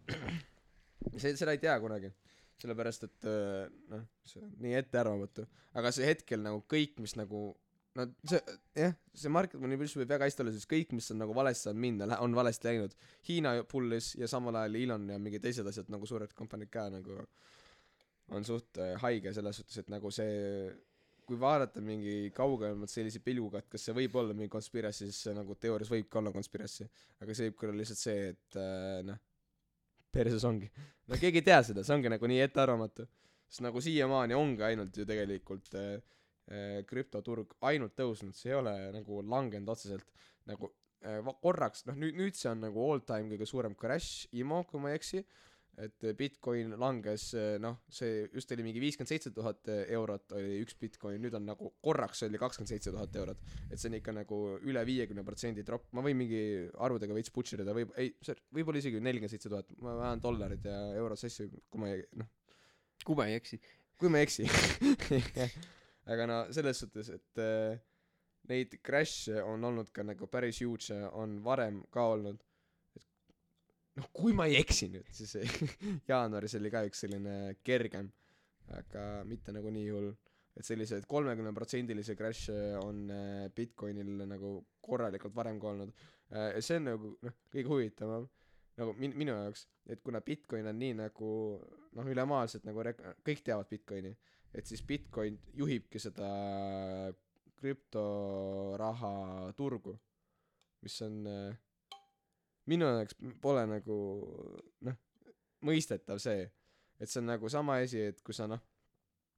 Speaker 2: see seda ei tea kunagi. Sellepärast et äh, noh see on nii ettearvamatu. Aga see hetkel nagu kõik mis nagu no see jah see market manipulation võib väga hästi olla sest kõik mis on nagu valesti saanud minna on valesti läinud. Hiina pullis ja samal ajal Elon ja mingid teised asjad nagu suured kompaniid ka nagu on suht äh, haige selles suhtes et nagu see kui vaadata mingi kaugemalt sellise pilguga et kas see võib olla mingi conspiracy siis see nagu teoorias võibki olla conspiracy. Aga see võib ka olla lihtsalt see et äh, noh perses ongi. No keegi ei tea seda see ongi nagu nii ettearvamatu. Sest nagu siiamaani ongi ainult ju tegelikult äh, krüptoturg ainult tõusnud see ei ole nagu langenud otseselt nagu äh, korraks noh nüüd nüüd see on nagu all time kõige suurem crash IMO kui ma ei eksi et äh, Bitcoin langes äh, noh see just oli mingi viiskümmend seitse tuhat eurot oli üks Bitcoin nüüd on nagu korraks oli kakskümmend seitse tuhat eurot. Et see on ikka nagu üle viiekümne protsendi drop. Ma võin mingi arvudega veits butšerida võib ei see võib-olla isegi nelikümmend seitse tuhat ma ajan dollarid ja eurod sassi kui ma ei noh.
Speaker 1: Kui ma ei eksi.
Speaker 2: Kui ma ei eksi aga no selles suhtes et äh, neid crash'e on olnud ka nagu päris huge on varem ka olnud. Et noh kui ma ei eksi nüüd siis jaanuaris oli ka üks selline kergem aga mitte nagu nii hull. Et selliseid kolmekümneprotsendilisi crash'e on äh, Bitcoinil nagu korralikult varem ka olnud. Äh, ja see on nagu noh kõige huvitavam nagu min- minu jaoks et kuna Bitcoin on nii nagu noh ülemaailmselt nagu rek- kõik teavad Bitcoini et siis Bitcoin juhibki seda krüptoraha turgu mis on äh, minu jaoks pole nagu noh mõistetav see et see on nagu sama asi et kui sa noh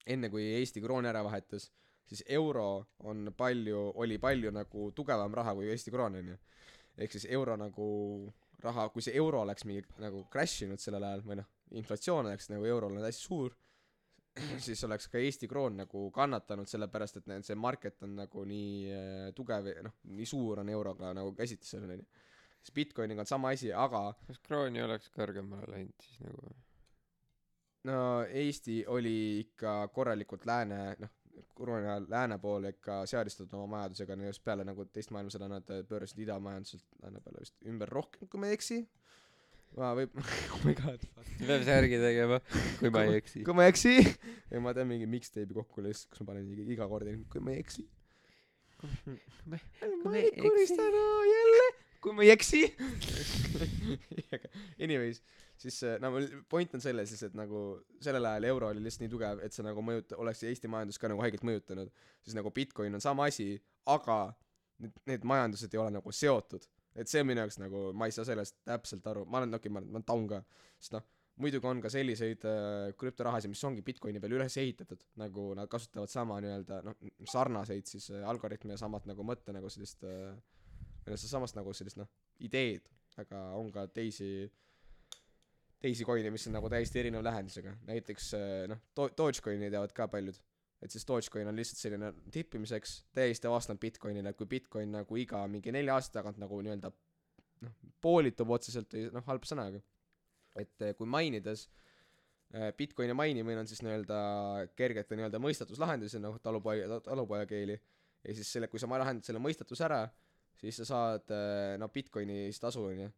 Speaker 2: enne kui Eesti kroon ära vahetus siis euro on palju oli palju nagu tugevam raha kui Eesti kroon onju ehk siis euro nagu raha kui see euro oleks mingi nagu crash inud sellel ajal või noh inflatsioon oleks nagu eurol olnud hästi suur siis oleks ka Eesti kroon nagu kannatanud sellepärast et see market on nagu nii äh, tugev noh nii suur on euroga nagu käsitlusel onju siis Bitcoiniga on sama asi aga
Speaker 1: kas kroon ei oleks kõrgemale läinud siis nagu?
Speaker 2: No Eesti oli ikka korralikult lääne noh koroona ajal lääne poole ikka seadistatud oma majandusega no just peale nagu teist maailmasõda nad pöörasid idamajanduselt lääne peale vist ümber rohkem kui ma ei eksi ma võib oh my god
Speaker 1: peab särgi tegema kui ma ei eksi.
Speaker 2: kui ma ei eksi? Ja ma teen mingi mixtape'i kokku lihtsalt kus ma panen iga, kord kui ma ei eksi.
Speaker 1: Kui ma
Speaker 2: ma
Speaker 1: ei
Speaker 2: koristanud jälle! Kui ma ei eksi? Anyways siis äh, no mul point on selles siis et nagu sellel ajal euro oli lihtsalt nii tugev et see nagu mõjuta- oleks Eesti majandust ka nagu haigelt mõjutanud. Siis nagu Bitcoin on sama asi aga need need majandused ei ole nagu seotud et see on minu jaoks nagu ma ei saa sellest täpselt aru. Ma olen okei okay, ma olen ma olen taun ka sest noh muidugi on ka selliseid äh, krüptorahasid mis ongi Bitcoini peale üles ehitatud nagu nad kasutavad sama nii-öelda noh sarnaseid siis äh, algoritme ja samat nagu mõtte nagu sellist äh, noh sedasamast nagu sellist noh ideed aga on ka teisi teisi coin'e mis on nagu täiesti erineva lähenemisega näiteks äh, noh Do- Dogecoin'i teavad ka paljud et siis Dogecoin on lihtsalt selline tippimiseks täiesti vastanud Bitcoinile kui Bitcoin nagu iga mingi nelja aasta tagant nagu nii-öelda noh poolitub otseselt või noh halb sõna aga et äh, kui mainides äh, Bitcoini mainimine on siis nii-öelda kergete nii-öelda mõistatuslahendusi noh talupoja talupoja keeli. Ja siis selle kui sa lahendad selle mõistatuse ära siis sa saad äh, no Bitcoinis tasu onju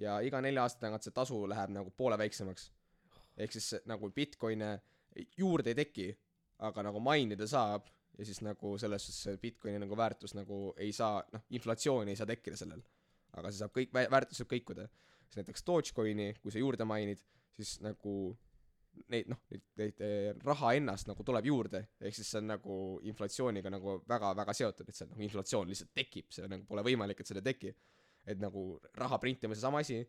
Speaker 2: ja iga nelja aasta tagant see tasu läheb nagu poole väiksemaks. Ehk siis nagu Bitcoin'e juurde ei teki aga nagu mainida saab ja siis nagu selles suhtes see Bitcoini nagu väärtus nagu ei saa noh inflatsiooni ei saa tekkida sellel. Aga see saab kõik vä- väärtus saab kõikuda. Siis näiteks Dogecoini kui sa juurde mainid siis nagu neid noh neid, eh, raha ennast nagu tuleb juurde. Ehk siis see on nagu inflatsiooniga nagu väga väga seotud et see nagu inflatsioon lihtsalt tekib. See nagu pole võimalik et seda ei teki. Et nagu raha printimise sama asi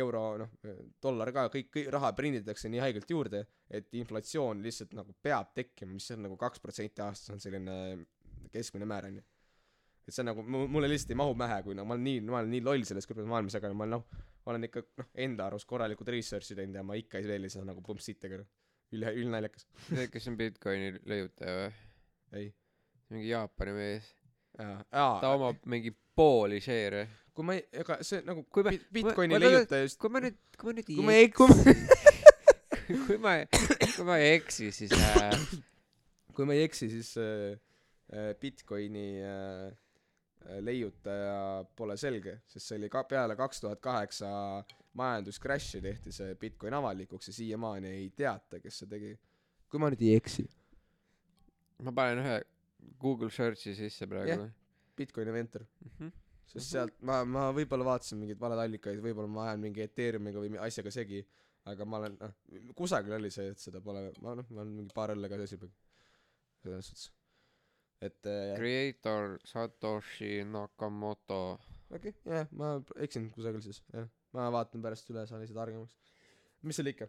Speaker 2: euro noh dollar ka kõik, kõik raha prinditakse nii haigelt juurde et inflatsioon lihtsalt nagu peab tekkima mis on nagu kaks protsenti aastas on selline keskmine määr onju et see on nagu mu- mulle lihtsalt ei mahu pähe kui no ma olen nii ma olen nii loll selles krüptomaailmas aga ma noh olen ikka noh enda arust korralikult research'i teinud ja ma ikka ei veel ei saa nagu pump sitta kõrva üle ülnaljakas
Speaker 1: see kes on Bitcoini leiutaja või?
Speaker 2: Ei.
Speaker 1: Mingi Jaapani mees. Ta omab mingi pooli share'e
Speaker 2: kui ma ei ega see nagu
Speaker 1: Kui
Speaker 2: Bitcoini
Speaker 1: ma- ma-
Speaker 2: leiutaja just
Speaker 1: kui ma nüüd kui ma nüüd
Speaker 2: kui
Speaker 1: ei
Speaker 2: kui ma
Speaker 1: kui ma kui ma ei eksi siis äh,
Speaker 2: kui ma ei eksi siis äh, äh, Bitcoini äh, leiutaja pole selge sest see oli ka peale kaks tuhat kaheksa majanduscrash'i tehti see Bitcoin avalikuks ja siiamaani ei teata kes see tegi kui ma nüüd ei eksi
Speaker 1: ma panen ühe Google search'i sisse praegu
Speaker 2: Jah. Bitcoini venture
Speaker 1: Mhm.
Speaker 2: Sest sealt ma ma võib-olla vaatasin mingeid valeid allikaid võib-olla ma ajan mingi Ethereumiga või asjaga segi aga ma olen noh kusagil oli see et seda pole ma noh ma olen mingi paar õlle ka söösin selles suhtes. Et äh,
Speaker 1: creator Satoshi Nakamoto.
Speaker 2: Okei okay, jah ma eksin kusagil siis jah. Ma vaatan pärast üle saan ise targemaks mis seal ikka.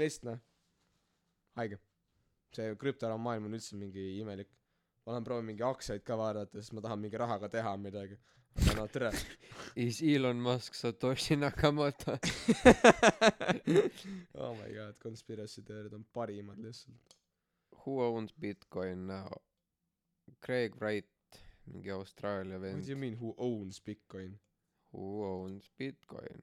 Speaker 2: Lihtsalt noh haige. See krüptoraha maailm on üldse mingi imelik. Ma olen proovinud mingi aktsiaid ka vaadata sest ma tahan mingi rahaga teha midagi no tere
Speaker 1: is Elon Musk Satoshi Nakamoto?
Speaker 2: Oh my god conspiracy teooriad on parimad lihtsalt.
Speaker 1: Who owns Bitcoin now? Craig Wright mingi Austraalia
Speaker 2: what do
Speaker 1: vend
Speaker 2: you mean who owns bitcoin?
Speaker 1: Who owns Bitcoin?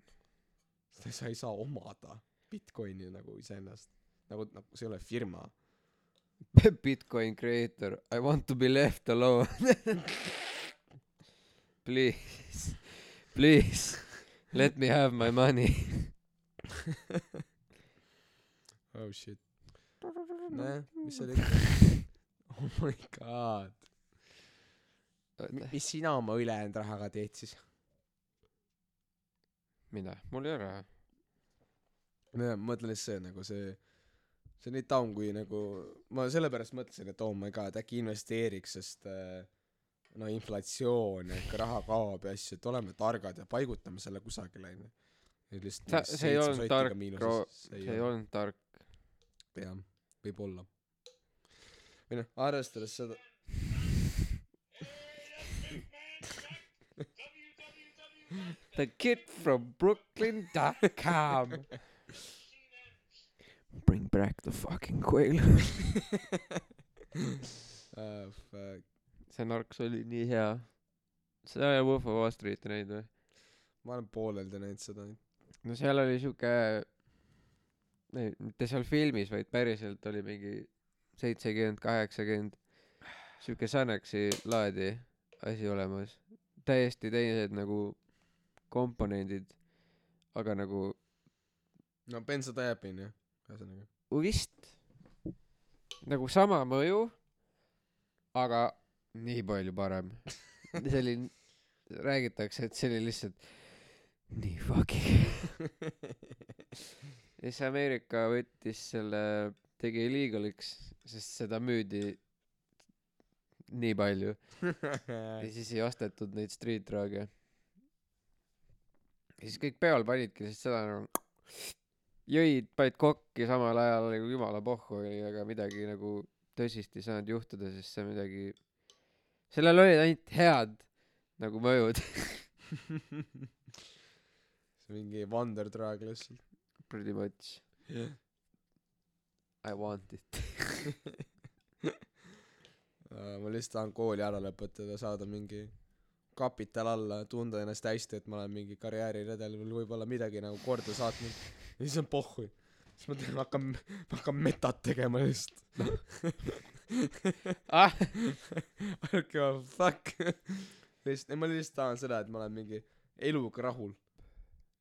Speaker 2: Sa ei saa omada bitcoini nagu iseennast. Nagu nagu see ei ole firma.
Speaker 1: Bitcoin creator, I want to be left alone Please, please, let me have my money
Speaker 2: oh shit. nojah, mis seal ikka. oh my god. mis sina oma ülejäänud rahaga teed siis?
Speaker 1: mida, mul ei ole raha.
Speaker 2: ma mõtlen lihtsalt see nagu see, see on nii taun, kui nagu, ma sellepärast mõtlesin, et oh my god, äkki investeeriks, sest äh, no inflatsioon ikka raha kaob ja asju, et oleme targad ja paigutame selle kusagile onju.
Speaker 1: Sa- see ei olnud tark,
Speaker 2: see
Speaker 1: see ei olnud tark.
Speaker 2: jah, võib-olla. või noh, arvestades seda,
Speaker 1: The kid from Brooklyn.com Bring back the fucking quail
Speaker 2: uh, fuck.
Speaker 1: See narks oli nii hea. seda ja Wolf of Wall Street'i näinud või?
Speaker 2: ma olen pooleldi näinud seda.
Speaker 1: no seal oli siuke, mitte seal filmis, vaid päriselt oli mingi seitsekümmend, kaheksakümmend siuke Xanaxi laadi asi olemas. täiesti teised nagu komponendid, aga nagu
Speaker 2: no bensodiazepin jah, ühesõnaga.
Speaker 1: vist nagu sama mõju, aga nii palju parem. see oli, räägitakse, et see oli lihtsalt nii fucking. ja siis Ameerika võttis selle, tegi illegaliks, sest seda müüdi nii palju ja siis ei ostetud neid street drug'e. ja siis kõik peol panidki lihtsalt seda nagu jõid, panid kokki samal ajal nagu jumala pohhu oli, aga midagi nagu tõsist ei saanud juhtuda, sest see midagi, sellel olid ainult head nagu mõjud.
Speaker 2: see mingi wonder drug lihtsalt.
Speaker 1: Pretty much. I want it.
Speaker 2: Äh, ma lihtsalt tahan kooli ära lõpetada, saada mingi kapital alla, tunda ennast hästi, et ma olen mingi karjääriredelil võib-olla midagi nagu korda saatnud. ja siis on pohhui. siis ma teen, hakkan, hakkan metat tegema lihtsalt.
Speaker 1: ah,
Speaker 2: I don't give a fuck. lihtsalt, ma lihtsalt tahan seda, et ma olen mingi eluga rahul.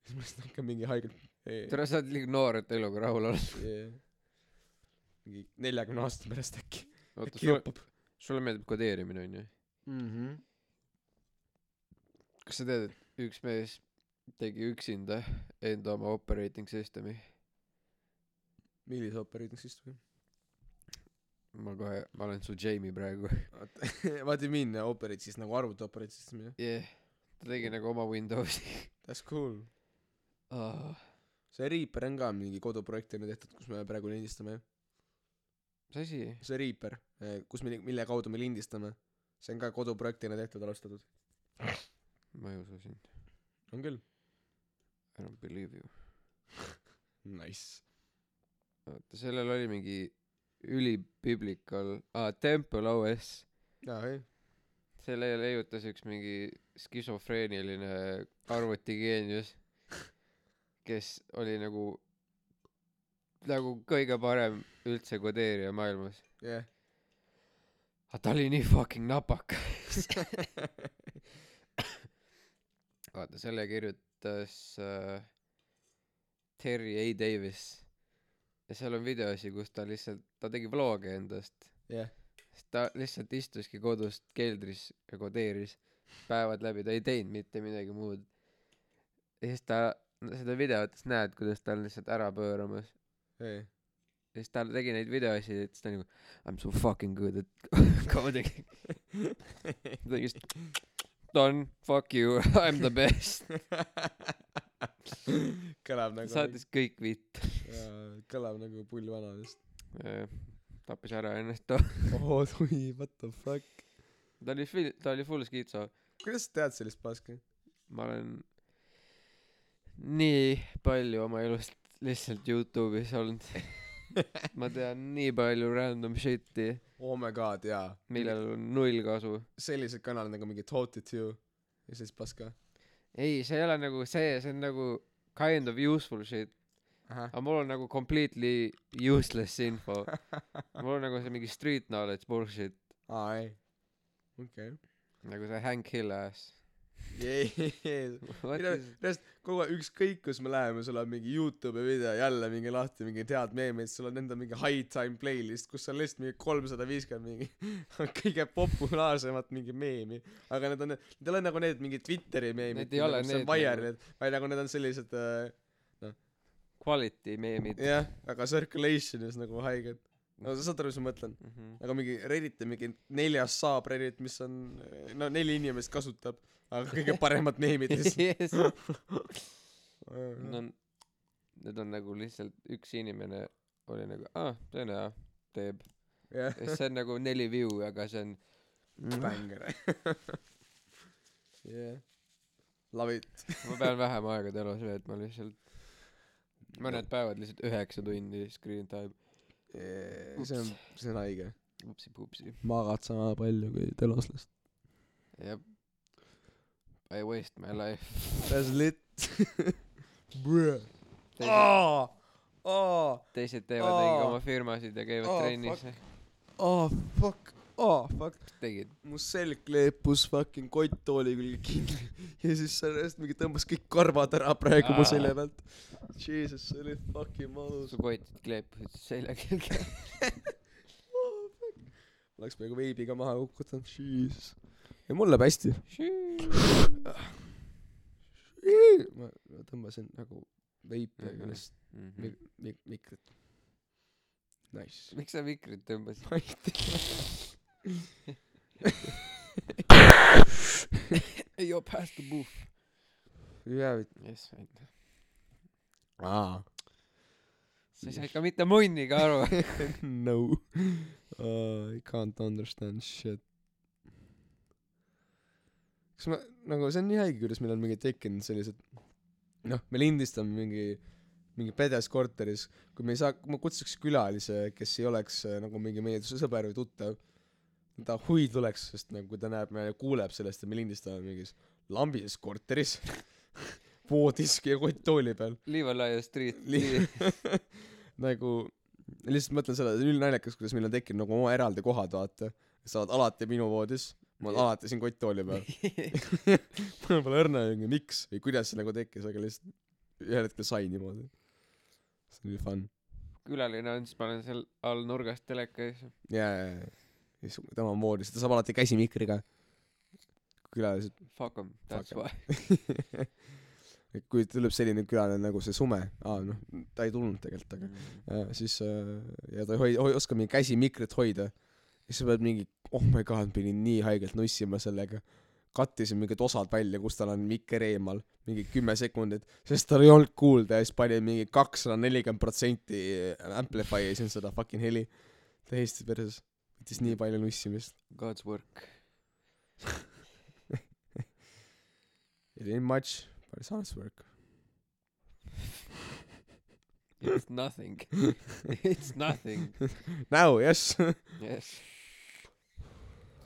Speaker 2: siis ma lihtsalt hakkan mingi haigelt.
Speaker 1: tere, sa oled liiga noor, et eluga rahul olla.
Speaker 2: mingi neljakümne aasta pärast äkki. äkki jõuab.
Speaker 1: sulle meeldib kodeerimine onju?
Speaker 2: mhmh.
Speaker 1: kas sa tead, et üks mees tegi üksinda enda oma operating system'i?
Speaker 2: millise operating system'i?
Speaker 1: Ma kohe, ma olen su Jamie praegu.
Speaker 2: What do you mean operate siis nagu arvuti operate system jah?
Speaker 1: jah, ta tegi nagu oma Windowsi
Speaker 2: That's cool.
Speaker 1: oh..
Speaker 2: see Reaper on ka mingi koduprojektina tehtud, kus me praegu lindistame jah?
Speaker 1: mis asi?
Speaker 2: see Reaper, kus me, mille kaudu me lindistame, see on ka koduprojektina tehtud, alustatud.
Speaker 1: ma ei usu sind.
Speaker 2: on küll.
Speaker 1: I don't believe you.
Speaker 2: Nice.
Speaker 1: oota, sellel oli mingi ülibiblical, aa, Temple OS. selle leiutas üks mingi skisofreeniline arvutigeenius, kes oli nagu, nagu kõige parem üldse kodeerija maailmas.
Speaker 2: jah.
Speaker 1: aga ta oli nii fucking napakas. vaata, selle kirjutas äh, Terry A Davis. Ja seal on videosi, kus ta lihtsalt, ta tegi vloge endast.
Speaker 2: jah.
Speaker 1: siis ta lihtsalt istuski kodus keldris ja kodeeris päevad läbi, ta ei teinud mitte midagi muud. ja siis ta, seda videotes näed, kuidas ta on lihtsalt ära pööramas.
Speaker 2: ei.
Speaker 1: ja siis ta tegi neid videosid, et siis ta nagu I m so fucking good at coding. ta lihtsalt done, fuck you, I m the best.
Speaker 2: kõlab nagu
Speaker 1: saatis kõik vitt.
Speaker 2: kõlab nagu pull vana vist.
Speaker 1: tappis ära ennast too.
Speaker 2: oh oi, what the fuck.
Speaker 1: ta oli fil-, ta oli full skitso.
Speaker 2: kuidas sa tead sellist paska?
Speaker 1: ma olen nii palju oma elust lihtsalt Youtube'is olnud. ma tean nii palju random shit'i,
Speaker 2: oh my god, jaa.
Speaker 1: millel on null kasu.
Speaker 2: sellised kanalid nagu mingi It You ja siis paska.
Speaker 1: ei, see ei ole nagu see, see on nagu kind of useful shit. aga mul on nagu completely useless info. Mul on nagu see mingi street knowledge bullshit.
Speaker 2: Aa ei. Okei.
Speaker 1: Nagu see Hank Hill ass
Speaker 2: reaalselt kogu aeg ükskõik kus me läheme sul on mingi Youtube'i video jälle mingi lahti mingi head meemid sul on enda mingi high time playlist kus on lihtsalt mingi kolmsada viiskümmend mingi kõige populaarsemat mingi meemi. Aga need on need ei ole nagu need mingi Twitteri meemid
Speaker 1: Need ei ole need
Speaker 2: Wire'il vaid nagu need on sellised äh,
Speaker 1: quality meemid.
Speaker 2: Jah aga circulation'is nagu haiged no sa saad aru mis ma mõtlen.
Speaker 1: Mm -hmm.
Speaker 2: aga mingi Redditi mingi neljas saab Reddit mis on no neli inimest kasutab aga kõige paremad meemid lihtsalt.
Speaker 1: Yes. Need on, on nagu lihtsalt üks inimene oli nagu aa see on hea teeb.
Speaker 2: Jah.
Speaker 1: Ja see on nagu neli view aga see on
Speaker 2: bänger jah love it.
Speaker 1: Ma pean vähem aega telos veetma lihtsalt mõned päevad lihtsalt üheksa tundi screen time.
Speaker 2: Yeah, see on see on haige.
Speaker 1: Upsi-pupsi
Speaker 2: magad sama palju kui teloslast
Speaker 1: jep. I waste my life.
Speaker 2: That's lit. Bruh.
Speaker 1: Teised,
Speaker 2: aa aa
Speaker 1: teised teevad
Speaker 2: Aa.
Speaker 1: oma firmasid ja käivad
Speaker 2: Aa,
Speaker 1: trennis
Speaker 2: aa fuck aa fuck.
Speaker 1: Tegid.
Speaker 2: Mu selg kleepus fucking kotttooli külge kinni. Ja siis sellest mingi tõmbas kõik karvad ära praegu mu selja pealt. Jesus see oli fucking valus.
Speaker 1: Su kotid kleepusid selja külge.
Speaker 2: Oleks peaaegu veibiga maha kukutanud jesus. Ja mul läheb hästi. Ma, tõmbasin nagu veipi aga
Speaker 1: Mhm.
Speaker 2: lihtsalt
Speaker 1: Mhm.
Speaker 2: mik- mik- mikrit. Nice.
Speaker 1: Miks sa mikrit tõmbasid?
Speaker 2: Ma ei tea
Speaker 1: joo past the booth.
Speaker 2: Jaa
Speaker 1: jess aitäh
Speaker 2: aa
Speaker 1: sa ei saa ikka mitte munnigi aru.
Speaker 2: No. Uh, I can't understand shit. Kas ma nagu see on nii haige kuidas meil on mingi tekkinud sellised noh me lindistame mingi mingi pedes korteris kui me ei saa kui ma kutsuks külalise kes ei oleks äh, nagu mingi meie sõber või tuttav ta huvi tuleks sest nagu kui ta näeb kuuleb sellest et me lindistame mingis lambises korteris voodis ja kotttooli peal.
Speaker 1: Liivalaia street.
Speaker 2: Li- nagu lihtsalt mõtlen selle see on ülinaljakas kuidas meil on tekkinud nagu oma eraldi kohad vaata. Sa oled alati minu voodis ma olen alati siin kotttooli peal. Mul pole õrna miks või kuidas see nagu tekkis aga lihtsalt ühel hetkel sai niimoodi. See oli fun.
Speaker 1: Külaline on siis ma olen seal all nurgas teleka ees
Speaker 2: jaa jaa jaa. ja siis voodis ta saab alati käsimikriga külalised.
Speaker 1: Fuck 'em that's why.
Speaker 2: Et kui tuleb selline külaline nagu see Sume aa noh ta ei tulnud tegelikult aga ja siis äh, ja ta ei hoi- hoi- oska mingi käsimikrit hoida. Siis sa pead mingi oh my god pidin nii haigelt nussima sellega. Kattisin mingid osad välja kus tal on mikker eemal mingi kümme sekundit sest tal ei olnud kuulda ja siis panin mingi kakssada nelikümmend protsenti amplify isin seda fucking heli. Täiesti perses võttis nii palju nussimist.
Speaker 1: God's work.
Speaker 2: It ain't much but it's honest work.
Speaker 1: It's nothing. It's nothing.
Speaker 2: Now yes.
Speaker 1: Yes.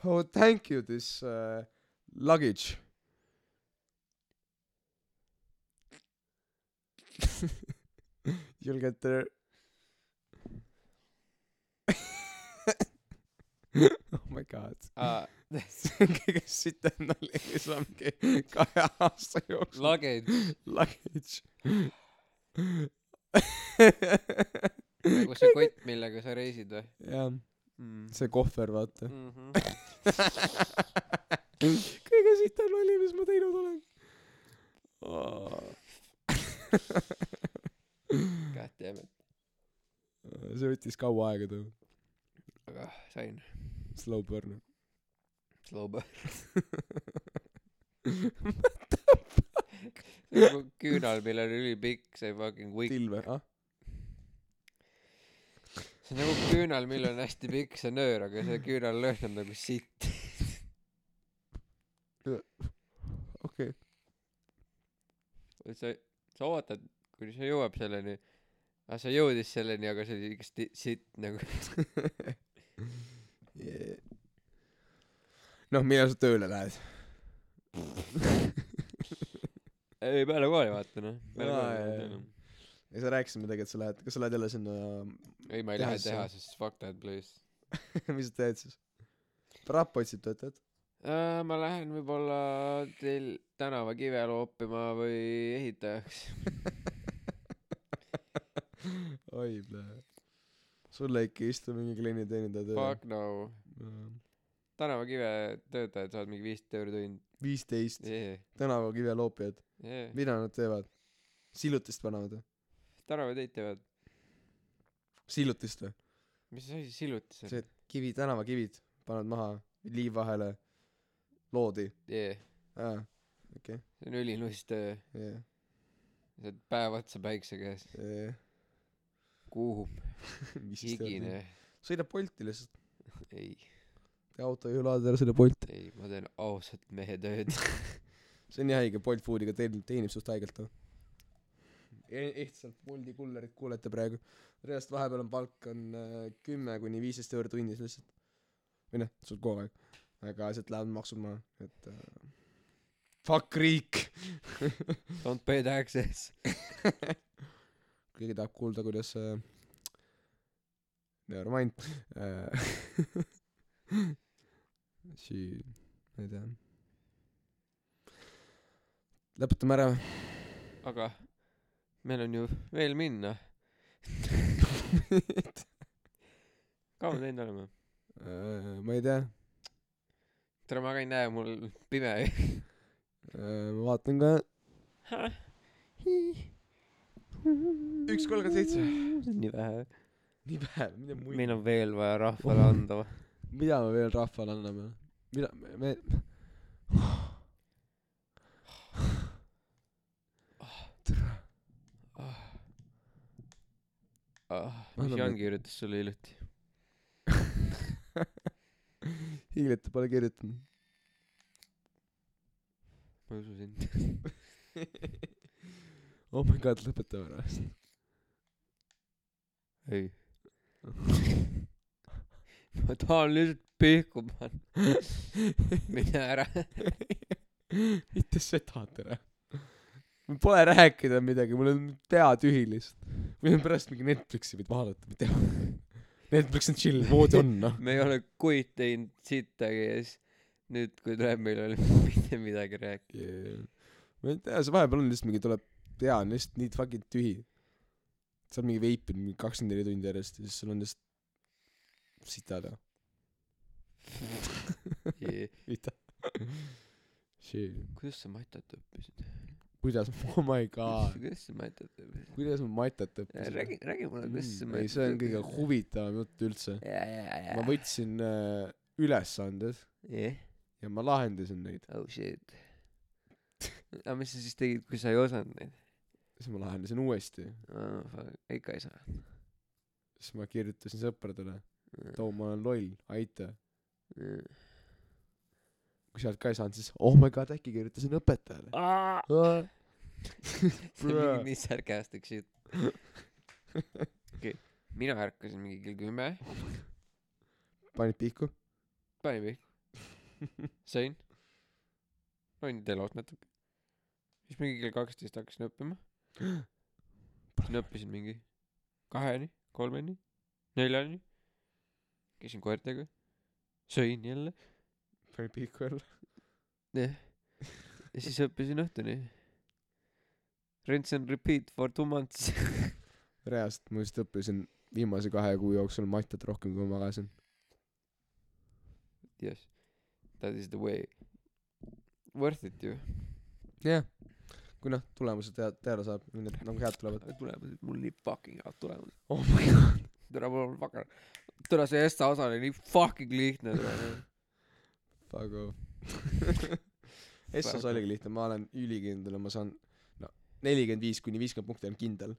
Speaker 2: Oh thank you this uh, luggage. You'll get there oh my god.
Speaker 1: Uh,
Speaker 2: see on kõige sitem ma mingi kahe aasta jooksul.
Speaker 1: Luggage.
Speaker 2: Luggage.
Speaker 1: Nagu see kott millega sa reisid või?
Speaker 2: Jah.
Speaker 1: Mm.
Speaker 2: see kohver vaata.
Speaker 1: Mm -hmm.
Speaker 2: kõige sitem nali mis ma teinud olen. Oh.
Speaker 1: God damn it.
Speaker 2: See võttis kaua aega too.
Speaker 1: Aga sain
Speaker 2: slow burn
Speaker 1: slow burn. See on nagu küünal millel on ülipikk see fucking wick
Speaker 2: tilve ah.
Speaker 1: See on nagu küünal millel on hästi pikk see nöör aga see küünallõhn on nagu sitt.
Speaker 2: Okei.
Speaker 1: Sa sa ootad kuni see jõuab selleni. Aga see jõudis selleni aga see oli ikka sitt nagu.
Speaker 2: noh millal sa tööle lähed
Speaker 1: ei peale kooli vaata noh peale kooli
Speaker 2: jaa,
Speaker 1: vaata,
Speaker 2: jaa.
Speaker 1: noh.
Speaker 2: ja sa rääkisid midagi, et sa lähed, kas sa lähed jälle sinna,
Speaker 1: ei, ma ei lähe
Speaker 2: Tehasesse.
Speaker 1: fuck that place
Speaker 2: mis sa teed siis? Rappa otsib töötajat?
Speaker 1: äh,. ma lähen võib-olla teil tänavakive loopima või ehitajaks.
Speaker 2: oi, sulle ikka ei istu mingi klienditeenindaja töö
Speaker 1: Fuck no. tänavakive töötajad saavad mingi viisteist euri tund.
Speaker 2: viisteist
Speaker 1: jee,
Speaker 2: tänavakive loopijad,
Speaker 1: jee.
Speaker 2: mida nad teevad? sillutist panevad või?
Speaker 1: tänavatöid teevad.
Speaker 2: sillutist või?
Speaker 1: mis asi sillutis
Speaker 2: see,
Speaker 1: on?
Speaker 2: et kivi, tänavakivid panevad maha liiv vahele, loodi,
Speaker 1: jee,
Speaker 2: aa, okei,
Speaker 1: see on ülinuss töö.
Speaker 2: jee,
Speaker 1: sa oled päev otsa päikse käes.
Speaker 2: jee.
Speaker 1: Kuum, higine.
Speaker 2: sõida Bolti lihtsalt,
Speaker 1: ei,
Speaker 2: tee autojuhilaad ära, sõida Bolti.
Speaker 1: ei, ma teen ausat mehe tööd.
Speaker 2: see on nii haige, Bolt Foodiga teenib, teenib suht haigelt noh. ehtselt Bolti kullerit kuulete praegu. reaalselt vahepeal on palk on äh, kümme kuni viisteist euri tunnis lihtsalt. või noh, sul kogu aeg. aga sealt lähevad maksud maha, et äh, fuck riik.
Speaker 1: Don't pay taxes.
Speaker 2: keegi tahab kuulda, kuidas äh, never mind äh,. Sii-, ma ei tea. lõpetame ära.
Speaker 1: aga meil on ju veel minna. kaua me teinud oleme?
Speaker 2: Äh, ma ei tea,
Speaker 1: tere, ma ka ei näe, mul pime.
Speaker 2: ma vaatan ka üks kolmkümmend seitse.
Speaker 1: nii vähe.
Speaker 2: nii vähe, mida muid,
Speaker 1: meil on veel vaja rahvale anda või?
Speaker 2: mida me veel rahvale anname? mida me, me
Speaker 1: Ah, mis Jan kirjutas sulle hiljuti?
Speaker 2: hiljuti pole kirjutanud.
Speaker 1: ma ei usu sind.
Speaker 2: Oh my god, lõpetame ära.
Speaker 1: ei. ma tahan lihtsalt pihku panna. mine ära.
Speaker 2: mitte seda tere. mul pole rääkida midagi, mul on pea tühi lihtsalt. või on pärast mingi Netflixi võid vaadata, ma ei tea. Netflix on chill, voodi on noh.
Speaker 1: me ei ole kuid teinud sittagi ja siis nüüd, kui tuleb, meil ei ole mitte midagi rääkida.
Speaker 2: ma ei tea, see vahepeal on lihtsalt mingi tuleb, pea on lihtsalt nii fucking tühi. sa oled mingi veipinud mingi kakskümmend neli tundi järjest ja siis sul on lihtsalt sitad ja mida.
Speaker 1: Kuidas sa matat õppisid?
Speaker 2: kuidas, oh my god,
Speaker 1: kuidas sa matat õppisid?
Speaker 2: kuidas ma matat õppisin?
Speaker 1: räägi, räägi mulle, kuidas sa
Speaker 2: mm,. ei, see on kõige. huvitavam jutt üldse. ma võtsin äh, ülesanded
Speaker 1: jah,
Speaker 2: ja ma lahendasin neid.
Speaker 1: oh shit. aga mis sa siis tegid, kui sa ei osanud neid
Speaker 2: siis ma lahendasin uuesti.
Speaker 1: oh,? ikka ei saa.
Speaker 2: siis ma kirjutasin sõpradele, too, ma olen loll, aita. kui sealt ka ei saanud, siis oh my god, äkki kirjutasin õpetajale.
Speaker 1: see on mingi nii sarcastic shit. okei, mina ärkasin mingi kell kümme,
Speaker 2: panid pihku?
Speaker 1: panin pihku, sõin, olin telos natuke. siis mingi kell kaksteist hakkasin õppima. Siis õppisin mingi kaheni, kolmeni, neljani. käisin koertega, sõin jälle,
Speaker 2: panid pihku jälle?
Speaker 1: jah. ja siis õppisin õhtuni. Rinse and repeat for two months.
Speaker 2: reaalselt ma just õppisin viimase kahe kuu jooksul matet rohkem, kui ma magasin.
Speaker 1: Yes, that is the way. Worth it ju.
Speaker 2: jah yeah.. Kui noh, tulemused tead, teada saab, need nagu head tulevad.
Speaker 1: tulemused, mul nii fucking head tulemused.
Speaker 2: oh my god.
Speaker 1: tere, mul on fucking, tere see Esta osa oli nii fucking lihtne.
Speaker 2: Fuck off. Essos oligi lihtne, ma olen ülikindel ma saan no nelikümmend viis kuni viiskümmend punkti on kindel.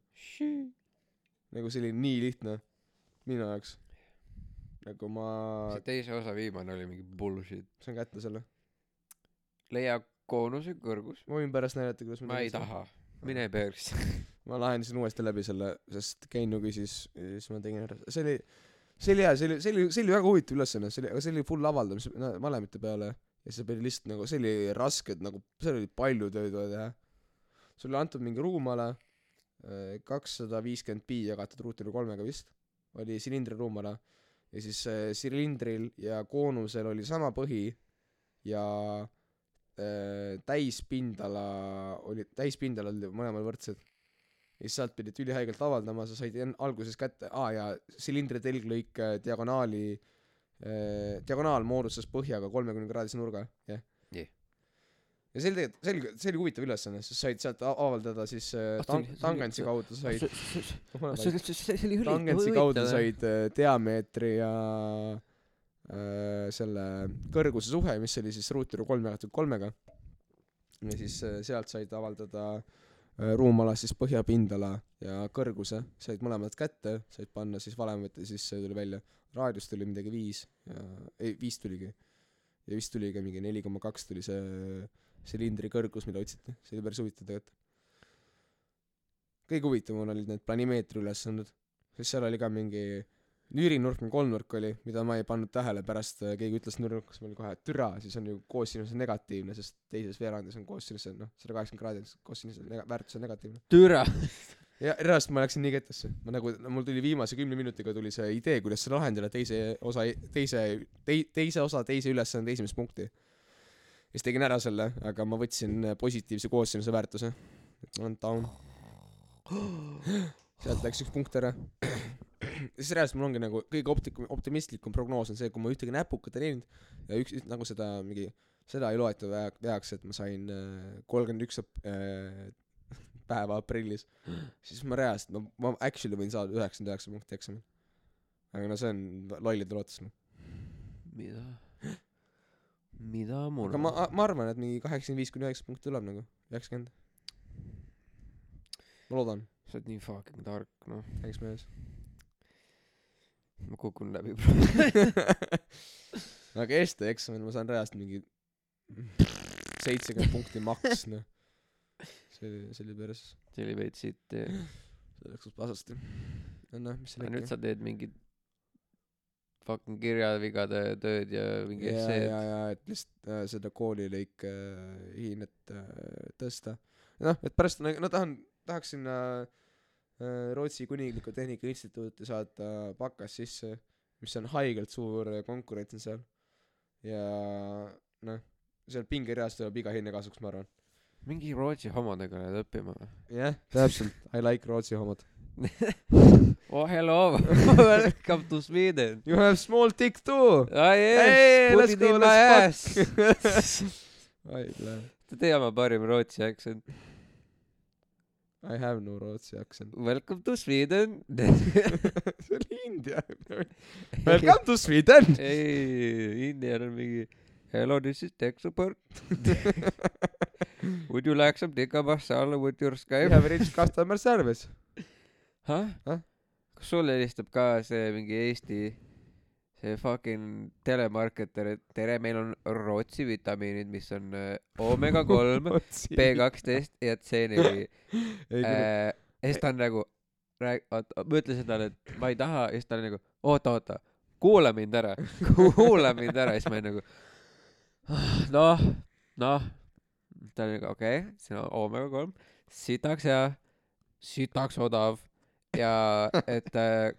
Speaker 2: nagu see oli nii lihtne minu jaoks. nagu ma
Speaker 1: see teise osa viimane oli mingi bullshit.
Speaker 2: saan kätte selle.
Speaker 1: leia koonuse kõrgus.
Speaker 2: ma võin pärast näidata, kuidas
Speaker 1: ma ei. taha, mine persse.
Speaker 2: ma lahendasin uuesti läbi selle, sest Keinu küsis ja siis ma tegin ära, see oli, see oli hea, see oli, see oli, see oli väga huvitav ülesanne, see oli, aga see oli full avaldamise no, valemite peale ja see pidi lihtsalt nagu, see oli raske, et nagu, seal oli palju tööd vaja teha. sulle antud mingi ruumala, kakssada viiskümmend pi jagatud ruuturi kolmega vist oli silindri ruumala ja siis äh, silindril ja koonusel oli sama põhi ja äh, täispindala oli täispindala olid mõlemal võrdsed. Ja siis sealt pidid ülihaigelt avaldama sa said alguses kätte aa ja silindri telglõik äh, diagonaali äh, diagonaal moodustas põhjaga kolmekümne kraadise nurga jah.
Speaker 1: Nii.
Speaker 2: ja see oli tegelikult see oli see oli huvitav ülesanne sest said sealt avaldada siis äh, tang- tangentsi kaudu said. Tangentsi kaudu said äh, diameetri ja äh, selle kõrguse suhe mis oli siis ruuturi kolm jagatud kolmega. Ja siis äh, sealt said avaldada äh, ruumalas siis põhjapindala ja kõrguse. Said mõlemad kätte said panna siis valemit ja siis see tuli välja raadius tuli midagi viis ja ei viis tuligi. Ja vist tuli ka mingi neli koma kaks tuli see silindri kõrgus mida otsiti. See oli päris huvitav tegelikult. Kõige huvitavam olid need planimeetri ülesanded. Sest seal oli ka mingi nüürinurk või kolmnurk oli mida ma ei pannud tähele pärast äh, keegi ütles nurgas mul kohe türa siis on ju koosinus on negatiivne sest teises veerandis on koosinus on noh sada kaheksakümmend kraadi koosinus on nega- väärtus on negatiivne.
Speaker 1: Türa!
Speaker 2: Ja reaalselt ma läksin nii kettesse. Ma nagu mul tuli viimase kümne minutiga tuli see idee kuidas lahendada teise osa teise tei- teise osa teise ülesande esimest punkti. Ja siis tegin ära selle aga ma võtsin positiivse koosinuse väärtuse. Et ma olen down. Sealt läks üks punkt ära siis reaalselt mul ongi nagu kõige optikum optimistlikum prognoos on see kui ma ühtegi näpukat ei teinud ja üks nagu seda mingi seda ei loeta vea- veaks et ma sain kolmkümmend üks päeva aprillis siis ma reaalselt ma ma actually võin saada üheksakümmend üheksa punkti eksamil. Aga no see on lollide lootus noh
Speaker 1: mida? Mida mul
Speaker 2: aga ma ma arvan et mingi kaheksakümmend viis kuni üheksa punkti tuleb nagu üheksakümmend. Ma loodan.
Speaker 1: Sa oled nii fucking tark noh.
Speaker 2: Thanks mees
Speaker 1: ma kukun läbi
Speaker 2: aga ST eksamil ma saan reaalselt mingi seitsekümmend punkti maks noh. See oli see oli päris
Speaker 1: see oli veits siit jah.
Speaker 2: see läks pasasti no noh mis seal
Speaker 1: nüüd sa teed mingit fucking kirjavigade tööd ja mingi
Speaker 2: ja
Speaker 1: esseed
Speaker 2: ja ja et lihtsalt äh, seda koolilõike äh, hinnet äh, tõsta. Noh et pärast no, no tahan tahaks sinna äh, Rootsi Kuninglikku Tehnika Instituuti saata bakas sisse mis on haigelt suur äh, konkurents on seal. Ja noh seal pingereas tuleb iga hinne kasuks ma arvan.
Speaker 1: Mingi Rootsi homodega lähed õppima või?
Speaker 2: Jah täpselt. I like Rootsi homod.
Speaker 1: Oh hello. Welcome to Sweden.
Speaker 2: You have small dick too.
Speaker 1: Ah yes.
Speaker 2: Hey,
Speaker 1: put
Speaker 2: let's
Speaker 1: it
Speaker 2: go,
Speaker 1: in my ass.
Speaker 2: I,
Speaker 1: tee oma parim Rootsi aktsent
Speaker 2: I have no Rootsi accent.
Speaker 1: Welcome to Sweden.
Speaker 2: See oli India. Welcome to Sweden.
Speaker 1: Ei Indial on mingi hello this is tech support would you like some tikka masala with your
Speaker 2: we
Speaker 1: Skype?
Speaker 2: Have reached customer service.
Speaker 1: Huh?
Speaker 2: Huh?
Speaker 1: kas sulle helistab ka see mingi Eesti fucking telemarketer et tere meil on Rootsi vitamiinid mis on äh, oomega kolm B kaksteist ja C neli.
Speaker 2: Ei kui
Speaker 1: äh, ja siis ta on nagu rääg- oota ma ütlesin talle et ma ei taha ja siis ta oli nagu oota oota kuula mind ära kuula mind ära. Ja siis ma olin nagu "Ah, noh noh. Ta oli nagu okei okay, see on oomega kolm sitaks hea sitaks odav. Ja et äh,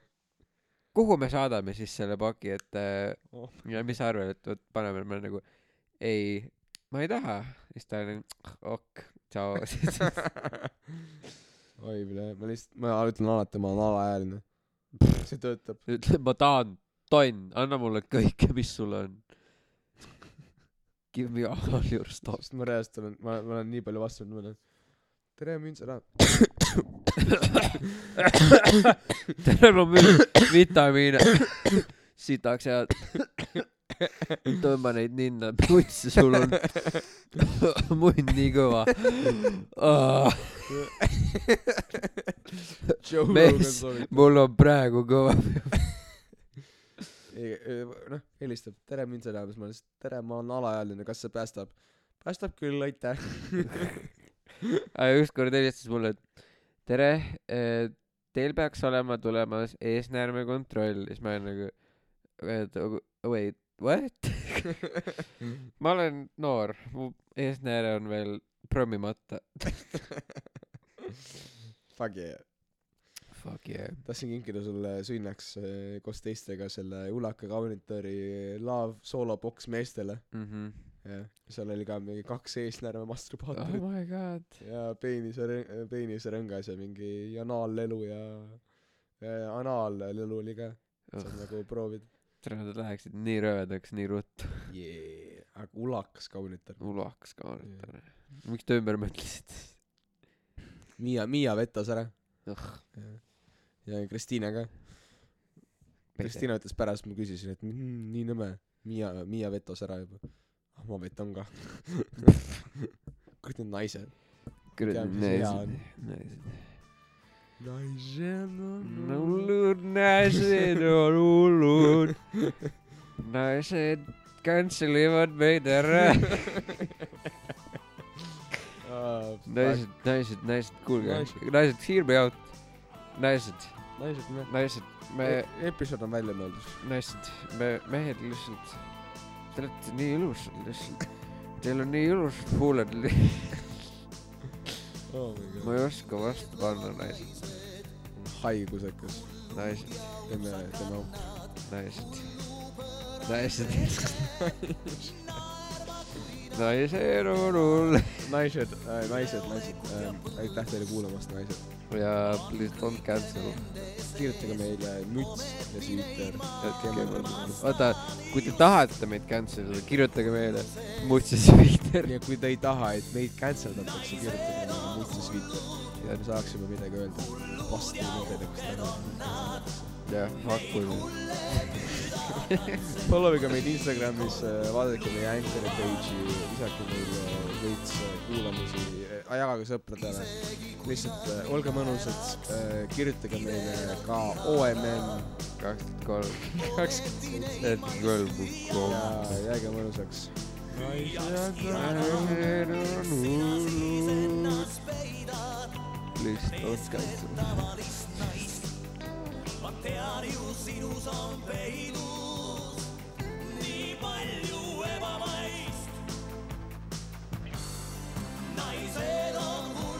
Speaker 1: kuhu me saadame siis selle paki et äh,
Speaker 2: Oh.
Speaker 1: ja mis sa arvad et vot paneme ma olin nagu ei ma ei taha. Siis ta oli ok tšau.
Speaker 2: Oi ma lihtsalt ma ütlen alati ma olen alaealine see töötab.
Speaker 1: Ütle ma tahan tonn anna mulle kõike mis sul on. Give me all your stuff.
Speaker 2: Ma reaalselt olen ma ma olen nii palju vastu võtnud ma olen tere mind ära
Speaker 1: tere ma müün vitamiine. Sitaks head tõmba neid ninna. Putsi sul on munn nii kõva. Oh, Mees, mul on praegu kõva
Speaker 2: noh helistab. Tere mind ära siis ma lihtsalt tere ma olen alaealine. Kas see päästab? Päästab küll aitäh.
Speaker 1: Aga ükskord helistas mulle et tere teil peaks olema tulemas eesnäärme kontroll siis ma olin nagu et wait what ma olen noor mu eesnääre on veel prommimata
Speaker 2: Fuck yeah.
Speaker 1: Fuck yeah.
Speaker 2: tahtsin kinkida sulle sünnaks äh, koos teistega selle Ulaka kaunitori Love sooloboks meestele.
Speaker 1: mhmh.
Speaker 2: jah, seal oli ka mingi kaks eesnärve
Speaker 1: oh
Speaker 2: masturbaatorit
Speaker 1: my god.
Speaker 2: ja peenise, peenise rõngas ja mingi anaallelu ja, ja anaallelu oli ka, saad nagu proovida
Speaker 1: tere, nad läheksid nii rõvedaks nii ruttu.
Speaker 2: yeah.. aga ulakas kaunitor.
Speaker 1: ulakas ka vaata. miks te ümber mõtlesite?
Speaker 2: Miia, Miia vetas ära
Speaker 1: Õh.
Speaker 2: ja Kristiina ka. Kristiina ütles pärast, ma küsisin, et mm, nii nõme, Miia, Miia vetos ära juba. Ah ma vetan ka. kurat need naised.
Speaker 1: kuradi
Speaker 2: Tead, mis hea
Speaker 1: naised
Speaker 2: on.,
Speaker 1: naised.
Speaker 2: naised on
Speaker 1: hullud naised on hullud. naised cancel ivad meid ära. naised, naised, naised, kuulge
Speaker 2: Naised.,
Speaker 1: naised, hear me out. naised,
Speaker 2: naised me
Speaker 1: naised, me,
Speaker 2: episood on välja mõeldud.
Speaker 1: naised, me, mehed lihtsalt, te olete nii ilusad lihtsalt. Teil on nii ilusad huuled,
Speaker 2: oh my
Speaker 1: ma ei oska vastu panna, naised,
Speaker 2: haigusekas.
Speaker 1: naised,
Speaker 2: teeme, teeme au.
Speaker 1: naised, naised. naised on hull
Speaker 2: naised äh,, naised, naised äh,, aitäh teile kuulamast, naised.
Speaker 1: Ja please don't cancel.
Speaker 2: kirjutage meile müts ja Twitter.
Speaker 1: vaata, kui te tahate meid cancel ida, kirjutage meile Mutsis Twitter.
Speaker 2: ja kui te ei taha, et meid cancel datakse, kirjutage meile müts ja Twitter. ja me saaksime midagi öelda. vastu nendele, kes tahavad.
Speaker 1: jah, fuck kui.
Speaker 2: Follow'ge meid Instagramis, vaadake meie Anchor'i page'i, lisake meile veits kuulamisi, jagage sõpradele. lihtsalt äh, olge mõnusad, kirjutage meile ka OMN
Speaker 1: kakskümmend kolm,
Speaker 2: kakskümmend
Speaker 1: kolm
Speaker 2: ja jääge mõnusaks.
Speaker 1: naised on hullud. Please don't cancel.
Speaker 3: hullud ja upsakannad, hullupööra mind veetleb.